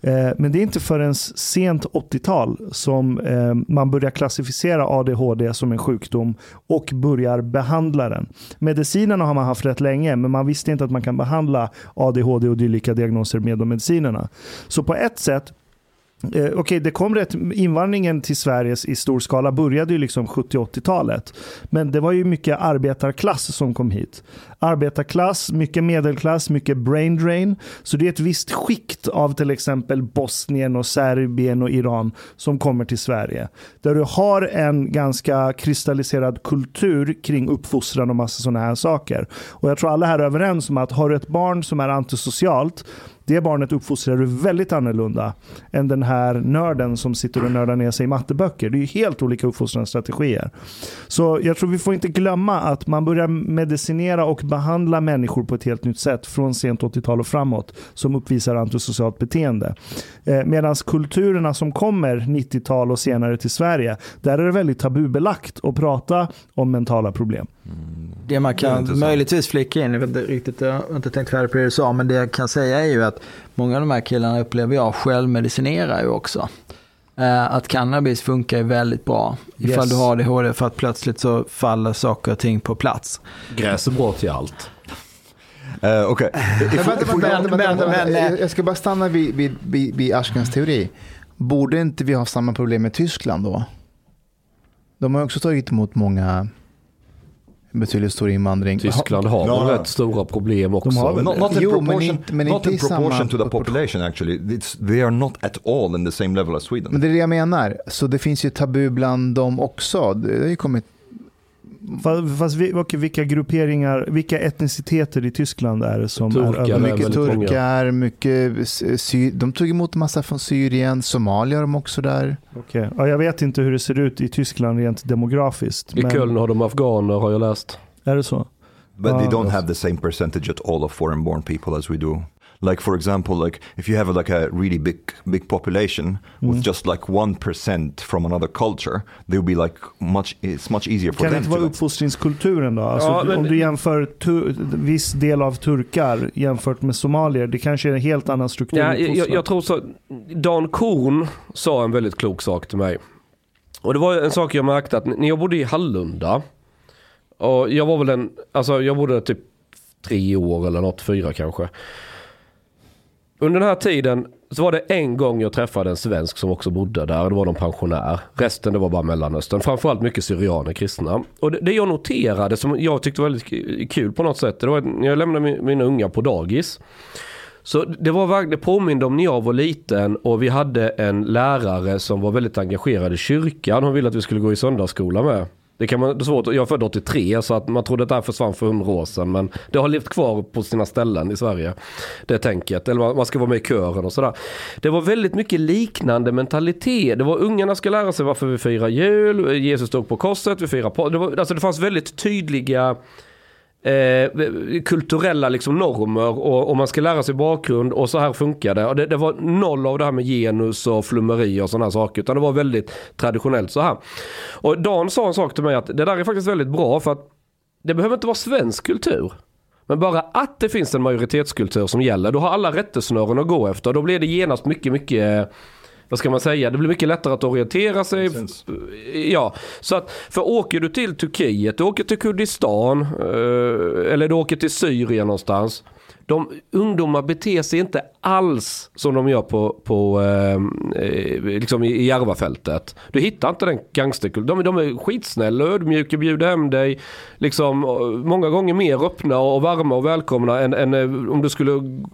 Eh, men det är inte förrän sent 80-tal som eh, man börjar klassificera ADHD som en sjukdom och börjar behandla den. Medicinerna har man haft rätt länge, men man visste inte att man kan behandla ADHD och dylika diagnoser med de medicinerna. Så på ett sätt Eh, okej, okay, det kom rätt, invandringen till Sverige i stor skala började ju liksom 70-80-talet. Men det var ju mycket arbetarklass som kom hit. Arbetarklass, mycket medelklass, mycket brain drain. Så det är ett visst skikt av till exempel Bosnien och Serbien och Iran som kommer till Sverige. Där du har en ganska kristalliserad kultur kring uppfostran och massa sådana här saker. Och jag tror alla här är överens om att har du ett barn som är antisocialt det barnet uppfostrar du väldigt annorlunda än den här nörden som sitter och nördar ner sig i matteböcker. Det är ju helt olika uppfostringsstrategier. Så jag tror vi får inte glömma att man börjar medicinera och behandla människor på ett helt nytt sätt från sent 80-tal och framåt som uppvisar antisocialt beteende. Eh, Medan kulturerna som kommer 90-tal och senare till Sverige, där är det väldigt tabubelagt att prata om mentala problem. Mm. Det man kan det möjligtvis flika in, jag vet inte riktigt, jag har inte tänkt färdigt på det du sa, men det jag kan säga är ju att många av de här killarna upplever jag självmedicinerar ju också. Eh, att cannabis funkar väldigt bra ifall yes. du har ADHD för att plötsligt så faller saker och ting på plats. Gräs är bra till allt. Uh, okay. <laughs> Jag ska bara stanna vid, vid, vid, vid Ashkens teori. Borde inte vi ha samma problem med Tyskland då? De har också tagit emot många betydligt stor invandring. Tyskland har no, rätt stora problem också. De har not, not in jo, proportion, men inte, men not in proportion to the population actually. It's, they are not at all in the same level as Sweden. Men det är det jag menar. Så det finns ju tabu bland dem också. Det har ju kommit Fast, fast okay, vilka grupperingar, vilka etniciteter i Tyskland är det som turkar är över? Mycket turkar, mycket sy de tog emot en massa från Syrien, Somalia har de också där. Okay. Ja, jag vet inte hur det ser ut i Tyskland rent demografiskt. I men... Köln har de afghaner har jag läst. Är det så? But ah, they don't have the same percentage at all of foreign born people as we do. Like for example like if you have a, like a really big big population mm. with just like 1% from another culture they will be like much it's much easier for kan them det inte vara uppfostringskulturen då? Alltså, ja, men... Om du jämför viss del av turkar jämfört med somalier, det kanske är en helt annan struktur. Ja, jag, jag, tror så. Dan Korn sa en väldigt klok sak till mig. Och det var en sak jag märkte att när jag bodde i Hallunda och jag var väl en, alltså jag bodde typ tre år eller något, fyra kanske under den här tiden så var det en gång jag träffade en svensk som också bodde där. Det var någon pensionär. Resten det var bara Mellanöstern. Framförallt mycket syrianer kristna. Och det, det jag noterade som jag tyckte var väldigt kul på något sätt. Det var när jag lämnade mina unga på dagis. Så det var det påminde om när jag var liten och vi hade en lärare som var väldigt engagerad i kyrkan. Hon ville att vi skulle gå i söndagsskola med. Det kan man, det är svårt, jag är född 83 så att man trodde att det här försvann för hundra år sedan. Men det har levt kvar på sina ställen i Sverige. Det tänket. Eller man ska vara med i kören och sådär. Det var väldigt mycket liknande mentalitet. Det var ungarna ska lära sig varför vi firar jul. Jesus stod på korset, vi firar det, var, alltså det fanns väldigt tydliga eh, kulturella liksom normer och, och, man ska lära sig bakgrund och så här funkar det. Och det, det var noll av det här med genus och flummeri och sådana saker utan det var väldigt traditionellt så här. Och Dan sa en sak till mig att det där är faktiskt väldigt bra för att det behöver inte vara svensk kultur. Men bara att det finns en majoritetskultur som gäller, då har alla rättesnören att gå efter. Då blir det genast mycket, mycket vad ska man säga, det blir mycket lättare att orientera sig. Ja, så att, för åker du till Turkiet, du åker till Kurdistan eh, eller du åker till Syrien någonstans de ungdomar beter sig inte alls som de gör på, på eh, liksom i Järvafältet. Du hittar inte den gangsterkulturen. De, de är skitsnälla, ödmjuka, bjuder hem dig. Liksom, många gånger mer öppna och varma och välkomna än, än eh, om du skulle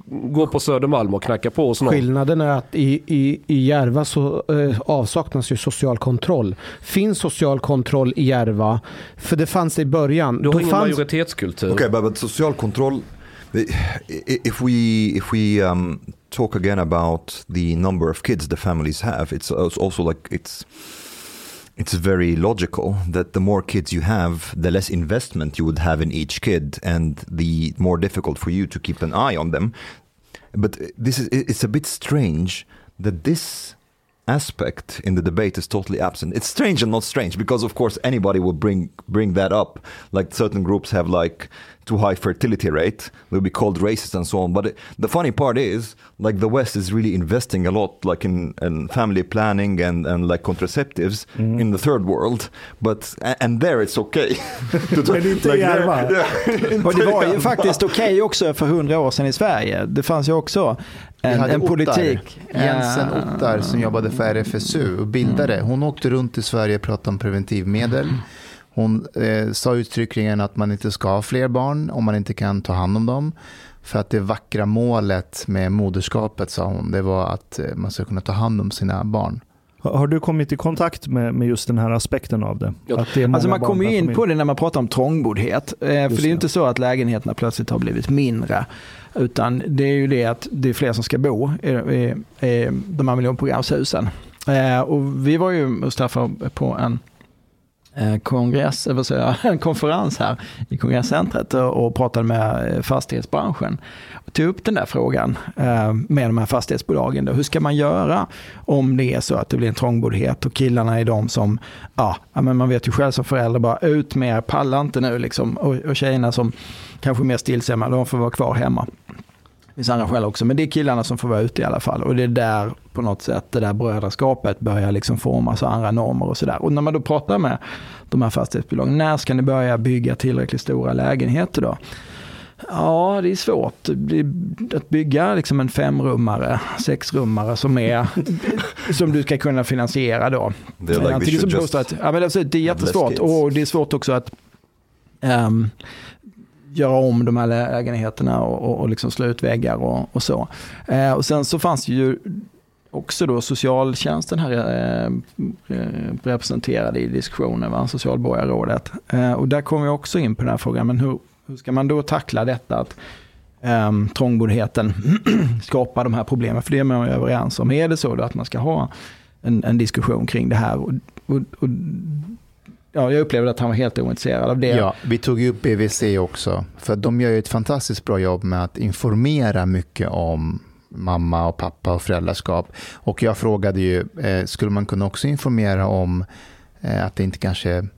gå på Södermalm och knacka på hos någon. Skillnaden är att i, i, i Järva så eh, avsaknas ju social kontroll. Finns social kontroll i Järva? För det fanns det i början. Du har ingen fanns... majoritetskultur. Okej, okay, men social kontroll if we if we um, talk again about the number of kids the families have, it's also like it's it's very logical that the more kids you have, the less investment you would have in each kid, and the more difficult for you to keep an eye on them. But this is it's a bit strange that this aspect in the debate is totally absent. It's strange and not strange because, of course, anybody will bring bring that up. Like certain groups have like too high fertility rate, they'll be called racist and so on. But it, the funny part is, like the West is really investing a lot, like in, in family planning and, and like contraceptives mm. in the third world. But and there it's okay. <laughs> Men inte like Järva. <laughs> <laughs> Och det var ju faktiskt okej okay också för hundra år sedan i Sverige. Det fanns ju också en, en politik. Jensen Ottar som jobbade för RFSU och bildade. Mm. Hon åkte runt i Sverige och pratade om preventivmedel. Hon eh, sa uttryckligen att man inte ska ha fler barn om man inte kan ta hand om dem. För att det vackra målet med moderskapet, sa hon, det var att eh, man ska kunna ta hand om sina barn. Har du kommit i kontakt med, med just den här aspekten av det? Ja. det alltså man kommer ju in på det när man pratar om trångboddhet. Eh, för det är ju inte så att lägenheterna plötsligt har blivit mindre. Utan det är ju det att det är fler som ska bo i, i, i de här miljonprogramshusen. Eh, och vi var ju, Mustafa, på en Eh, kongress, vad säger <laughs> en konferens här i kongresscentret och pratade med eh, fastighetsbranschen. Och tog upp den där frågan eh, med de här fastighetsbolagen. Då. Hur ska man göra om det är så att det blir en trångboddhet och killarna är de som, ja, men man vet ju själv som förälder bara ut med er, pallar inte nu liksom. Och, och tjejerna som kanske är mer stillsamma, de får vara kvar hemma. Det finns andra skäl också, men det är killarna som får vara ute i alla fall. Och det är där på något sätt det där brödraskapet börjar liksom formas och andra normer och sådär. Och när man då pratar med de här fastighetsbolagen, när ska ni börja bygga tillräckligt stora lägenheter då? Ja, det är svårt att bygga liksom en femrummare, sexrummare som, är, <laughs> som du ska kunna finansiera då. Det är, like som just... ja, men det är jättesvårt och det är svårt också att um, göra om de här lägenheterna och, och, och liksom slå ut väggar och, och så. Eh, och sen så fanns det ju också då socialtjänsten här eh, eh, representerad i diskussionen, va? socialborgarrådet. Eh, och där kommer vi också in på den här frågan, men hur, hur ska man då tackla detta att eh, trångboddheten <clears throat> skapar de här problemen? För det är man ju överens om. Är det så då att man ska ha en, en diskussion kring det här? Och, och, och ja, jag upplevde att han var helt ointresserad av det. Ja, vi tog ju upp BVC också. För de gör ju ett fantastiskt bra jobb med att informera mycket om mamma och pappa och föräldraskap. Och jag frågade ju, eh, skulle man kunna också informera om eh, att det inte kanske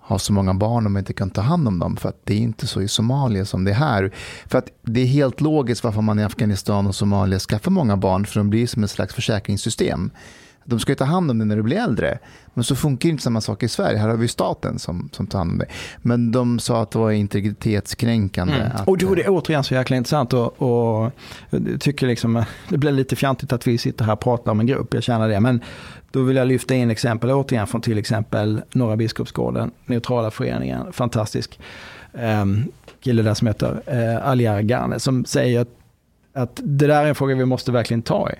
har så många barn om man inte kan ta hand om dem. För att det är inte så i Somalia som det är här. För att det är helt logiskt varför man i Afghanistan och Somalia skaffar många barn. För de blir som ett slags försäkringssystem de ska ju ta hand om dig när du blir äldre. Men så funkar inte samma sak i Sverige. Här har vi staten som, som tar hand om dig. Men de sa att det var integritetskränkande. Mm. Att, och det är återigen så jäkla intressant och, och tycker liksom, det blir lite fjantigt att vi sitter här och pratar om en grupp, jag känner det. Men då vill jag lyfta in exempel återigen från till exempel Norra Biskopsgården, Neutrala föreningen, fantastisk um, kille där som heter uh, Aliar Garne som säger att, att det där är en fråga vi måste verkligen ta i.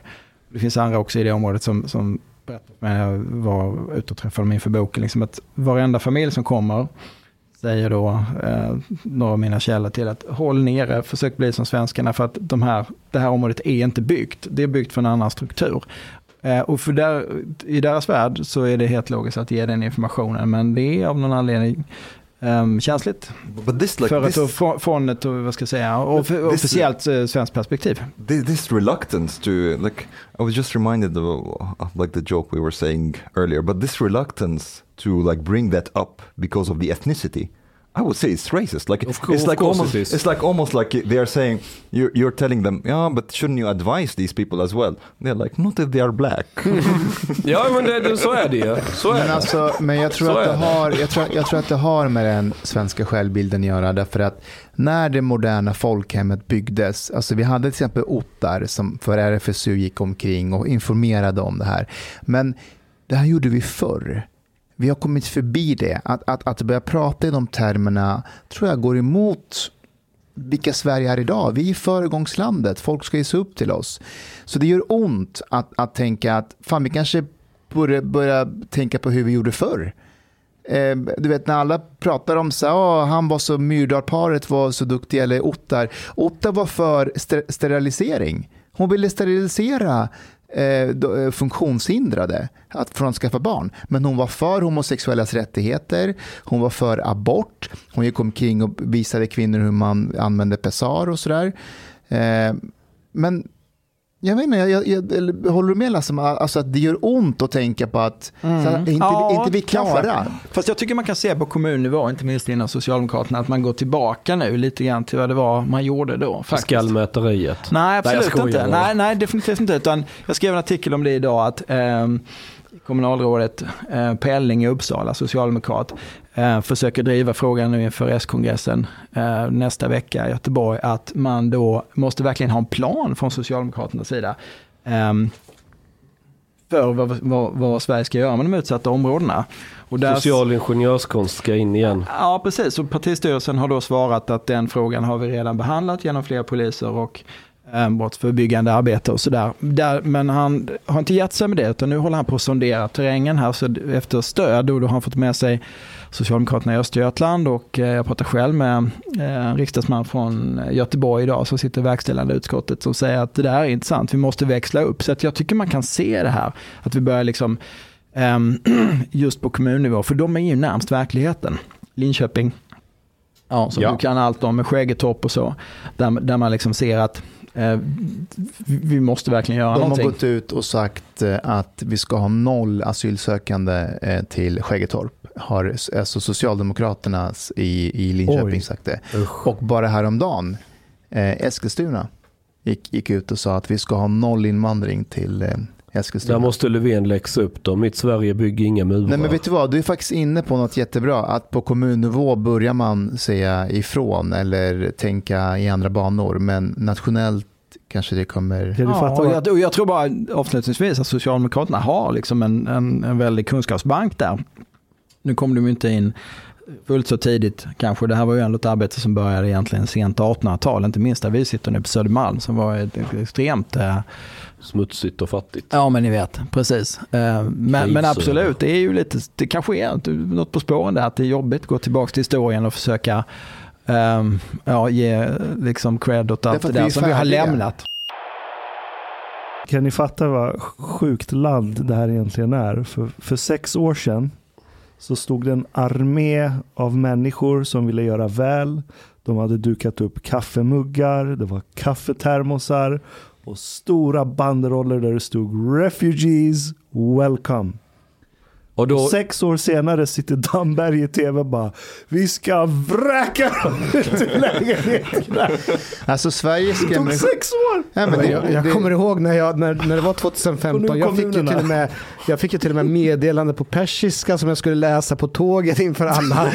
Det finns andra också i det området som, som berättade när jag var ute och träffade dem inför boken, liksom att varenda familj som kommer säger då eh, några av mina källor till att håll nere, försök bli som svenskarna för att de här, det här området är inte byggt. Det är byggt för en annan struktur. Eh, och för där, i deras värld så är det helt logiskt att ge den informationen, men det är av någon anledning um, känsligt. This, like, för this, från ett vad ska jag säga, officiellt uh, svenskt perspektiv. This reluctance to, like, I was just reminded of, of like the joke we were saying earlier, but this reluctance to like bring that up because of the ethnicity. I would say it's racist. Like of it's like almost it it's like almost like they are saying you're, you're telling them, yeah, but shouldn't you advise these people as well? They're like, not if they are black. <laughs> ja, men det, så är det. Så men, alltså, men jag tror, att det har, jag, tror, jag tror att det har med den svenska självbilden att göra. Därför att när det moderna folkhemmet byggdes, alltså vi hade till exempel Ottar som för RFSU gick omkring och informerade om det här. Men det här gjorde vi förr vi har kommit förbi det. Att, att, att börja prata i de termerna tror jag går emot vilka Sverige är idag. Vi är föregångslandet, folk ska ge sig upp till oss. Så det gör ont att, att tänka att fan, vi kanske borde börja tänka på hur vi gjorde förr. Eh, du vet när alla pratar om så oh, han var så Myrdalparet var så duktiga, eller Ottar. Ottar var för sterilisering. Hon ville sterilisera Eh, eh, funktionshindrade att, från att skaffa barn. Men hon var för homosexuellas rättigheter, hon var för abort, hon gick omkring och visade kvinnor hur man använde pessar och sådär. Eh, men jag vet inte, jag, jag, jag, håller du med Lasse? Alltså att det gör ont att tänka på att mm. så, inte, ja, inte vi klara. Fast jag tycker man kan se på kommunnivå, inte minst inom Socialdemokraterna, att man går tillbaka nu lite grann till vad det var man gjorde då. Skallmäteriet? Nej, absolut nej, inte. Nej, nej, definitivt inte. Utan jag skrev en artikel om det idag, att eh, kommunalrådet eh, Pelling i Uppsala, socialdemokrat, eh, försöker driva frågan nu inför S-kongressen eh, nästa vecka i Göteborg, att man då måste verkligen ha en plan från Socialdemokraternas sida ehm, för vad, vad, vad, Sverige ska göra med de utsatta områdena. Och där, Social ingenjörskonst ska in igen. Ja, precis. Och partistyrelsen har då svarat att den frågan har vi redan behandlat genom fler poliser och brottsförebyggande arbete och sådär. men han har inte gett sig med det, utan nu håller han på att sondera terrängen här så efter stöd. Och då har han fått med sig Socialdemokraterna i Östergötland och eh, jag pratar själv med eh, en riksdagsman från Göteborg idag som sitter i verkställande utskottet som säger att det där är intressant, vi måste växla upp. Så att jag tycker man kan se det här, att vi börjar liksom ehm, <clears throat> just på kommunnivå, för de är ju närmst verkligheten. Linköping, ja, som ja. du kan allt om med Skäggetorp och så, där, där man liksom ser att Eh, vi måste verkligen göra De någonting. De har gått ut och sagt eh, att vi ska ha noll asylsökande eh, till Skäggetorp. Har alltså Socialdemokraterna i, i Linköping Oj. sagt det. Usch. Och bara häromdagen, Eskilstuna gick, gick ut och sa att vi ska ha noll invandring till Eskilstuna. Där måste Löfven läxa upp dem. Mitt Sverige bygger inga murar. Nej men vet du vad, du är faktiskt inne på något jättebra. Att på kommunnivå börjar man säga ifrån eller tänka i andra banor. Men nationellt kanske det kommer... Ja, och jag, och jag tror bara avslutningsvis att Socialdemokraterna har liksom en, en, en väldig kunskapsbank där. Nu kommer de inte in fullt så tidigt kanske. Det här var ju ändå ett arbete som började egentligen sent 1800-tal, inte minst där vi sitter nu på Södermalm som var ett extremt eh, Smutsigt och fattigt. Ja men ni vet, precis. Eh, men, men, absolut, det är ju lite, det kanske är något på spåren där, att det är jobbigt att gå tillbaka till historien och försöka um, ja, ge liksom cred åt allt det där som vi har lämnat. Kan ni fatta vad sjukt land det här egentligen är? För, för sex år sedan så stod det en armé av människor som ville göra väl. De hade dukat upp kaffemuggar, det var kaffetermosar och stora banderoller där det stod Refugees Welcome. Och, då... och sex år senare sitter Damberg i tv och bara Vi ska vräka dem ut ur lägenheterna. <laughs> Alltså Sverige skrämmer... Det tog sex år! Ja, men det, jag, jag kommer ihåg när, jag, när, när det var 2015. Jag fick ju till och med Jag fick ju till och med meddelande på persiska som jag skulle läsa på tåget inför alla.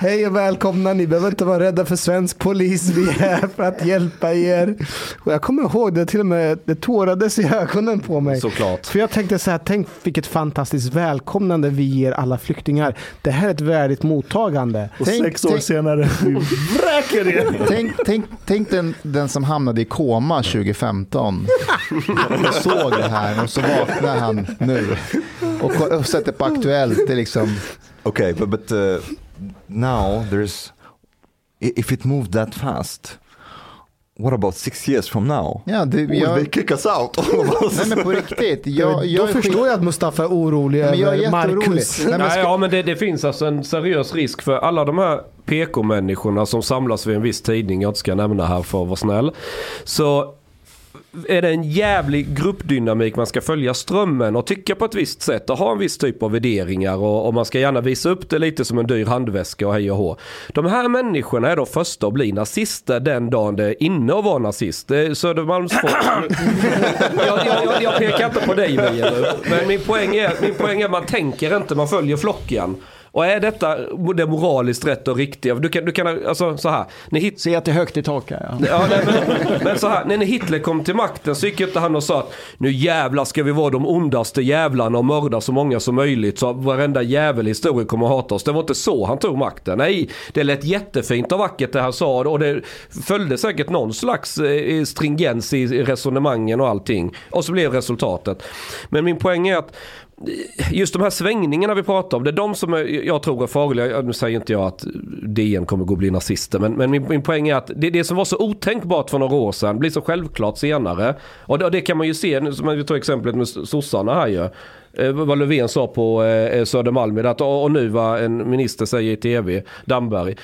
Hej och välkomna, ni behöver inte vara rädda för svensk polis, vi är här för att hjälpa er. Och jag kommer ihåg det, till och med det tårades i ögonen på mig. Såklart. För jag tänkte så här, tänk vilket fantastiskt välkomnande vi ger alla flyktingar. Det här är ett värdigt mottagande. Och tänk, sex år tänk, senare, vi vräker er. Tänk, tänk, tänk den, den som hamnade i koma 2015 och såg det här och så vaknar han nu och, och sätter på Aktuellt. Det är liksom... Okej, okay, but, but uh, now there's, if it moved that fast, what about six years from now? Ja, det, Will jag... they kick us out? <laughs> Nej men på riktigt. Jag, jag Då förstår jag att Mustafa är orolig men jag över Marcus. Nej, men ska... ja, men det, det, finns alltså en seriös risk för alla de här PK-människorna som samlas vid en viss tidning, jag inte ska nämna här för att vara snäll. Så är det en jävlig gruppdynamik. Man ska följa strömmen och tycka på ett visst sätt och ha en viss typ av värderingar. Och, och man ska gärna visa upp det lite som en dyr handväska och hej och hå. De här människorna är de första att bli nazister den dagen det är inne att vara nazist. Södermalmsfolk. <clears throat> jag, jag, jag, pekar inte på dig Mia. Men min poäng, är, min poäng är att man tänker inte, man följer flocken. Och är detta det moraliskt rätt och riktiga? Du kan, du kan alltså så här. När Hit Se att det är högt i tak här. Ja. ja nej, men, men, så här, när Hitler kom till makten så gick inte han och sa att nu jävlar ska vi vara de ondaste jävlarna och mörda så många som möjligt så varenda jävel i historien kommer att hata oss. Det var inte så han tog makten. Nej, det lät jättefint och vackert det han sa och det följde säkert någon slags eh, stringens i resonemangen och allting. Och så blev resultatet. Men min poäng är att just de här svängningarna vi pratar om, det är de som är, jag tror är farliga. Nu säger inte jag att DN kommer gå och bli nazister, men, men min, min poäng är att det, det som var så otänkbart för några år sedan blir så självklart senare. Och det, och det kan man ju se, som vi tar exemplet med sossarna här ju. Eh, vad Löfven sa på eh, Södermalm, att, och, och nu vad en minister säger i tv, Damberg.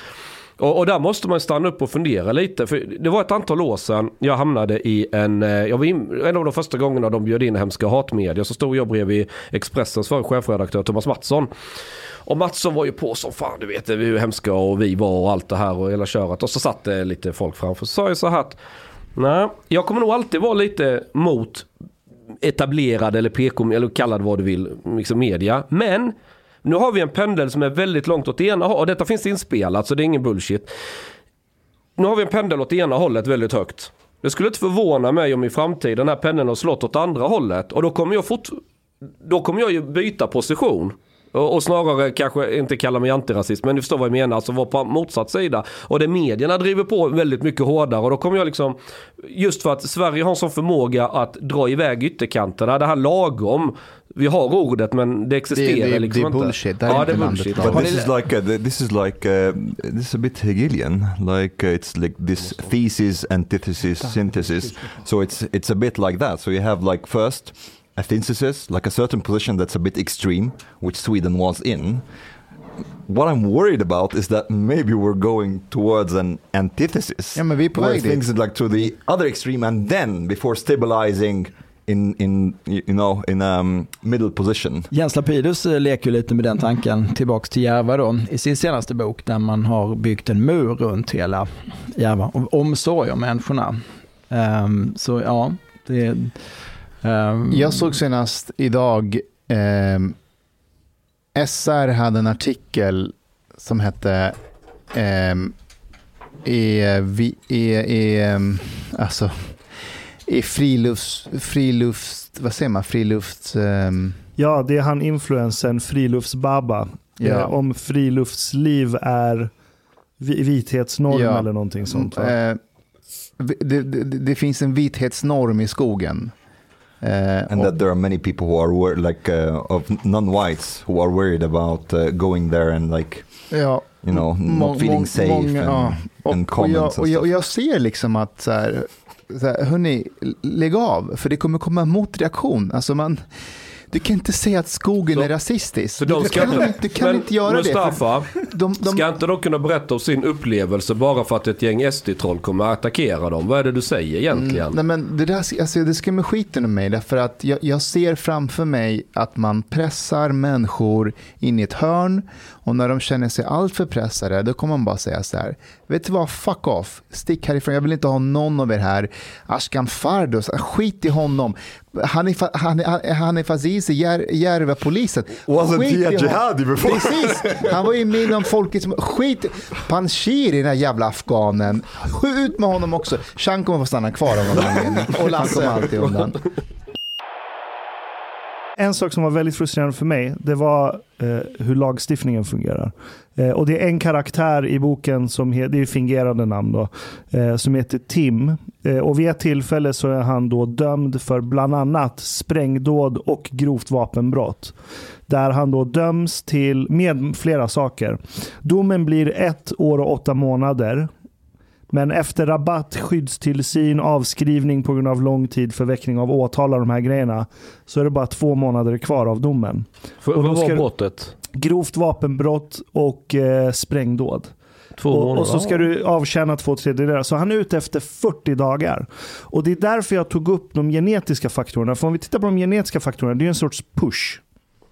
Och, och, där måste man stanna upp och fundera lite. För det var ett antal år sedan jag hamnade i en, eh, jag var in, en av de första gångerna de bjöd in hemska hatmedia. Så stod jag bredvid Expressens förre chefredaktör Thomas Mattsson. Och Mattsson var ju på som fan, du vet hur hemska och vi var och allt det här och hela köret. Och så satt det lite folk framför. Så sa jag så här att, nej, jag kommer nog alltid vara lite mot etablerad eller PK, eller kallad vad du vill, liksom media. Men nu har vi en pendel som är väldigt långt åt ena hållet. Detta finns inspelat så det är ingen bullshit. Nu har vi en pendel åt ena hållet väldigt högt. Det skulle inte förvåna mig om i framtiden den här pendeln har slått åt andra hållet. Och då kommer jag fort... Då kommer jag ju byta position. Och, snarare kanske inte kalla mig antirasist men ni förstår vad jag menar. Alltså vara på motsatt sida. Och det medierna driver på väldigt mycket hårdare. Och då kommer jag liksom, just för att Sverige har en sån förmåga att dra iväg ytterkanterna. Det här lagom. Vi har ordet men det existerar det, det, liksom det är bullshit. Det ja, det är bullshit. But this is like, uh, this is like, uh, this is a bit Hegelian. Like uh, it's like this thesis, antithesis, synthesis. So it's, it's a bit like that. So you have like first a synthesis, like a certain position that's a bit extreme, which Sweden was in. What I'm worried about is that maybe we're going towards an antithesis. Ja, men vi är på where things like to the other extreme and then before stabilizing in, in, you know, in a um, middle position. Jens Lapidus eh, leker lite med den tanken tillbaks till Järva då, i sin senaste bok där man har byggt en mur runt hela Järva, omsorg om människorna. Um, så ja, det Um, jag såg senast idag, ehm, SR hade en artikel som hette i, i, i, alltså, i frilufts, frilufts, vad säger man, frilufts... ja, det är han influensen Friluftsbaba. Ja. Eh, om friluftsliv är vithetsnorm ja. eller någonting sånt. Eh, det, det, det, finns en vithetsnorm i skogen. Uh, and that there are many people who are like uh, of non-whites who are worried about uh, going there and like ja, you know not feeling safe många, and, ja. och, and och, jag, och, jag, och jag ser liksom att så här, så här, hörni, lägg av för det kommer komma motreaktion. Alltså man du kan inte säga att skogen så, är rasistisk. du, ska kan, inte, du kan inte göra Mustafa, det. De, de, ska inte de kunna berätta om sin upplevelse bara för att ett gäng SD-troll kommer att attackera dem? Vad är det du säger egentligen? Mm, nej men det, där, alltså, det skrämmer skiten ur mig. Därför att jag, jag ser framför mig att man pressar människor in i ett hörn. Och när de känner sig alltför pressade, då kommer man bara säga så här. Vet du vad, fuck off. Stick härifrån, jag vill inte ha någon av er här. Ashkan Fardos, skit i honom Hanif, Hanif Azizi, Jär, Järvapolisen. Wasn't he a jihadi before? Precis, han var ju med om folket skit. Panshiri, den här jävla afghanen. Ut med honom också. Chan kommer få stanna kvar av någon anledning. Och Lasse kommer alltid undan. En sak som var väldigt frustrerande för mig, det var eh, hur lagstiftningen fungerar. Eh, och det är en karaktär i boken, som he, det är fingerande namn då, eh, som heter Tim. Eh, och vid ett tillfälle så är han då dömd för bland annat sprängdåd och grovt vapenbrott. Där han då döms till, med flera saker. Domen blir ett år och åtta månader men efter rabatt, skyddstillsyn, avskrivning på grund av lång tid för väckning av åtal och de här grejerna så är det bara två månader kvar av domen. För, och vad var brottet? Grovt vapenbrott och eh, sprängdåd. Två och, och, så ska du avtjäna två tredjedelar. Så han är ute efter 40 dagar. Och det är därför jag tog upp de genetiska faktorerna. För om vi tittar på de genetiska faktorerna, det är en sorts push.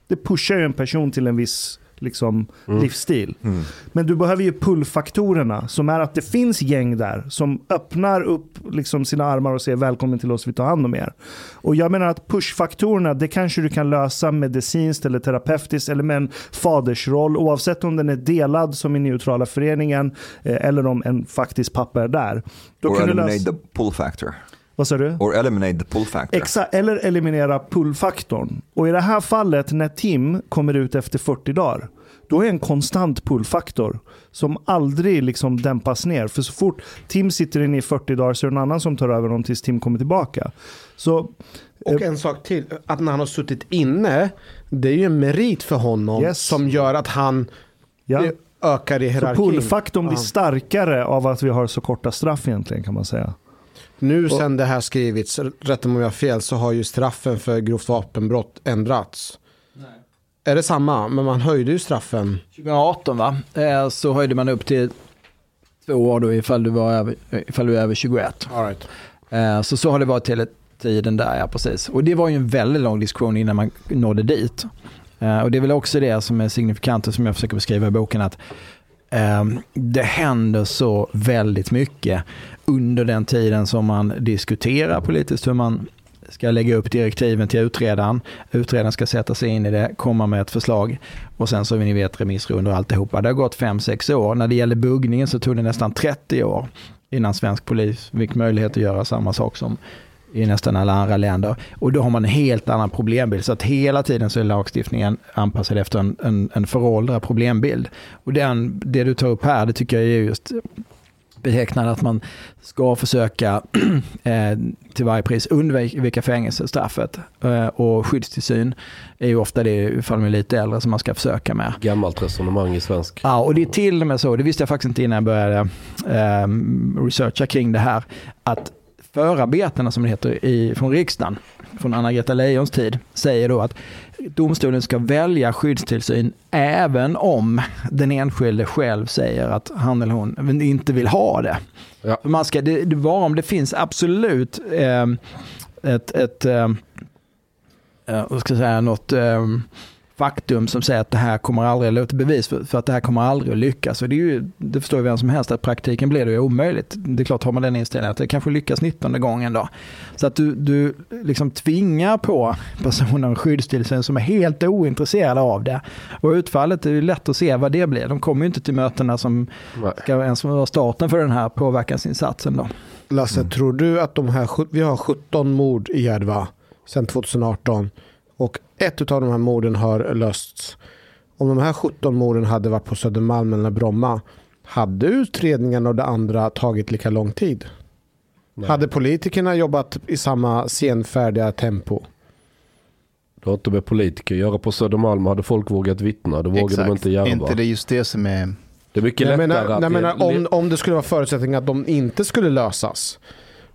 Det pushar ju en person till en viss liksom, mm. livsstil. Mm. Men du behöver ju pullfaktorerna som är att det finns gäng där som öppnar upp liksom, sina armar och säger välkommen till oss, vi tar hand om er. Och jag menar att pushfaktorerna, det kanske du kan lösa medicinskt eller terapeutiskt eller med en fadersroll oavsett om den är delad som i neutrala föreningen eh, eller om en faktisk pappa är där. Då Or kan eliminate lösa... the pull factor. Vad sa du? Or eliminate the pull factor. Exakt, eller eliminera pullfaktorn. Och i det här fallet när Tim kommer ut efter 40 dagar, då är en konstant pullfaktor som aldrig liksom dämpas ner. För så fort Tim sitter inne i 40 dagar så är det en annan som tar över honom tills Tim kommer tillbaka. Så, och eh, en sak till, att när han har suttit inne, det är ju en merit för honom yes. som gör att han ja. ökar i hierarkin. Så pullfaktorn blir starkare av att vi har så korta straff egentligen kan man säga. Nu sen det här skrivits, rätta mig om jag har fel, så har ju straffen för grovt vapenbrott ändrats. Nej. Är det samma? Men man höjde ju straffen. 2018 va? Eh, så höjde man upp till två år då ifall du, var över, ifall du är över 21. All right. Eh, så så har det varit hela tiden där, ja precis. Och det var ju en väldigt lång diskussion innan man nådde dit. Eh, och det är väl också det som är signifikant och som jag försöker beskriva i boken att Ehm, det händer så väldigt mycket under den tiden som man diskuterar politiskt hur man ska lägga upp direktiven till utredaren. Utredaren ska sätta sig in i det, komma med ett förslag och sen så ni vet remissrundor och alltihopa. Det har gått 5-6 år. När det gäller buggningen så tog det nästan 30 år innan svensk polis fick möjlighet att göra samma sak som i nästan alla andra länder. Och då har man en helt annan problembild. Så att hela tiden så är lagstiftningen anpassad efter en, en, en föråldrad problembild. Och den, det du tar upp här, det tycker jag är just betecknande att man ska försöka <clears throat> eh, till varje pris undvika fängelsestraffet. Eh, och skyddstillsyn är ju ofta det, ifall man är lite äldre, som man ska försöka med. Gammalt resonemang i svensk. Ja, och det är till och med så, det visste jag faktiskt inte innan jag började eh, researcha kring det här, att förarbetena som det heter i, från riksdagen, från Anna-Greta Leijons tid, säger då att domstolen ska välja skyddstillsyn även om den enskilde själv säger att han eller hon inte vill ha det. Ja. Man ska, det, det bara om det finns absolut eh, ett, ett eh, eh vad ska jag säga, något eh, faktum som säger att det här kommer aldrig, eller ett bevis för, för, att det här kommer aldrig att lyckas. Och det, är ju, det förstår ju vem som helst att praktiken blir det ju omöjligt. Det är klart, har man den inställningen att det kanske lyckas 19 gången då. Så att du, du liksom tvingar på personen skyddstillsyn som är helt ointresserade av det. Och utfallet är ju lätt att se vad det blir. De kommer ju inte till mötena som Nej. ska ens vara starten för den här påverkansinsatsen då. Lasse, mm. tror du att de här, vi har 17 mord i Järva sedan 2018 och ett av de här morden har lösts. Om de här 17 morden hade varit på Södermalm eller Bromma, hade utredningen och det andra tagit lika lång tid? Nej. Hade politikerna jobbat i samma senfärdiga tempo? Det har inte med politiker att göra på Södermalm. Hade folk vågat vittna, då vågade Exakt. de inte göra. Inte det just det som är... Det är mycket lättare menar, att... Jag menar, om, om det skulle vara förutsättning att de inte skulle lösas.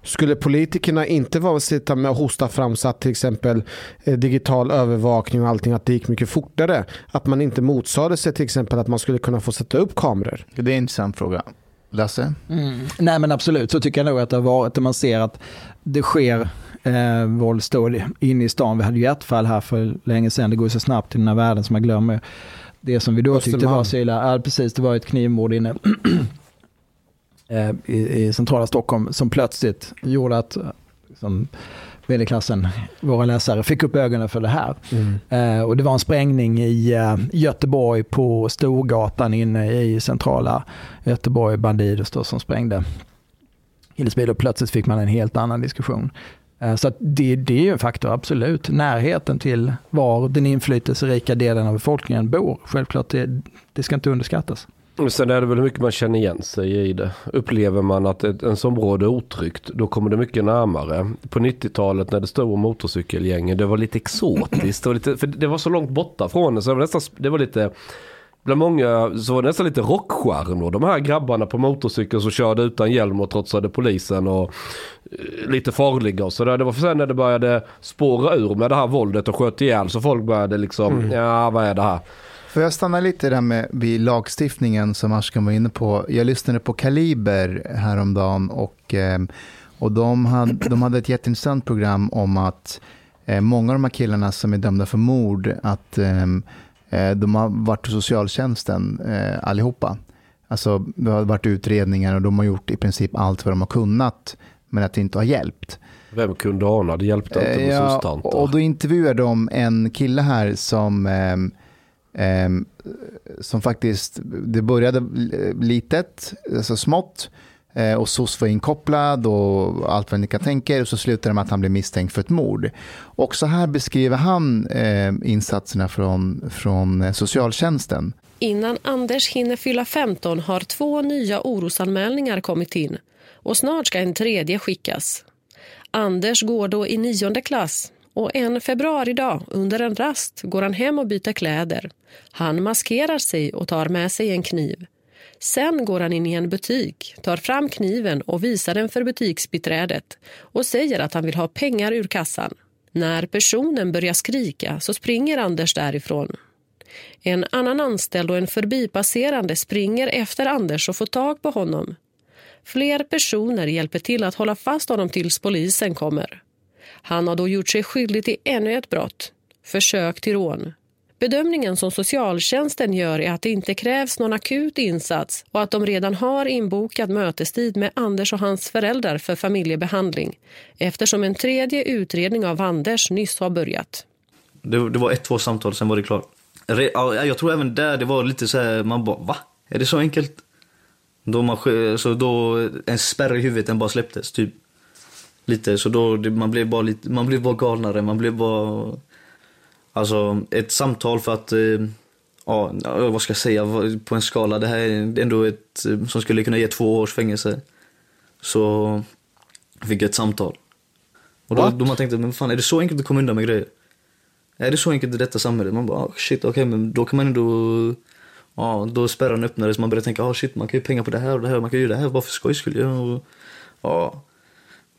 Skulle politikerna inte vara sitta med och hosta fram så att till exempel eh, digital övervakning och allting att det gick mycket fortare? Att man inte motsade sig till exempel att man skulle kunna få sätta upp kameror? Det är en intressant fråga. Lasse? Mm. Nej men absolut, så tycker jag nog att det har varit. Man ser att det sker eh, våldsdåd inne i stan. Vi hade ju ett fall här för länge sedan, det går så snabbt i den här världen som man glömmer. Det som vi då Östermalm. tyckte var så illa, ja, precis det var ett knivmord inne <clears throat> Eh, i, i, centrala Stockholm som plötsligt gjorde att liksom, vd-klassen, våra läsare, fick upp ögonen för det här. Mm. Eh, och det var en sprängning i eh, Göteborg på Storgatan inne i centrala Göteborg, Bandidos då, som sprängde Hillesbil och plötsligt fick man en helt annan diskussion. Eh, så det, det är ju en faktor, absolut. Närheten till var den inflytelserika delen av befolkningen bor. Självklart, det, det ska inte underskattas. Sen är det väl mycket man känner igen sig i det. Upplever man att ett ens område är otryggt, då kommer det mycket närmare. På 90-talet när det stod motorcykelgängen, det var lite exotiskt. Det var, lite, för det var så långt borta från det, så det var, nästan, det var lite Bland många så var det nästan lite rockstjärnor. De här grabbarna på motorcykel som körde utan hjälm och trotsade polisen och eh, lite farliga och sådär. Det var sen när det började spåra ur med det här våldet och sköt ihjäl så folk började liksom, mm. ja vad är det här? Får jag stanna lite där med vid lagstiftningen som Ashkan var inne på. Jag lyssnade på Kaliber häromdagen och, eh, och de, hade, de hade ett jätteintressant program om att eh, många av de här killarna som är dömda för mord, att eh, de har varit hos socialtjänsten allihopa. Alltså, det har varit utredningar och de har gjort i princip allt vad de har kunnat, men att det inte har hjälpt. Vem kunde ana? Det hjälpte inte med ja, Och då intervjuade de en kille här som Eh, som faktiskt, det började litet, alltså smått. Eh, och SOS var inkopplad och allt vad ni kan tänka er. Och så slutade det med att han blev misstänkt för ett mord. Och så här beskriver han eh, insatserna från, från eh, socialtjänsten. Innan Anders hinner fylla 15 har två nya orosanmälningar kommit in och snart ska en tredje skickas. Anders går då i nionde klass och en februaridag under en rast går han hem och byter kläder. Han maskerar sig och tar med sig en kniv. Sen går han in i en butik, tar fram kniven och visar den för butiksbiträdet och säger att han vill ha pengar ur kassan. När personen börjar skrika så springer Anders därifrån. En annan anställd och en förbipasserande springer efter Anders och får tag på honom. Fler personer hjälper till att hålla fast honom tills polisen kommer. Han har då gjort sig skyldig till ännu ett brott, försök till rån. Bedömningen som socialtjänsten gör är att det inte krävs någon akut insats och att de redan har inbokad mötestid med Anders och hans föräldrar för familjebehandling eftersom en tredje utredning av Anders nyss har börjat. Det, det var ett, två samtal, sen var det klart. Jag tror även där det var lite så här, man bara va? Är det så enkelt? Då, man, så då en spärr i huvudet den bara släpptes, typ. Lite, så då man blev bara lite, man blev bara galnare, man blev bara Alltså ett samtal för att, eh, ja, vad ska jag säga, på en skala, det här är ändå ett eh, som skulle kunna ge två års fängelse. Så fick jag ett samtal. Och då, då man tänkte, men fan är det så enkelt att komma undan med grejer? Är det så enkelt i detta samhälle? Man bara, oh, shit, okej, okay, men då kan man ändå, ja, då spärren öppnades, man började tänka, oh, shit, man kan ju pengar på det här och det här, man kan ju göra det här bara för skojs skull. Ja, ja,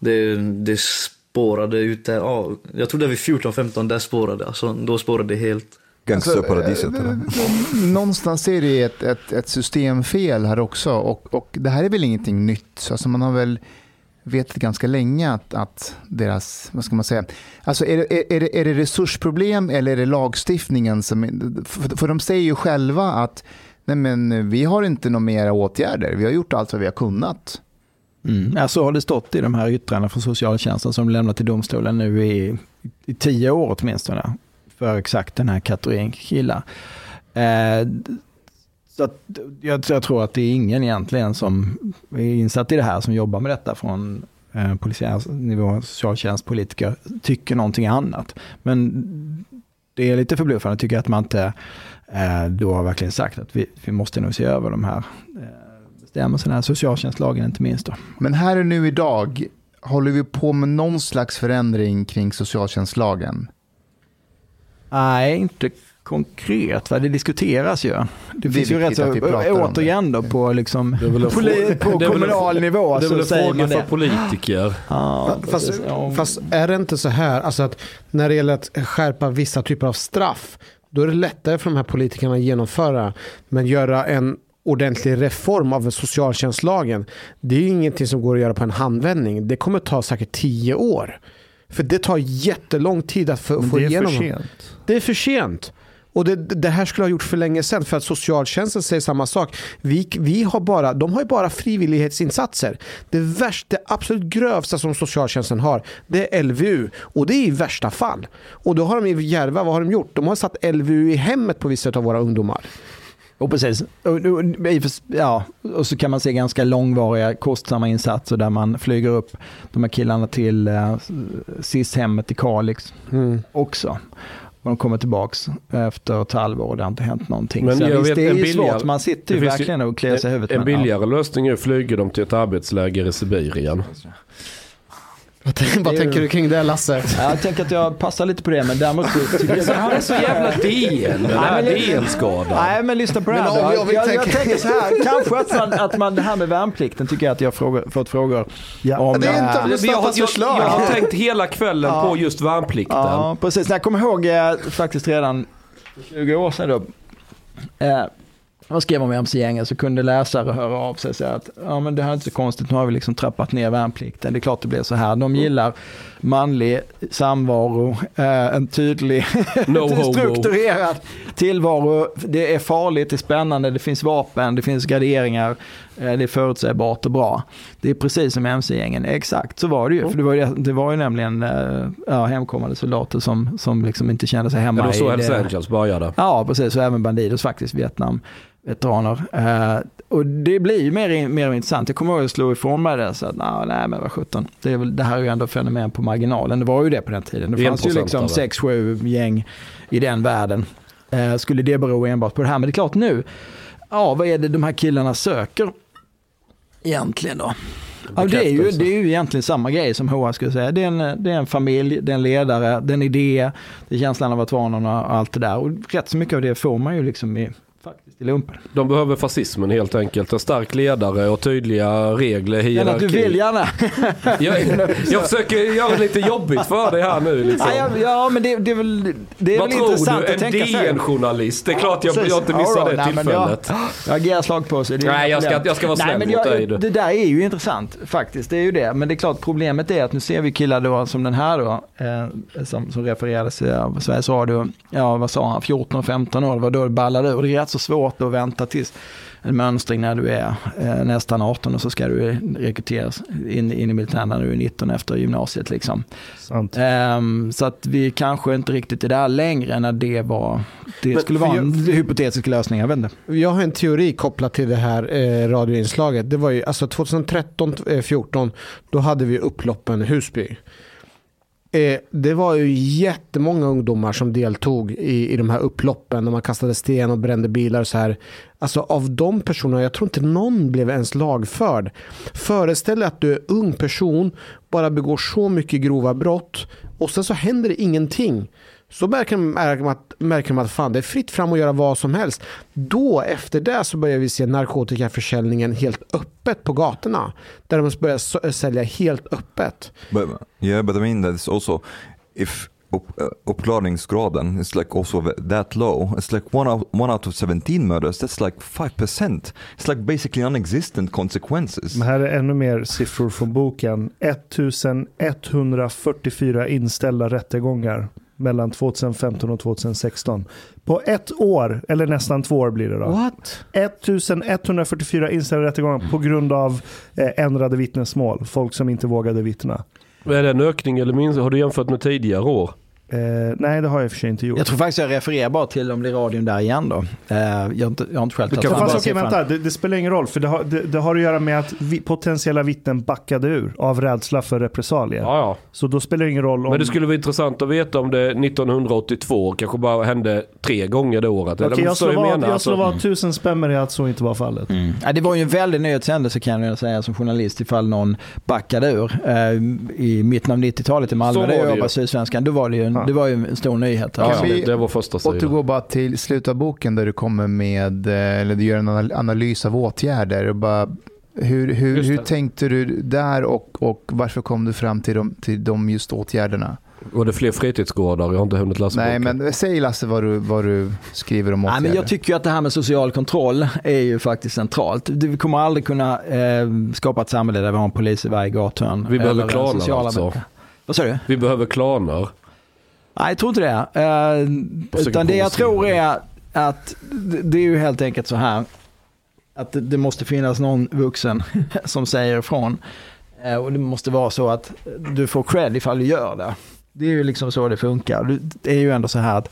det, det spårade ut där. Ja, jag tror det var 14-15, där spårade alltså, Då spårade det helt. Gangsterparadiset? Alltså, någonstans är det ett, ett, ett systemfel här också. Och, och det här är väl ingenting nytt. Alltså man har väl vetat ganska länge att, att deras, vad ska man säga, alltså är det, är, det, är det resursproblem eller är det lagstiftningen som, för, för de säger ju själva att nej men vi har inte några mera åtgärder, vi har gjort allt vad vi har kunnat. Mm. Ja, så har det stått i de här yttrandena från socialtjänsten som lämnat till domstolen nu i, i tio år åtminstone. För exakt den här kategorin killar. Eh, så att, jag, jag, tror att det är ingen egentligen som är insatt i det här som jobbar med detta från eh, polisiär nivå, socialtjänst, politiker, tycker någonting annat. Men det är lite förbluffande tycker jag att man inte eh, då har verkligen sagt att vi, vi måste nog se över de här eh, bestämmelserna, socialtjänstlagen inte minst. Då. Men här och nu idag, håller vi på med någon slags förändring kring socialtjänstlagen? Nej, inte konkret. Va? Det diskuteras ju. Det, det finns ju rätt så, återigen då på, liksom, poli, på kommunal nivå. Det är väl en fråga för politiker. Ja, fast, fast, är det inte så här, alltså att när det gäller att skärpa vissa typer av straff, då är det lättare för de här politikerna att genomföra. Men göra en ordentlig reform av socialtjänstlagen. Det är ingenting som går att göra på en handvändning. Det kommer ta säkert tio år. För det tar jättelång tid att få, få igenom. Det är för sent. Det är för sent. Och det, det, här skulle ha gjort för länge sedan för att socialtjänsten säger samma sak. Vi, vi har bara, de har ju bara frivillighetsinsatser. Det värsta, det absolut grövsta som socialtjänsten har det är LVU och det är i värsta fall. Och då har de i Järva, vad har de gjort? De har satt LVU i hemmet på vissa av våra ungdomar. Och precis. Ja, och så kan man se ganska långvariga kostsamma insatser där man flyger upp de här killarna till eh, SIS-hemmet i Kalix mm. också. Och de kommer tillbaka efter ett halvår och det har inte hänt någonting. Men så jag visst, vet, det är ju svårt, man sitter ju verkligen och kliar sig i huvudet. En billigare lösning är att flyga dem till ett arbetsläger i Sibirien. Vad, tänker, du kring det Lasse? Jag tänker att jag passar lite på det men däremot tycker jag... Han är så jävla <laughs> här DN-skadan. Nej men lyssna på det här jag, jag, jag, jag, tänker så här, kanske att man, att man, det här med värnplikten tycker jag att jag har fått frågor ja. om. Det är inte om jag, jag, jag, jag har tänkt hela kvällen ja. på just värnplikten. Ja precis, jag kommer ihåg eh, faktiskt redan 20 år sedan då. Man skrev om mc-gängen så kunde läsare höra av sig och säga att ja, men det här är inte så konstigt, nu har vi liksom trappat ner värnplikten. Det är klart det blir så här. De gillar manlig samvaro, eh, en tydlig, <laughs> no strukturerad tillvaro. Det är farligt, det är spännande, det finns vapen, det finns graderingar, det är förutsägbart och bra. Det är precis som mc-gängen, exakt så var det ju. För det var ju, det var ju nämligen eh, ja, hemkommande soldater som, som liksom inte kände sig hemma. Det var så Hells Angels började. Ja, precis, och även Bandidos faktiskt, Vietnam veteraner. Eh, och det blir ju mer, mer intressant. Jag kommer ihåg att jag slog ifrån mig det. Så att, nah, nej men vad sjutton. Det, det här är ju ändå fenomen på marginalen. Det var ju det på den tiden. Det fanns ju liksom 6-7 gäng i den världen. Eh, skulle det bero enbart på det här? Men det är klart nu, ja vad är det de här killarna söker egentligen då? Ja, det, är ju, det är ju egentligen samma grej som HA skulle säga. Det är, en, det är en familj, det är en ledare, det är en idé, det är känslan av att vara någon och allt det där. Och rätt så mycket av det får man ju liksom i faktiskt i lumpen. De behöver fascismen helt enkelt. En stark ledare och tydliga regler, hierarki. Du vill gärna. <laughs> jag, jag försöker göra det lite jobbigt för dig här nu. Liksom. Ja, ja, men det, det är väl, det är Vad väl tror intressant du? att tänka sig. En DN-journalist? Det är klart jag, jag inte missar right, det nej, tillfället. <gasps> Jag, jag agerar slag på sig. Nej, jag ska, jag ska vara snäll nej, mot dig. Det där är ju intressant faktiskt. Det är ju det. Men det är klart problemet är att nu ser vi killar då som den här då. Eh, som, som refererades av Sveriges Radio. Ja, vad sa han? 14 och 15 år. Det var då det ballade ur. Rätt så svårt att vänta tills en mönstring när du är eh, nästan 18 och så ska du rekryteras in, in i militären när du är 19 efter gymnasiet. Liksom. Um, så att vi kanske inte riktigt är där längre när det var, det Men skulle vara en jag, hypotetisk lösning. Jag vet inte. Jag har en teori kopplat till det här eh, radioinslaget. Det var ju alltså 2013-14, eh, då hade vi upploppen i Husby. Eh, det var ju jättemånga ungdomar som deltog i, i de här upploppen. när man kastade sten och brände bilar och så här. Alltså av de personerna, jag tror inte någon blev ens lagförd. Föreställ dig att du är ung person, bara begår så mycket grova brott och sen så händer det ingenting. Så märker man, att, märker man att fan, det är fritt fram att göra vad som helst. Då efter det så börjar vi se narkotikaförsäljningen helt öppet på gatorna. Där de börjar sälja helt öppet. But, yeah, but I mean that's also if upp, uh, uppklarningsgraden is like also that low. It's like one out, one out of 17 murders, that's like 5%. It's like basically non-existent consequences. Men här är ännu mer siffror från boken. 1144 inställda rättegångar mellan 2015 och 2016. På ett år, eller nästan två år blir det då. What? 1144 inställda rättegångar på grund av eh, ändrade vittnesmål. Folk som inte vågade vittna. Är det en ökning eller minskning? Har du jämfört med tidigare år? Eh, nej, det har jag i för sig inte gjort. Jag tror faktiskt jag refererar bara till om det är radion där igen då. Eh, jag, har inte, jag har inte själv tagit fast, okej, vänta, det, det, spelar ingen roll. För det har, det, det har att göra med att vi, potentiella vittnen backade ur av rädsla för repressalier. Ja, ja. Så då spelar det ingen roll om... Men det skulle vara intressant att veta om det 1982 kanske bara hände tre gånger det året. Okej, jag slår vad, slår vad tusen spänn med att så inte var fallet. Mm. Ja, det var ju en väldig nyhetshändelse kan jag säga som journalist ifall någon backade ur. Eh, I mitten av 90-talet i Malmö, där jag jobbade Sydsvenskan, då var det ju en, det var ju en stor nyhet. Ja, kan vi det var första sidan. återgå bara till slutet av boken där du kommer med, eh, eller du gör en analys av åtgärder. Och bara, hur hur, hur tänkte du där och, och varför kom du fram till de, till de just åtgärderna? Var det fler fritidsgårdar? Jag har inte hunnit läsa Nej, boken. men säg Lasse vad du, vad du skriver om åtgärder. Nej, men jag tycker att det här med social kontroll är ju faktiskt centralt. Vi kommer aldrig kunna eh, skapa ett samhälle där vi har en polis i varje gathörn. Vi behöver klaner alltså. Vad sa du? Vi behöver klaner. Nej, jag tror inte det. Uh, utan det jag tror är att det är ju helt enkelt så här att det måste finnas någon vuxen <laughs> som säger ifrån. Uh, och det måste vara så att du får cred ifall du gör det. Det är ju liksom så det funkar. Det är ju ändå så här att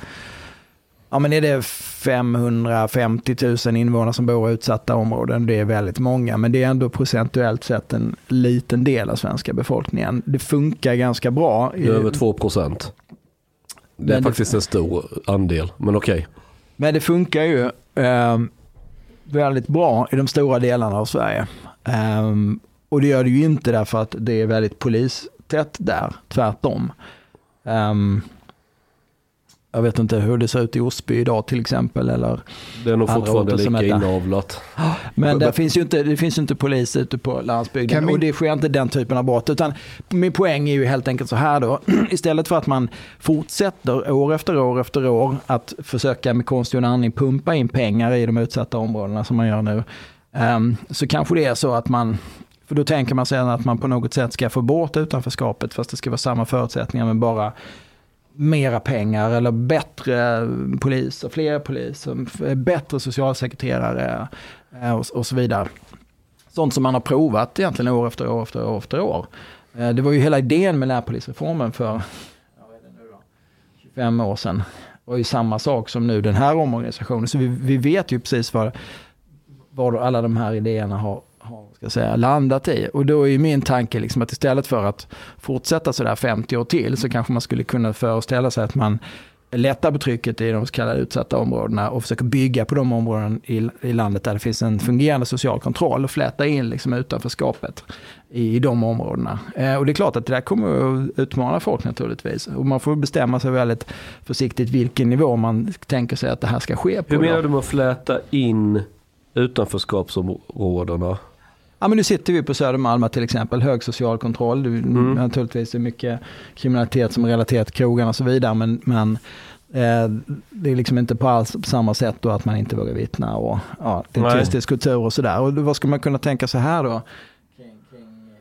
Ja men är det 550 000 invånare som bor i utsatta områden, det är väldigt många, men det är ändå procentuellt sett en liten del av svenska befolkningen. Det funkar ganska bra. Det är över 2 procent. Det är faktiskt det, en stor andel, men okej. Okay. Men det funkar ju eh, väldigt bra i de stora delarna av Sverige. Eh, och det gör det ju inte därför att det är väldigt polistätt där, tvärtom. Um, jag vet inte hur det ser ut i Osby idag till exempel. Eller det är nog fortfarande lika inavlat. Men det finns ju inte, det finns ju inte polis ute på landsbygden och det sker inte den typen av brott. Utan min poäng är ju helt enkelt så här då. <clears throat> Istället för att man fortsätter år efter år efter år att försöka med konstgjord andning pumpa in pengar i de utsatta områdena som man gör nu. Um, så kanske det är så att man för då tänker man sig att man på något sätt ska få bort utanförskapet fast det ska vara samma förutsättningar men bara mera pengar eller bättre poliser, fler poliser, bättre socialsekreterare eh, och, och så vidare. Sånt som man har provat egentligen år efter år efter år efter år. Eh, det var ju hela idén med närpolisreformen för 25 år sedan. Det var ju samma sak som nu den här omorganisationen. Så vi, vi vet ju precis vad, var alla de här idéerna har ska säga, landat i. Och då är min tanke liksom att istället för att fortsätta sådär 50 år till så kanske man skulle kunna föreställa sig att man lättar trycket i de så kallade utsatta områdena och försöker bygga på de områden i, i landet där det finns en fungerande social kontroll och fläta in liksom utanförskapet i, i de områdena. Eh, och det är klart att det där kommer att utmana folk naturligtvis. Och man får bestämma sig väldigt försiktigt vilken nivå man tänker sig att det här ska ske på. Hur menar du med att fläta in utanförskapsområdena? Ja, men nu sitter vi på Södermalm till exempel, hög social kontroll. Mm. Naturligtvis är mycket kriminalitet som är relaterat till krogarna och så vidare. Men, men eh, det är liksom inte på alls på samma sätt då att man inte vågar vittna och ja, det är tyst kultur och sådär. Och vad ska man kunna tänka sig här då?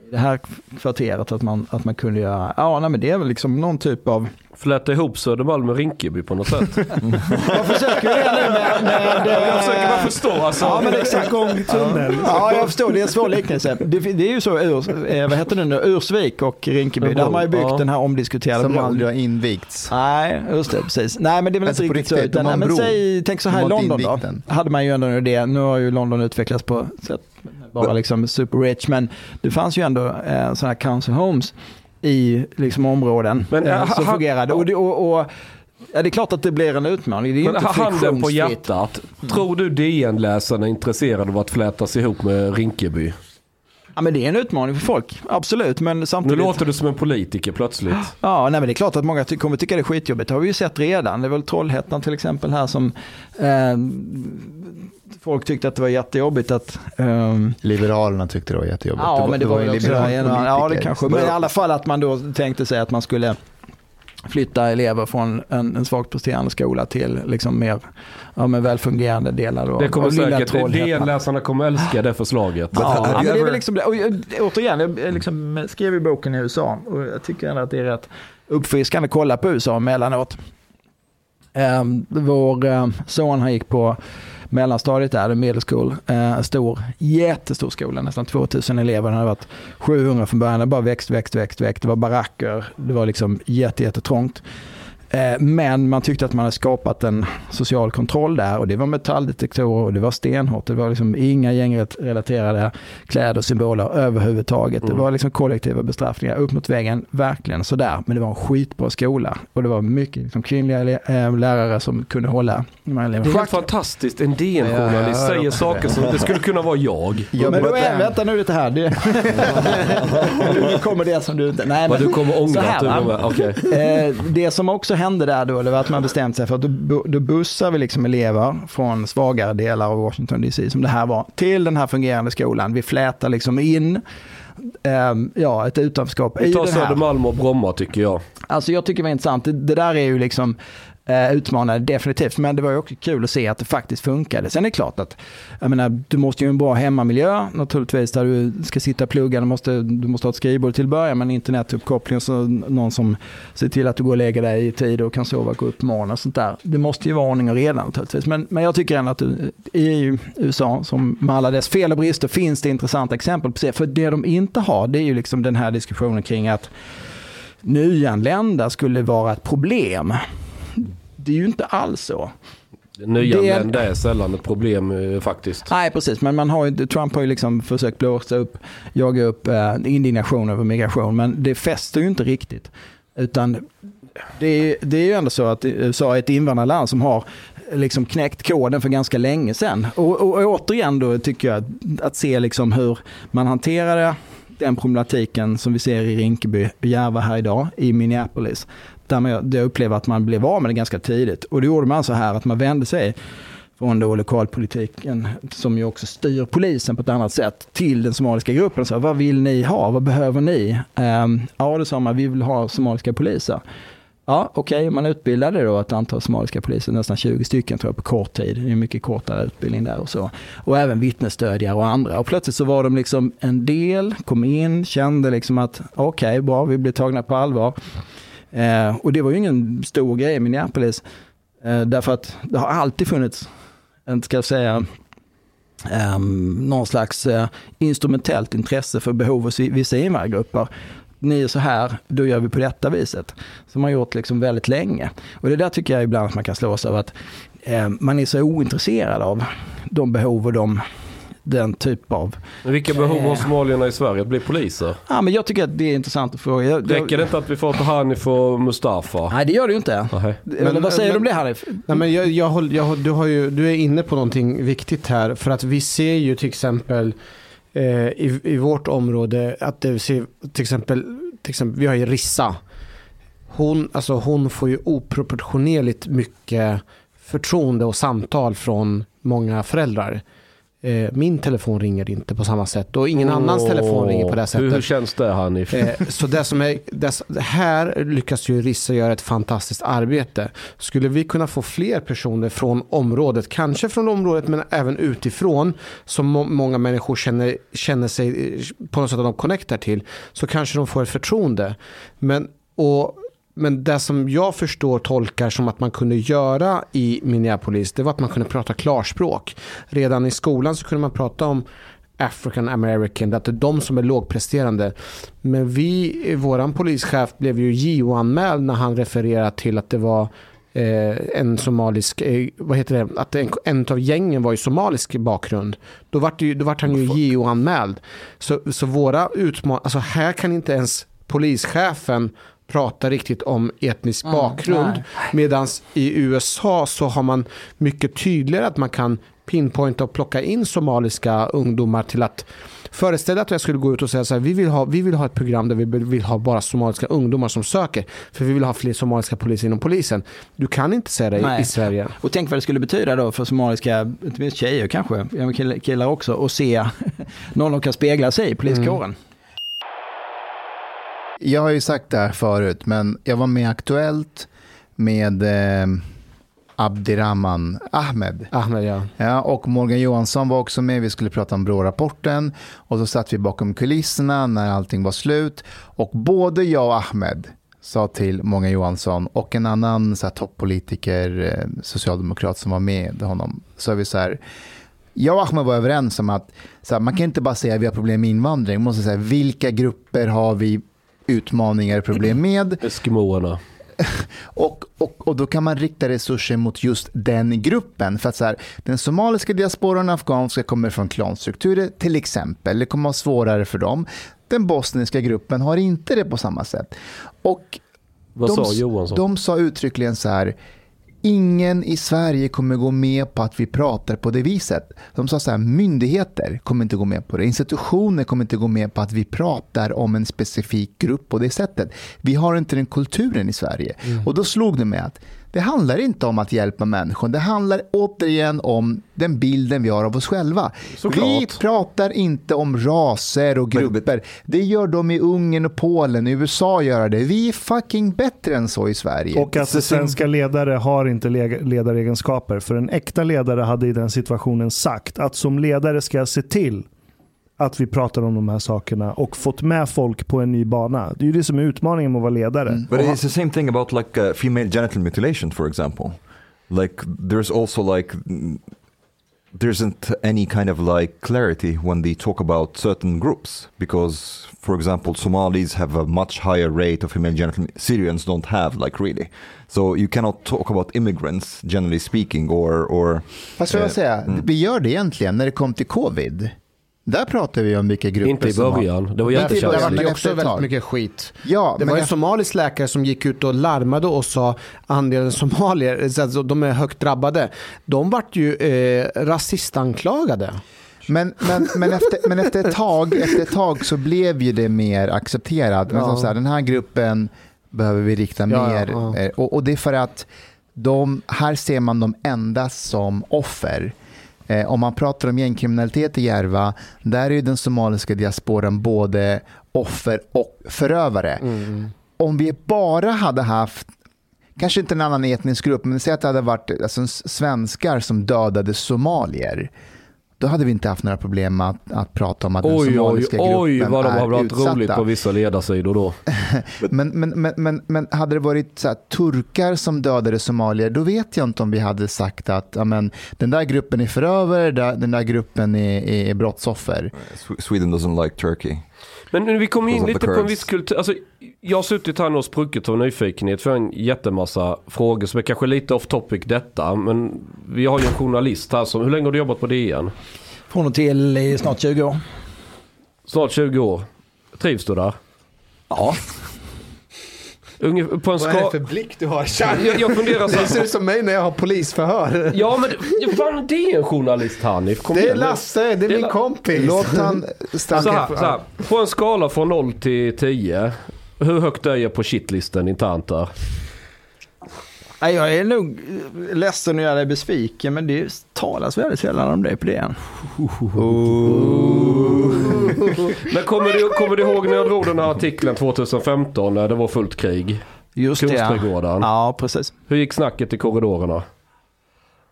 I det här kvarteret att man, att man kunde göra, ja nej, men det är väl liksom någon typ av fläta ihop Södermalm med Rinkeby på något sätt. <laughs> jag försöker det nu med... med jag försöker bara förstå. Alltså. Ja, men exakt. Gångtunnel. Ja, jag förstår. Det är en svår liknelse. Det, det är ju så, ur, eh, vad heter det nu, Ursvik och Rinkeby, där har man ju byggt ja. den här omdiskuterade Som aldrig har invigts. Nej, just det, precis. Nej, men det är väl alltså inte riktigt, riktigt så. Utan, nej, men säg, tänk så här i London då. Hade man ju ändå en idé. Nu har ju London utvecklats på sätt bara liksom super rich, men det fanns ju ändå eh, sådana här council homes i liksom, områden Men, eh, som fungerade. Och, och, och, ja, det är klart att det blir en utmaning. Det är Men inte handen på hjärtat. Mm. Tror du DN-läsarna är intresserade av att flätas ihop med Rinkeby? Ja men det är en utmaning för folk, absolut. Men samtidigt... Nu låter du som en politiker plötsligt. <gasps> Ja, nej, men det är klart att många kommer tycka det är skitjobbigt. Det har vi ju sett redan. Det är väl Trollhättan till exempel här som eh, folk tyckte att det var jättejobbigt att... Um... Liberalerna tyckte det var jättejobbigt. Ja, det men det var, var också, ja, det kanske. Men i alla fall att man då tänkte sig att man skulle flytta elever från en, en svagt presterande skola till liksom mer ja, med välfungerande delar. Och, det kommer säkert, DN-läsarna kommer älska det förslaget. Ja, men det är väl liksom, och, återigen, jag liksom skrev i boken i USA och jag tycker ändå att det är rätt uppfriskande att kolla på USA emellanåt. Um, vår um, son han gick på mellanstadiet där, middle school, eh, stor, jättestor skola, nästan 2000 elever. Det hade varit 700 från början, det bara växt, växt, växt, växt. Det var baracker, det var liksom jätte, jättetrångt. Eh, men man tyckte att man hade skapat en social kontroll där och det var metalldetektorer och det var stenhårt. Det var liksom inga gängrelaterade kläder och symboler överhuvudtaget. Mm. Det var liksom kollektiva bestraffningar upp mot väggen, verkligen sådär. Men det var en skitbra skola och det var mycket liksom kvinnliga eh, lärare som kunde hålla de här eleverna. Det är helt fantastiskt, en DN-journalist ja, säger saker som det skulle kunna vara jag. Ja, men är, vänta nu lite här. Det, <laughs> nu kommer det som du inte... Nej, men, du kommer ångra att du var med. Okay. Eh, det som också hände där då, det var att man bestämt sig för att då, då bussar vi liksom elever från svagare delar av Washington DC, som det här var, till den här fungerande skolan. Vi flätar liksom in Um, ja, ett utanförskap. Vi tar Södermalm och Bromma tycker jag. Alltså jag tycker det var intressant. Det, det där är ju liksom eh, utmanade definitivt, men det var ju också kul att se att det faktiskt funkade. Sen är det klart att, jag menar, du måste ju ha en bra hemmamiljö naturligtvis, där du ska sitta och plugga, du måste, du måste ha ett skrivbord till att börja med, internetuppkoppling, så någon som ser till att du går och lägger dig i tid och kan sova och gå upp på morgonen och sånt där. Det måste ju vara ordning och reda naturligtvis, men, men jag tycker ändå att eh, i USA, som med alla dess fel och brister, finns det intressanta exempel på det. För det de inte har, det är ju liksom den här diskussionen kring att nyanlända skulle vara ett problem. Det är ju inte alls så. Nyanlända är sällan ett problem eh, faktiskt. Nej, precis. Men man har ju, Trump har ju liksom försökt blåsa upp, jaga upp eh, indignation över migration. Men det fäster ju inte riktigt. Utan det är, det är ju ändå så att USA är ett invandrarland som har liksom knäckt koden för ganska länge sedan. Och, och, och återigen då tycker jag att, att se liksom hur man hanterade den problematiken som vi ser i Rinkeby och Järva här idag, i Minneapolis. Där man, jag upplever att man blev av med det ganska tidigt. Och det gjorde man så här att man vände sig från då lokalpolitiken, som ju också styr polisen på ett annat sätt, till den somaliska gruppen. Så, vad vill ni ha? Vad behöver ni? Um, ja, då sa man, vi vill ha somaliska poliser. Ja, okej, okay. man utbildade då ett antal somaliska poliser, nästan 20 stycken tror jag på kort tid. Det är mycket kortare utbildning där och så. Och även vittnesstödjare och andra. Och plötsligt så var de liksom en del, kom in, kände liksom att okej, okay, bra, vi blir tagna på allvar. Eh, och det var ju ingen stor grej i Minneapolis. Eh, därför att det har alltid funnits, en, ska jag säga, eh, någon slags eh, instrumentellt intresse för behov hos vissa invandrargrupper ni är så här, då gör vi på detta viset. Som man gjort liksom väldigt länge. Och det där tycker jag ibland att man kan slås av att eh, man är så ointresserad av de behov och de den typ av... Men vilka behov har somalierna i Sverige att bli poliser? Ja, men jag tycker att det är intressant att fråga. Räcker det inte att vi får ta Hanif och Mustafa? Nej, det gör det ju inte. Men, vad säger men, du om det Hanif? Nej, men jag, jag, håller, jag, du, har ju, du är inne på någonting viktigt här. För att vi ser ju till exempel eh, i, i vårt område att det ser till exempel, till exempel vi har ju Rissa. Hon, alltså hon får ju oproportionerligt mycket förtroende och samtal från många föräldrar. Eh, min telefon ringer inte på samma sätt och ingen oh, annans telefon ringer på det sättet. Hur känns det Hanif? Eh, så det som är, det, här lyckas ju Rissa göra ett fantastiskt arbete. Skulle vi kunna få fler personer från området, kanske från området men även utifrån, som må, många människor känner, känner sig eh, på något sätt att de connectar till, så kanske de får ett förtroende. Men, och men det som jag förstår tolkar som att man kunde göra i Minneapolis, det var att man kunde prata klarspråk. Redan i skolan så kunde man prata om African American, att det är de som är lågpresterande. Men vi, våran polischef blev ju JO-anmäld när han refererade till att det var eh, en somalisk, eh, vad heter det, att en, en av gängen var i somalisk bakgrund. Då vart, det, då vart han ju JO-anmäld. Så, så våra utmaningar, alltså här kan inte ens polischefen prata riktigt om etnisk mm, bakgrund. Medan i USA så har man mycket tydligare att man kan pinpointa och plocka in somaliska ungdomar till att Föreställ att jag skulle gå ut och säga så här, vi vill, ha, vi vill ha ett program där vi vill ha bara somaliska ungdomar som söker. För vi vill ha fler somaliska poliser inom polisen. Du kan inte säga det Nej. i Sverige. Och tänk vad det skulle betyda då för somaliska, inte minst tjejer kanske, killar också, att se <laughs> någon de kan spegla sig i poliskåren. Mm. Jag har ju sagt det här förut, men jag var med Aktuellt med eh, Abdirahman Ahmed. Ahmed ja. ja. Och Morgan Johansson var också med. Vi skulle prata om Brå-rapporten. Och så satt vi bakom kulisserna när allting var slut. Och både jag och Ahmed sa till Morgan Johansson och en annan så här, toppolitiker, eh, socialdemokrat som var med honom, sa vi så här, jag och Ahmed var överens om att här, man kan inte bara säga att vi har problem med invandring, man måste säga vilka grupper har vi utmaningar och problem med. Eskimoerna. <laughs> Och, och, och då kan man rikta resurser mot just den gruppen. För att så här, den somaliska diasporan och afghanska kommer från klanstrukturer till exempel. Det kommer vara svårare för dem. Den bosniska gruppen har inte det på samma sätt. Och Vad de, sa Johansson? De sa uttryckligen så här, Ingen i Sverige kommer gå med på att vi pratar på det viset. De sa så här, myndigheter kommer inte gå med på det. Institutioner kommer inte gå med på att vi pratar om en specifik grupp på det sättet. Vi har inte den kulturen i Sverige. Mm. Och då slog det mig att det handlar inte om att hjälpa människor. Det handlar återigen om den bilden vi har av oss själva. Såklart. Vi pratar inte om raser och grupper. Det gör de i Ungern och Polen. I USA gör det. Vi är fucking bättre än så i Sverige. Och att svenska ledare har inte ledaregenskaper. För en äkta ledare hade i den situationen sagt att som ledare ska jag se till att vi pratar om de här sakerna och fått med folk på en ny bana. Det är ju det som är utmaningen med att vara ledare. Mm. But it's the same thing about like uh, female genital mutilation for example. Like there's also like there isn't any kind of like clarity when they talk about certain groups because for example Somalis have a much higher rate of female genital Syrians don't have like really so you cannot talk about immigrants generally speaking or or Fast jag uh, säga, mm. vi gör det egentligen när det kom till covid där pratar vi om vilka grupper Inte i början. Det var jättekänsligt. Det var också väldigt mycket skit. Ja, det var en somalisk läkare som gick ut och larmade och sa andelen somalier, <laughs> alltså, de är högt drabbade. De vart ju eh, rasistanklagade. Men, men, men, efter, men efter, ett tag, efter ett tag så blev ju det mer accepterat. Men ja. så här, den här gruppen behöver vi rikta ja, mer. Ja, eh, och, och, det är för att de, här ser man dem endast som offer. Eh, om man pratar om gängkriminalitet i Järva, där är den somaliska diasporan både offer och förövare. Mm. Om vi bara hade haft kanske inte en annan etnisk grupp, men säg att det hade varit alltså, svenskar som dödade somalier då hade vi inte haft några problem med att, att prata om att den somaliska oj, gruppen Oj, vad de har varit roligt på vissa ledarsidor då. <laughs> men, men, men, men, men hade det varit så här, turkar som dödade somalier, då vet jag inte om vi hade sagt att amen, den där gruppen är förövare, den där gruppen är, är brottsoffer. Sweden doesn't like Turkey. Men vi kommer in lite på en viss kultur. Alltså, jag har suttit här och spruckit av nyfikenhet för en jättemassa frågor som är kanske lite off topic detta. Men vi har ju en journalist här som, hur länge har du jobbat på DN? Från och till i snart 20 år. Snart 20 år. Trivs du där? Ja. Ungefär på en Vad är det för blick du har? Jag, jag funderar så Det ser ut som mig när jag har polisförhör. Ja men fan, det är en journalist Hanif. Kom det är. Lasse, det är, det min kompis. Låt han stanna. Så här, så här, på en skala från 0 till 10. Hur högt är jag på shitlisten internt där? Jag är nog ledsen att göra dig besviken, men det talas väldigt sällan om det på. Oh. <laughs> men kommer du, kommer du ihåg när jag drog den här artikeln 2015 när det var fullt krig? Just det. Ja, precis. Hur gick snacket i korridorerna?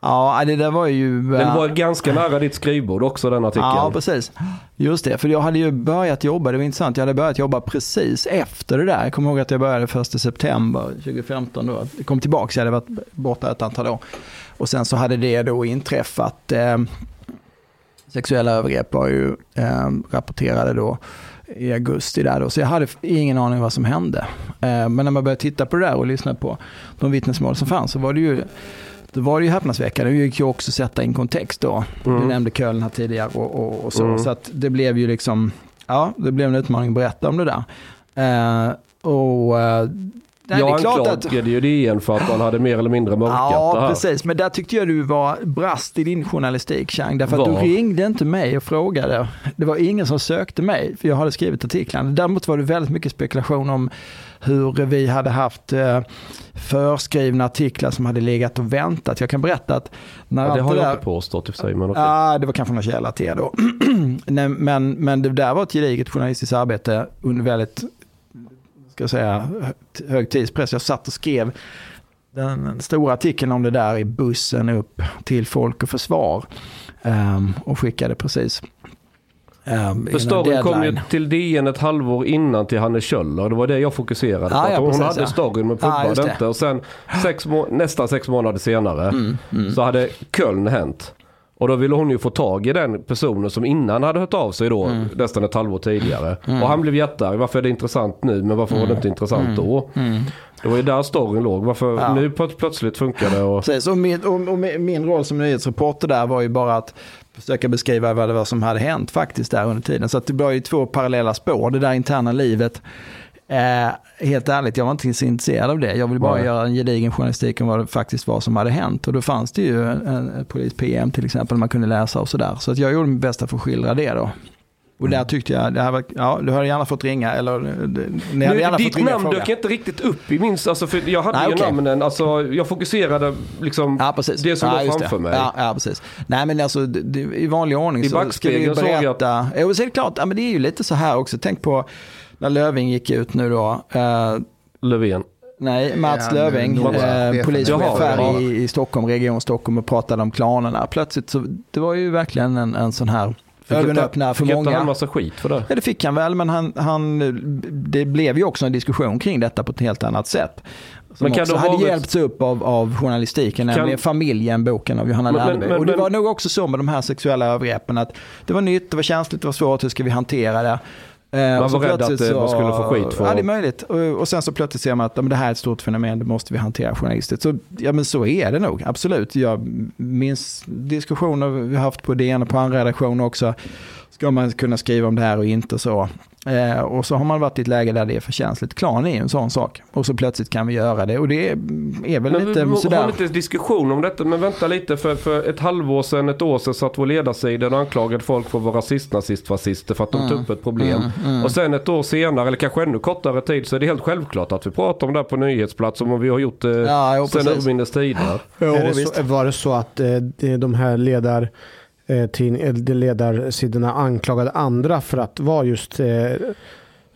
Ja, det där var ju... Den var ganska nära ditt skrivbord också den artikeln. Ja, precis. Just det, för jag hade ju börjat jobba, det var intressant, jag hade börjat jobba precis efter det där. Jag kommer ihåg att jag började 1 september 2015 då. Jag kom tillbaka, jag hade varit borta ett antal år. Och sen så hade det då inträffat, eh, sexuella övergrepp var ju eh, rapporterade då i augusti där då. Så jag hade ingen aning vad som hände. Eh, men när man började titta på det där och lyssna på de vittnesmål som fanns så var det ju då var det ju häpnadsväckande. Det gick ju också att sätta in kontext då. Mm. Du nämnde Köln här tidigare och, och, och så. Mm. Så att det blev ju liksom, ja, det blev en utmaning att berätta om det där. Uh, och uh, Nej, jag anklagade ju DN för att man hade mer eller mindre mörkat ja, det här. precis. Men där tyckte jag du var brast i din journalistik, Chang. Därför att var? du ringde inte mig och frågade. Det var ingen som sökte mig, för jag hade skrivit artiklarna. Däremot var det väldigt mycket spekulation om hur vi hade haft eh, förskrivna artiklar som hade legat och väntat. Jag kan berätta att... När ja, det har jag där, inte påstått i och för sig. Men okay. Ja, det var kanske någon källa till då. <clears throat> men, men det där var ett gediget journalistiskt arbete under väldigt ska jag säga, hög tidspress. Jag satt och skrev den stora artikeln om det där i bussen upp till Folk och Försvar. Um, och skickade precis. Um, För storyn kom ju till DN ett halvår innan till Hanne Kjöller. Det var det jag fokuserade på. Ah, ja, hon precis, hade ja. storyn men pubbade ah, inte. Och sen sex nästan sex månader senare mm, mm. så hade Köln hänt. Och då ville hon ju få tag i den personen som innan hade hört av sig då mm. nästan ett halvår tidigare. Mm. Och han blev jättearg. Varför är det intressant nu men varför mm. var det inte intressant mm. då? Mm. Det var ju där storyn låg. Varför ja. nu plötsligt funkar det? Och... Precis, och min, och, och min roll som nyhetsreporter där var ju bara att försöka beskriva vad det var som hade hänt faktiskt där under tiden. Så att det var ju två parallella spår. Det där interna livet Eh, helt ärligt, jag var inte så intresserad av det. Jag ville bara göra en gedigen journalistik om vad det faktiskt var som hade hänt. Och då fanns det ju en, en polis-PM till exempel man kunde läsa och sådär. Så att jag gjorde mitt bästa för att skildra det då. Och där tyckte jag, det här var, ja, du hade gärna fått ringa eller ni hade gärna Ditt fått ringa namn dök inte riktigt upp i min, alltså för jag hade Nej, ju okay. namnen, alltså jag fokuserade liksom ja, precis. det som ja, var framför det. mig. Ja, ja, precis. Nej men alltså det, i vanlig ordning I så ska vi berätta. Jo, så är det klart, ja, men det är ju lite så här också, tänk på när Löving gick ut nu då. Uh, Löfven. Nej, Mats ja, Löving, eh, polischef här i, i Stockholm, Region Stockholm och pratade om klanerna. Plötsligt så, det var ju verkligen en, en sån här ögonöppnare för många. Fick han massa skit för det? Ja, det fick han väl, men han, han, det blev ju också en diskussion kring detta på ett helt annat sätt. Som men kan också hade hjälpts upp av, av journalistiken, kan... nämligen Familjen, boken av Johanna Lernby. Och det var nog också så med de här sexuella övergreppen, att det var nytt, det var känsligt, det var svårt, hur ska vi hantera det? Eh, man var rädd att så, man skulle få skit för. Ja, det är möjligt. Och, sen så plötsligt ser man att men det här är ett stort fenomen, det måste vi hantera journalistiskt. Så, ja, men så är det nog, absolut. Jag minns diskussioner vi haft på DN och på andra redaktioner också. Ska man kunna skriva om det här och inte så? Eh, och så har man varit i ett läge där det är för känsligt. Klan är ju en sån sak. Och så plötsligt kan vi göra det. Och det är väl men lite vi, sådär. har lite diskussion om detta. Men vänta lite. För, för ett halvår sedan, ett år sedan satt vår ledarsida och anklagade folk för att vara rasist, nazist, fascister för att de mm. tog upp ett problem. Mm, mm. Och sen ett år senare, eller kanske ännu kortare tid, så är det helt självklart att vi pratar om det här på nyhetsplats. Som vi har gjort det eh, ja, jo, sen urminnes tider. Ja, var det så att eh, de här ledar eh, ledarsidorna anklagade andra för att vara just... Eh...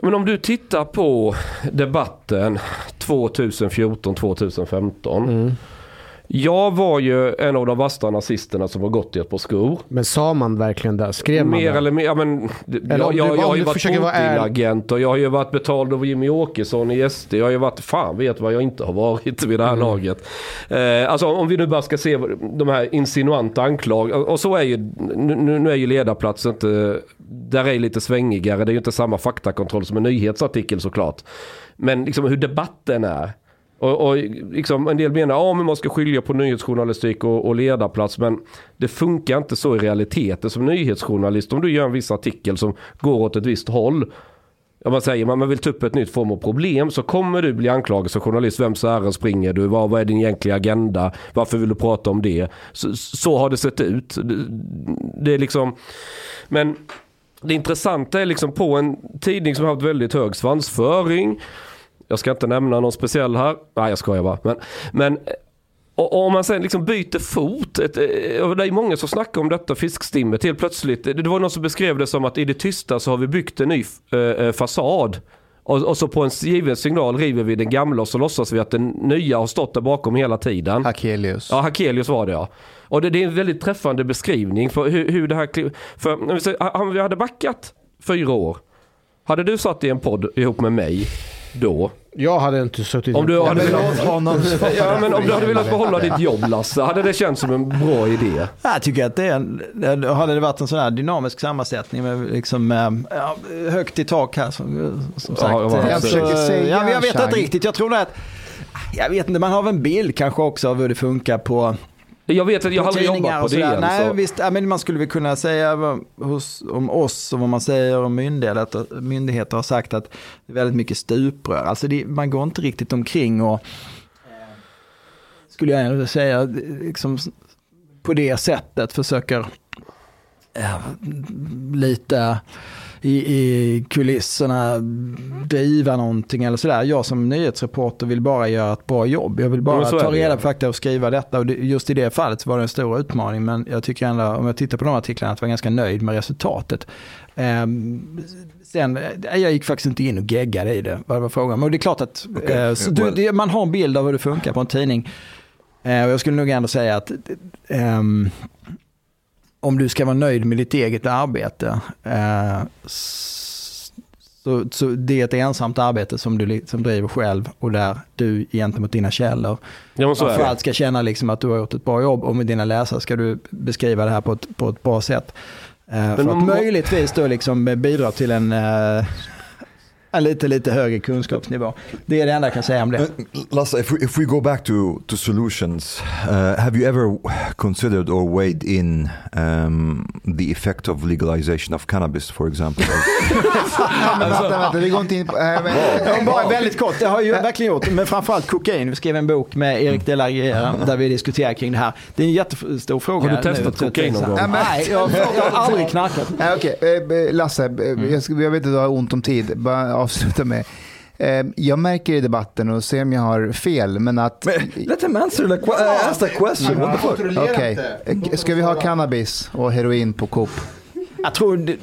Men om du tittar på debatten 2014-2015. Mm. Jag var ju en av de värsta nazisterna som har gått i ett par skor. Men sa man verkligen det? Skrev man Mer det? eller mer, ja, men, eller jag, jag, jag har ju varit Putin-agent och jag har ju varit betald av Jimmy Åkesson i SD. Jag har ju varit, fan vet vad jag inte har varit vid det här mm. laget. Eh, alltså om vi nu bara ska se de här insinuanta anklagelserna. Och så är ju, nu, nu är ju ledarplatsen inte, där är lite svängigare. Det är ju inte samma faktakontroll som en nyhetsartikel såklart. Men liksom hur debatten är. Och, och liksom, en del menar att ja, man ska skilja på nyhetsjournalistik och, och ledarplats. Men det funkar inte så i realiteten som nyhetsjournalist. Om du gör en viss artikel som går åt ett visst håll. Om man säger man vill ta upp ett nytt form av problem så kommer du bli anklagad som journalist. Vems ärenden springer du? Vad, vad är din egentliga agenda? Varför vill du prata om det? Så, så har det sett ut. Det, det är liksom... Men det intressanta är liksom på en tidning som har haft väldigt hög svansföring jag ska inte nämna någon speciell här. Nej, jag skojar bara. Men, men och om man sen liksom byter fot, ett, eh, det är många som snackar om detta fiskstimmet helt plötsligt. Det var någon som beskrev det som att i det tysta så har vi byggt en ny eh, eh, fasad. Och, och, så på en given signal river vi den gamla och så låtsas vi att den nya har stått där bakom hela tiden. Hakelius. Ja, Hakelius var det ja. Och det, det är en väldigt träffande beskrivning för hur, hur det här... För om vi hade backat fyra år. Hade du satt i en podd ihop med mig då. Jag hade inte suttit om du hade velat, honom <laughs> ja, men om du hade velat behålla ditt jobb Lasse, hade det känts som en bra idé? Jag tycker att det är en, hade det varit en sån här dynamisk sammansättning med liksom, ja, högt i tak här som, som sagt. Ja, jag, jag, säga, ja, jag vet inte riktigt, jag tror att, jag vet inte, man har väl en bild kanske också av hur det funkar på jag vet att jag har aldrig jobbat på DN. Nej, så. visst, men man skulle väl kunna säga hos, om oss och vad man säger om myndigheter, myndigheter har sagt att det är väldigt mycket stuprör. Alltså det, man går inte riktigt omkring och skulle jag säga liksom, på det sättet försöker äh, lite i, i kulisserna driva någonting eller sådär. Jag som nyhetsreporter vill bara göra ett bra jobb. Jag vill bara ta reda på fakta och skriva detta. Och just i det fallet var det en stor utmaning. Men jag tycker ändå, om jag tittar på de artiklarna, att jag var ganska nöjd med resultatet. Um, sen, eh, jag gick faktiskt inte in och geggade i det, vad det var frågan. Och det är klart att okay. uh, du, det, man har en bild av hur det funkar på en tidning. Uh, och jag skulle nog ändå säga att um, om du ska vara nöjd med ditt eget arbete, eh, så, så det är ett ensamt arbete som du som driver själv och där du gentemot dina källor ja, framförallt ska känna liksom att du har gjort ett bra jobb och med dina läsare ska du beskriva det här på ett, på ett bra sätt. Eh, för att möjligtvis då liksom bidra till en eh, en lite, lite högre kunskapsnivå. Det är det enda jag kan säga om det. Lasse, if we, if we go back to, to solutions, uh, have you ever considered or weighed in um, the effect of legalization of cannabis, for example? <laughs> alltså, vänta, vänta, det går inte in på... Äh, men, bara väldigt kort, det har jag verkligen gjort. Men framförallt kokain. Vi skrev en bok med Erik de la där vi diskuterar kring det här. Det är en jättestor fråga. Har du testat nu, kokain någon gång? Nej, jag, jag har aldrig knarkat. Okej, okay. Lasse, mm. jag, jag vet att du har ont om tid. Bara avsluta med. Eh, jag märker i debatten och ser om jag har fel, men att... let him answer the, qu uh, ask the question. Okej, okay. ska vi ha cannabis och heroin på Coop? Jag tror det,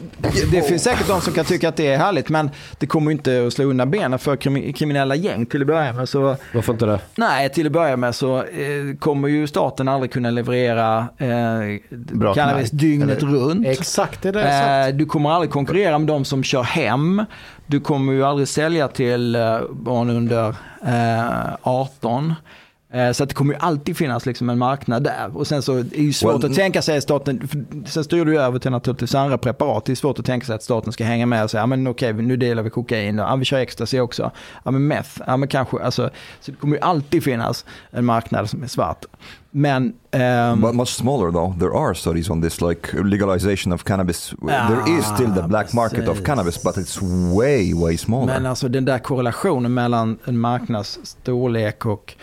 det, finns säkert de som kan tycka att det är härligt men det kommer inte att slå undan benen för kriminella gäng till att börja med. Så, Varför inte det? Nej, till att börja med så eh, kommer ju staten aldrig kunna leverera eh, cannabis dygnet Eller, runt. Exakt, det är det eh, Du kommer aldrig konkurrera med de som kör hem. Du kommer ju aldrig sälja till eh, barn under eh, 18. Eh, så att det kommer ju alltid finnas liksom en marknad där. Och sen så är det ju svårt well, att tänka sig att staten, sen styr du över till naturligtvis andra preparat. Det är svårt att tänka sig att staten ska hänga med och säga, ja men okej, nu delar vi kokain, ja vi kör ecstasy också. Ja men meth, ja men kanske, alltså, så det kommer ju alltid finnas en marknad som är svart. Men... Um, But much smaller though, there are studies on this, like legalization of cannabis. Ah, there is still the black market precis. of cannabis, but it's way, way smaller. Men alltså den där korrelationen mellan en marknads storlek och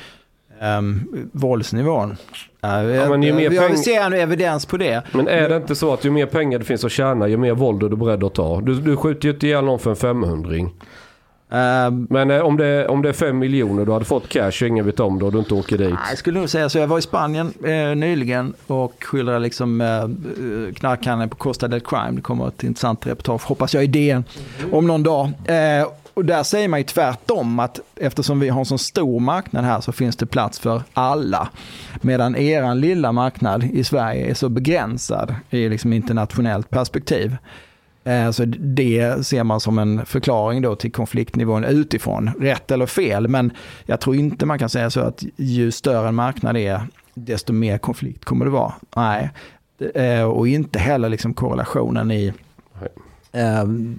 um, våldsnivån. Ja, ja, men ju mer jag vill se en evidens på det. Men är det inte så att ju mer pengar det finns att tjäna, ju mer våld är du beredd att ta? Du, du skjuter ju inte ihjäl någon för en 500 uh, Men eh, om, det, om det är 5 miljoner, du hade fått cash och ingen vet om det och du inte åker dit. Jag skulle nog säga så. Jag var i Spanien eh, nyligen och skildrade liksom, eh, knarkhandeln på Costa del Crime. Det kommer ett intressant reportage, hoppas jag, i DN om någon dag. Eh, och där säger man ju tvärtom att eftersom vi har en så stor marknad här så finns det plats för alla. Medan eran lilla marknad i Sverige är så begränsad i liksom internationellt perspektiv. Eh, så det ser man som en förklaring då till konfliktnivån utifrån. Rätt eller fel, men jag tror inte man kan säga så att ju större en marknad är, desto mer konflikt kommer det vara. Nej, eh, och inte heller liksom korrelationen i Uh,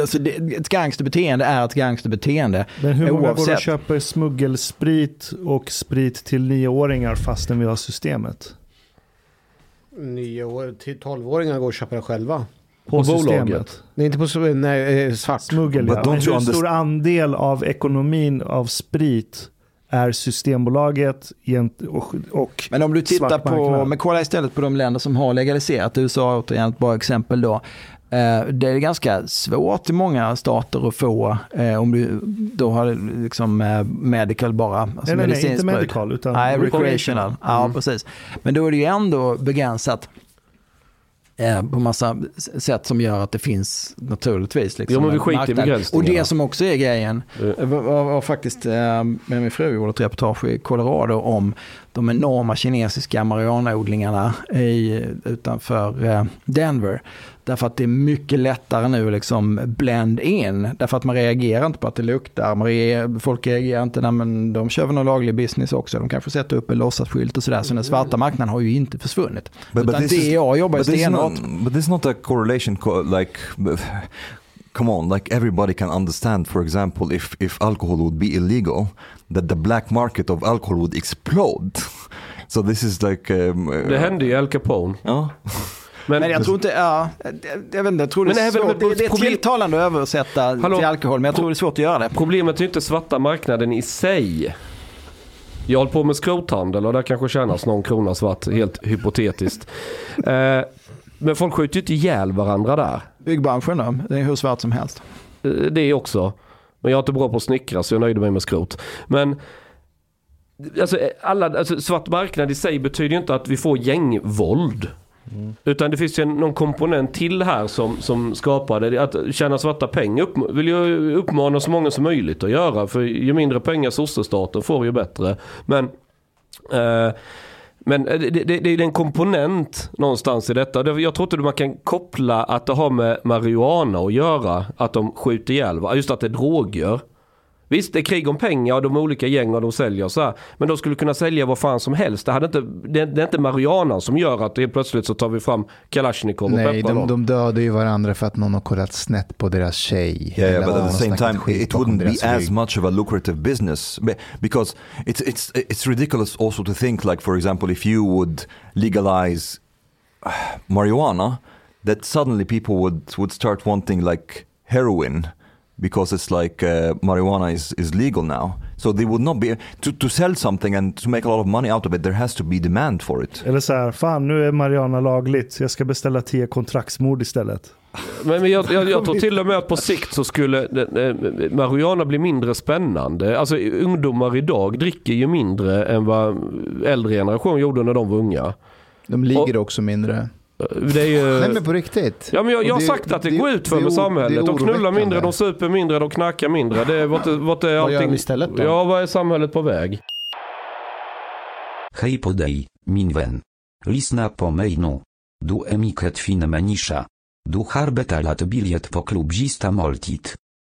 alltså det, ett gangsterbeteende är ett gangsterbeteende. Men hur många oavsett. går och köper smuggelsprit och sprit till nioåringar fastän vi har systemet? Nio till tolvåringar går och köper det själva. På, på bolaget? Nej, inte på nej, eh, svart. Smuggel, ja. Men hur stor andel av ekonomin av sprit är Systembolaget och, och Men om du tittar på, men kolla istället på de länder som har legaliserat, USA återigen ett bra exempel då. Eh, det är ganska svårt i många stater att få, eh, om du då har liksom eh, medical bara. Alltså nej, nej, inte medical utan nej, recreational. Mm. Ja, precis. Men då är det ju ändå begränsat på massa sätt som gör att det finns naturligtvis. Liksom, jo, men vi skiter i begränsningarna. Och det som också är grejen, var, var, faktiskt med min fru gjorde ett reportage i Colorado om de enorma kinesiska marijuanaodlingarna utanför Denver. Därför att det är mycket lättare nu liksom blend in. Därför att man reagerar inte på att det luktar. Man reagerar, folk reagerar inte när man, de kör väl någon laglig business också. De kanske sätter upp en låtsasskylt och sådär. Så den svarta marknaden har ju inte försvunnit. But, Utan but det jag jobbar stenhårt. But this is not a correlation like come on, like everybody can understand, for example, if, if alcohol would be illegal, that the black market of alcohol would explode. So this is like... Um, det hände ju i Al Capone. Ja. Men, men jag tror inte, ja, jag vet inte, jag tror det, är svårt. Det, det är tilltalande att översätta Hallå, till alkohol, men jag tror det är svårt att göra det. Problemet är inte svarta marknaden i sig. Jag håller på med skrothandel och där kanske tjänas någon krona svart, helt hypotetiskt. <laughs> eh, men folk skjuter ju inte ihjäl varandra där. Byggbranschen då, det är hur svart som helst. Eh, det också. Men jag är inte bra på att snickra så jag nöjde mig med skrot. Men alltså, alla, alltså, svart marknad i sig betyder ju inte att vi får gängvåld. Mm. Utan det finns ju någon komponent till här som, som skapade det. Att tjäna svarta pengar upp, vill jag uppmana så många som möjligt att göra. För ju mindre pengar sossestaten får ju bättre. Men, eh, men det, det, det, är en komponent någonstans i detta. Jag tror inte man kan koppla att det har med marijuana att göra. Att de skjuter ihjäl, just att det är droger. Visst, det är krig om pengar och de olika gäng och de säljer så här. Men de skulle kunna sälja vad fan som helst. Det, hade inte, det, det är inte marijuana som gör att det plötsligt så tar vi fram Kalashnikov och Nej, de, de dödar ju varandra för att någon har kollat snett på deras tjej. Yeah, yeah but at the same time it wouldn't be as much of a lucrative business. Because it's, it's, it's ridiculous also to think like for example if you would legalize uh, marijuana that suddenly people would, would start wanting like heroin because it's like uh, marijuana is, is legal now. So they would not be, to, to sell something and to make a lot of money out of it, there has to be demand for it. Eller så här, fan nu är marijuana lagligt, jag ska beställa tio kontraktsmord istället. Men, men jag, jag, jag, tror till och med att på sikt så skulle eh, marijuana bli mindre spännande. Alltså ungdomar idag dricker ju mindre än vad äldre generation gjorde när de var unga. De ligger och, också mindre. Det är ju... Nej men på riktigt. Ja men jag, jag har sagt att det, det går ut för med samhället. De knullar mindre, de super mindre, de knackar mindre. Det är, vart, vart är allting... Vad gör de istället då? Ja, vad är samhället på väg? Hej på dig, min vän. Lyssna på mig nu. Du är mycket fin människa. Du har betalat biljett på klubbzista måltid.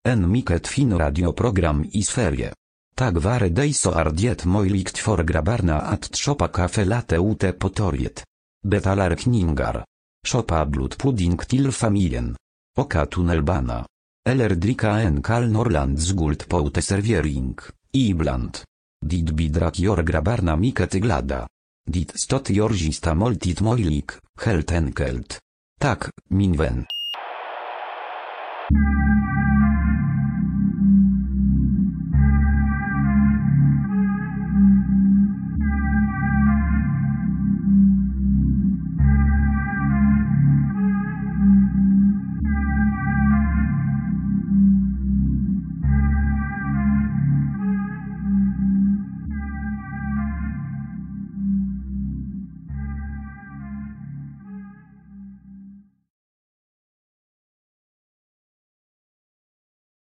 En mycket fin radioprogram i Sverige. Tak vare dig så är det möjligt för grabbarna att köpa kaffe latte ute på torget. Betalar kningar. Shopa pudding till familjen. Oka tunnelbana. Eller dricka en kall Norrlands guld uteservering, ibland. Dit bidrak jor grabarna miket glada. Dit stot jorzista moltit mojlik, helt enkelt. Tak, min vän.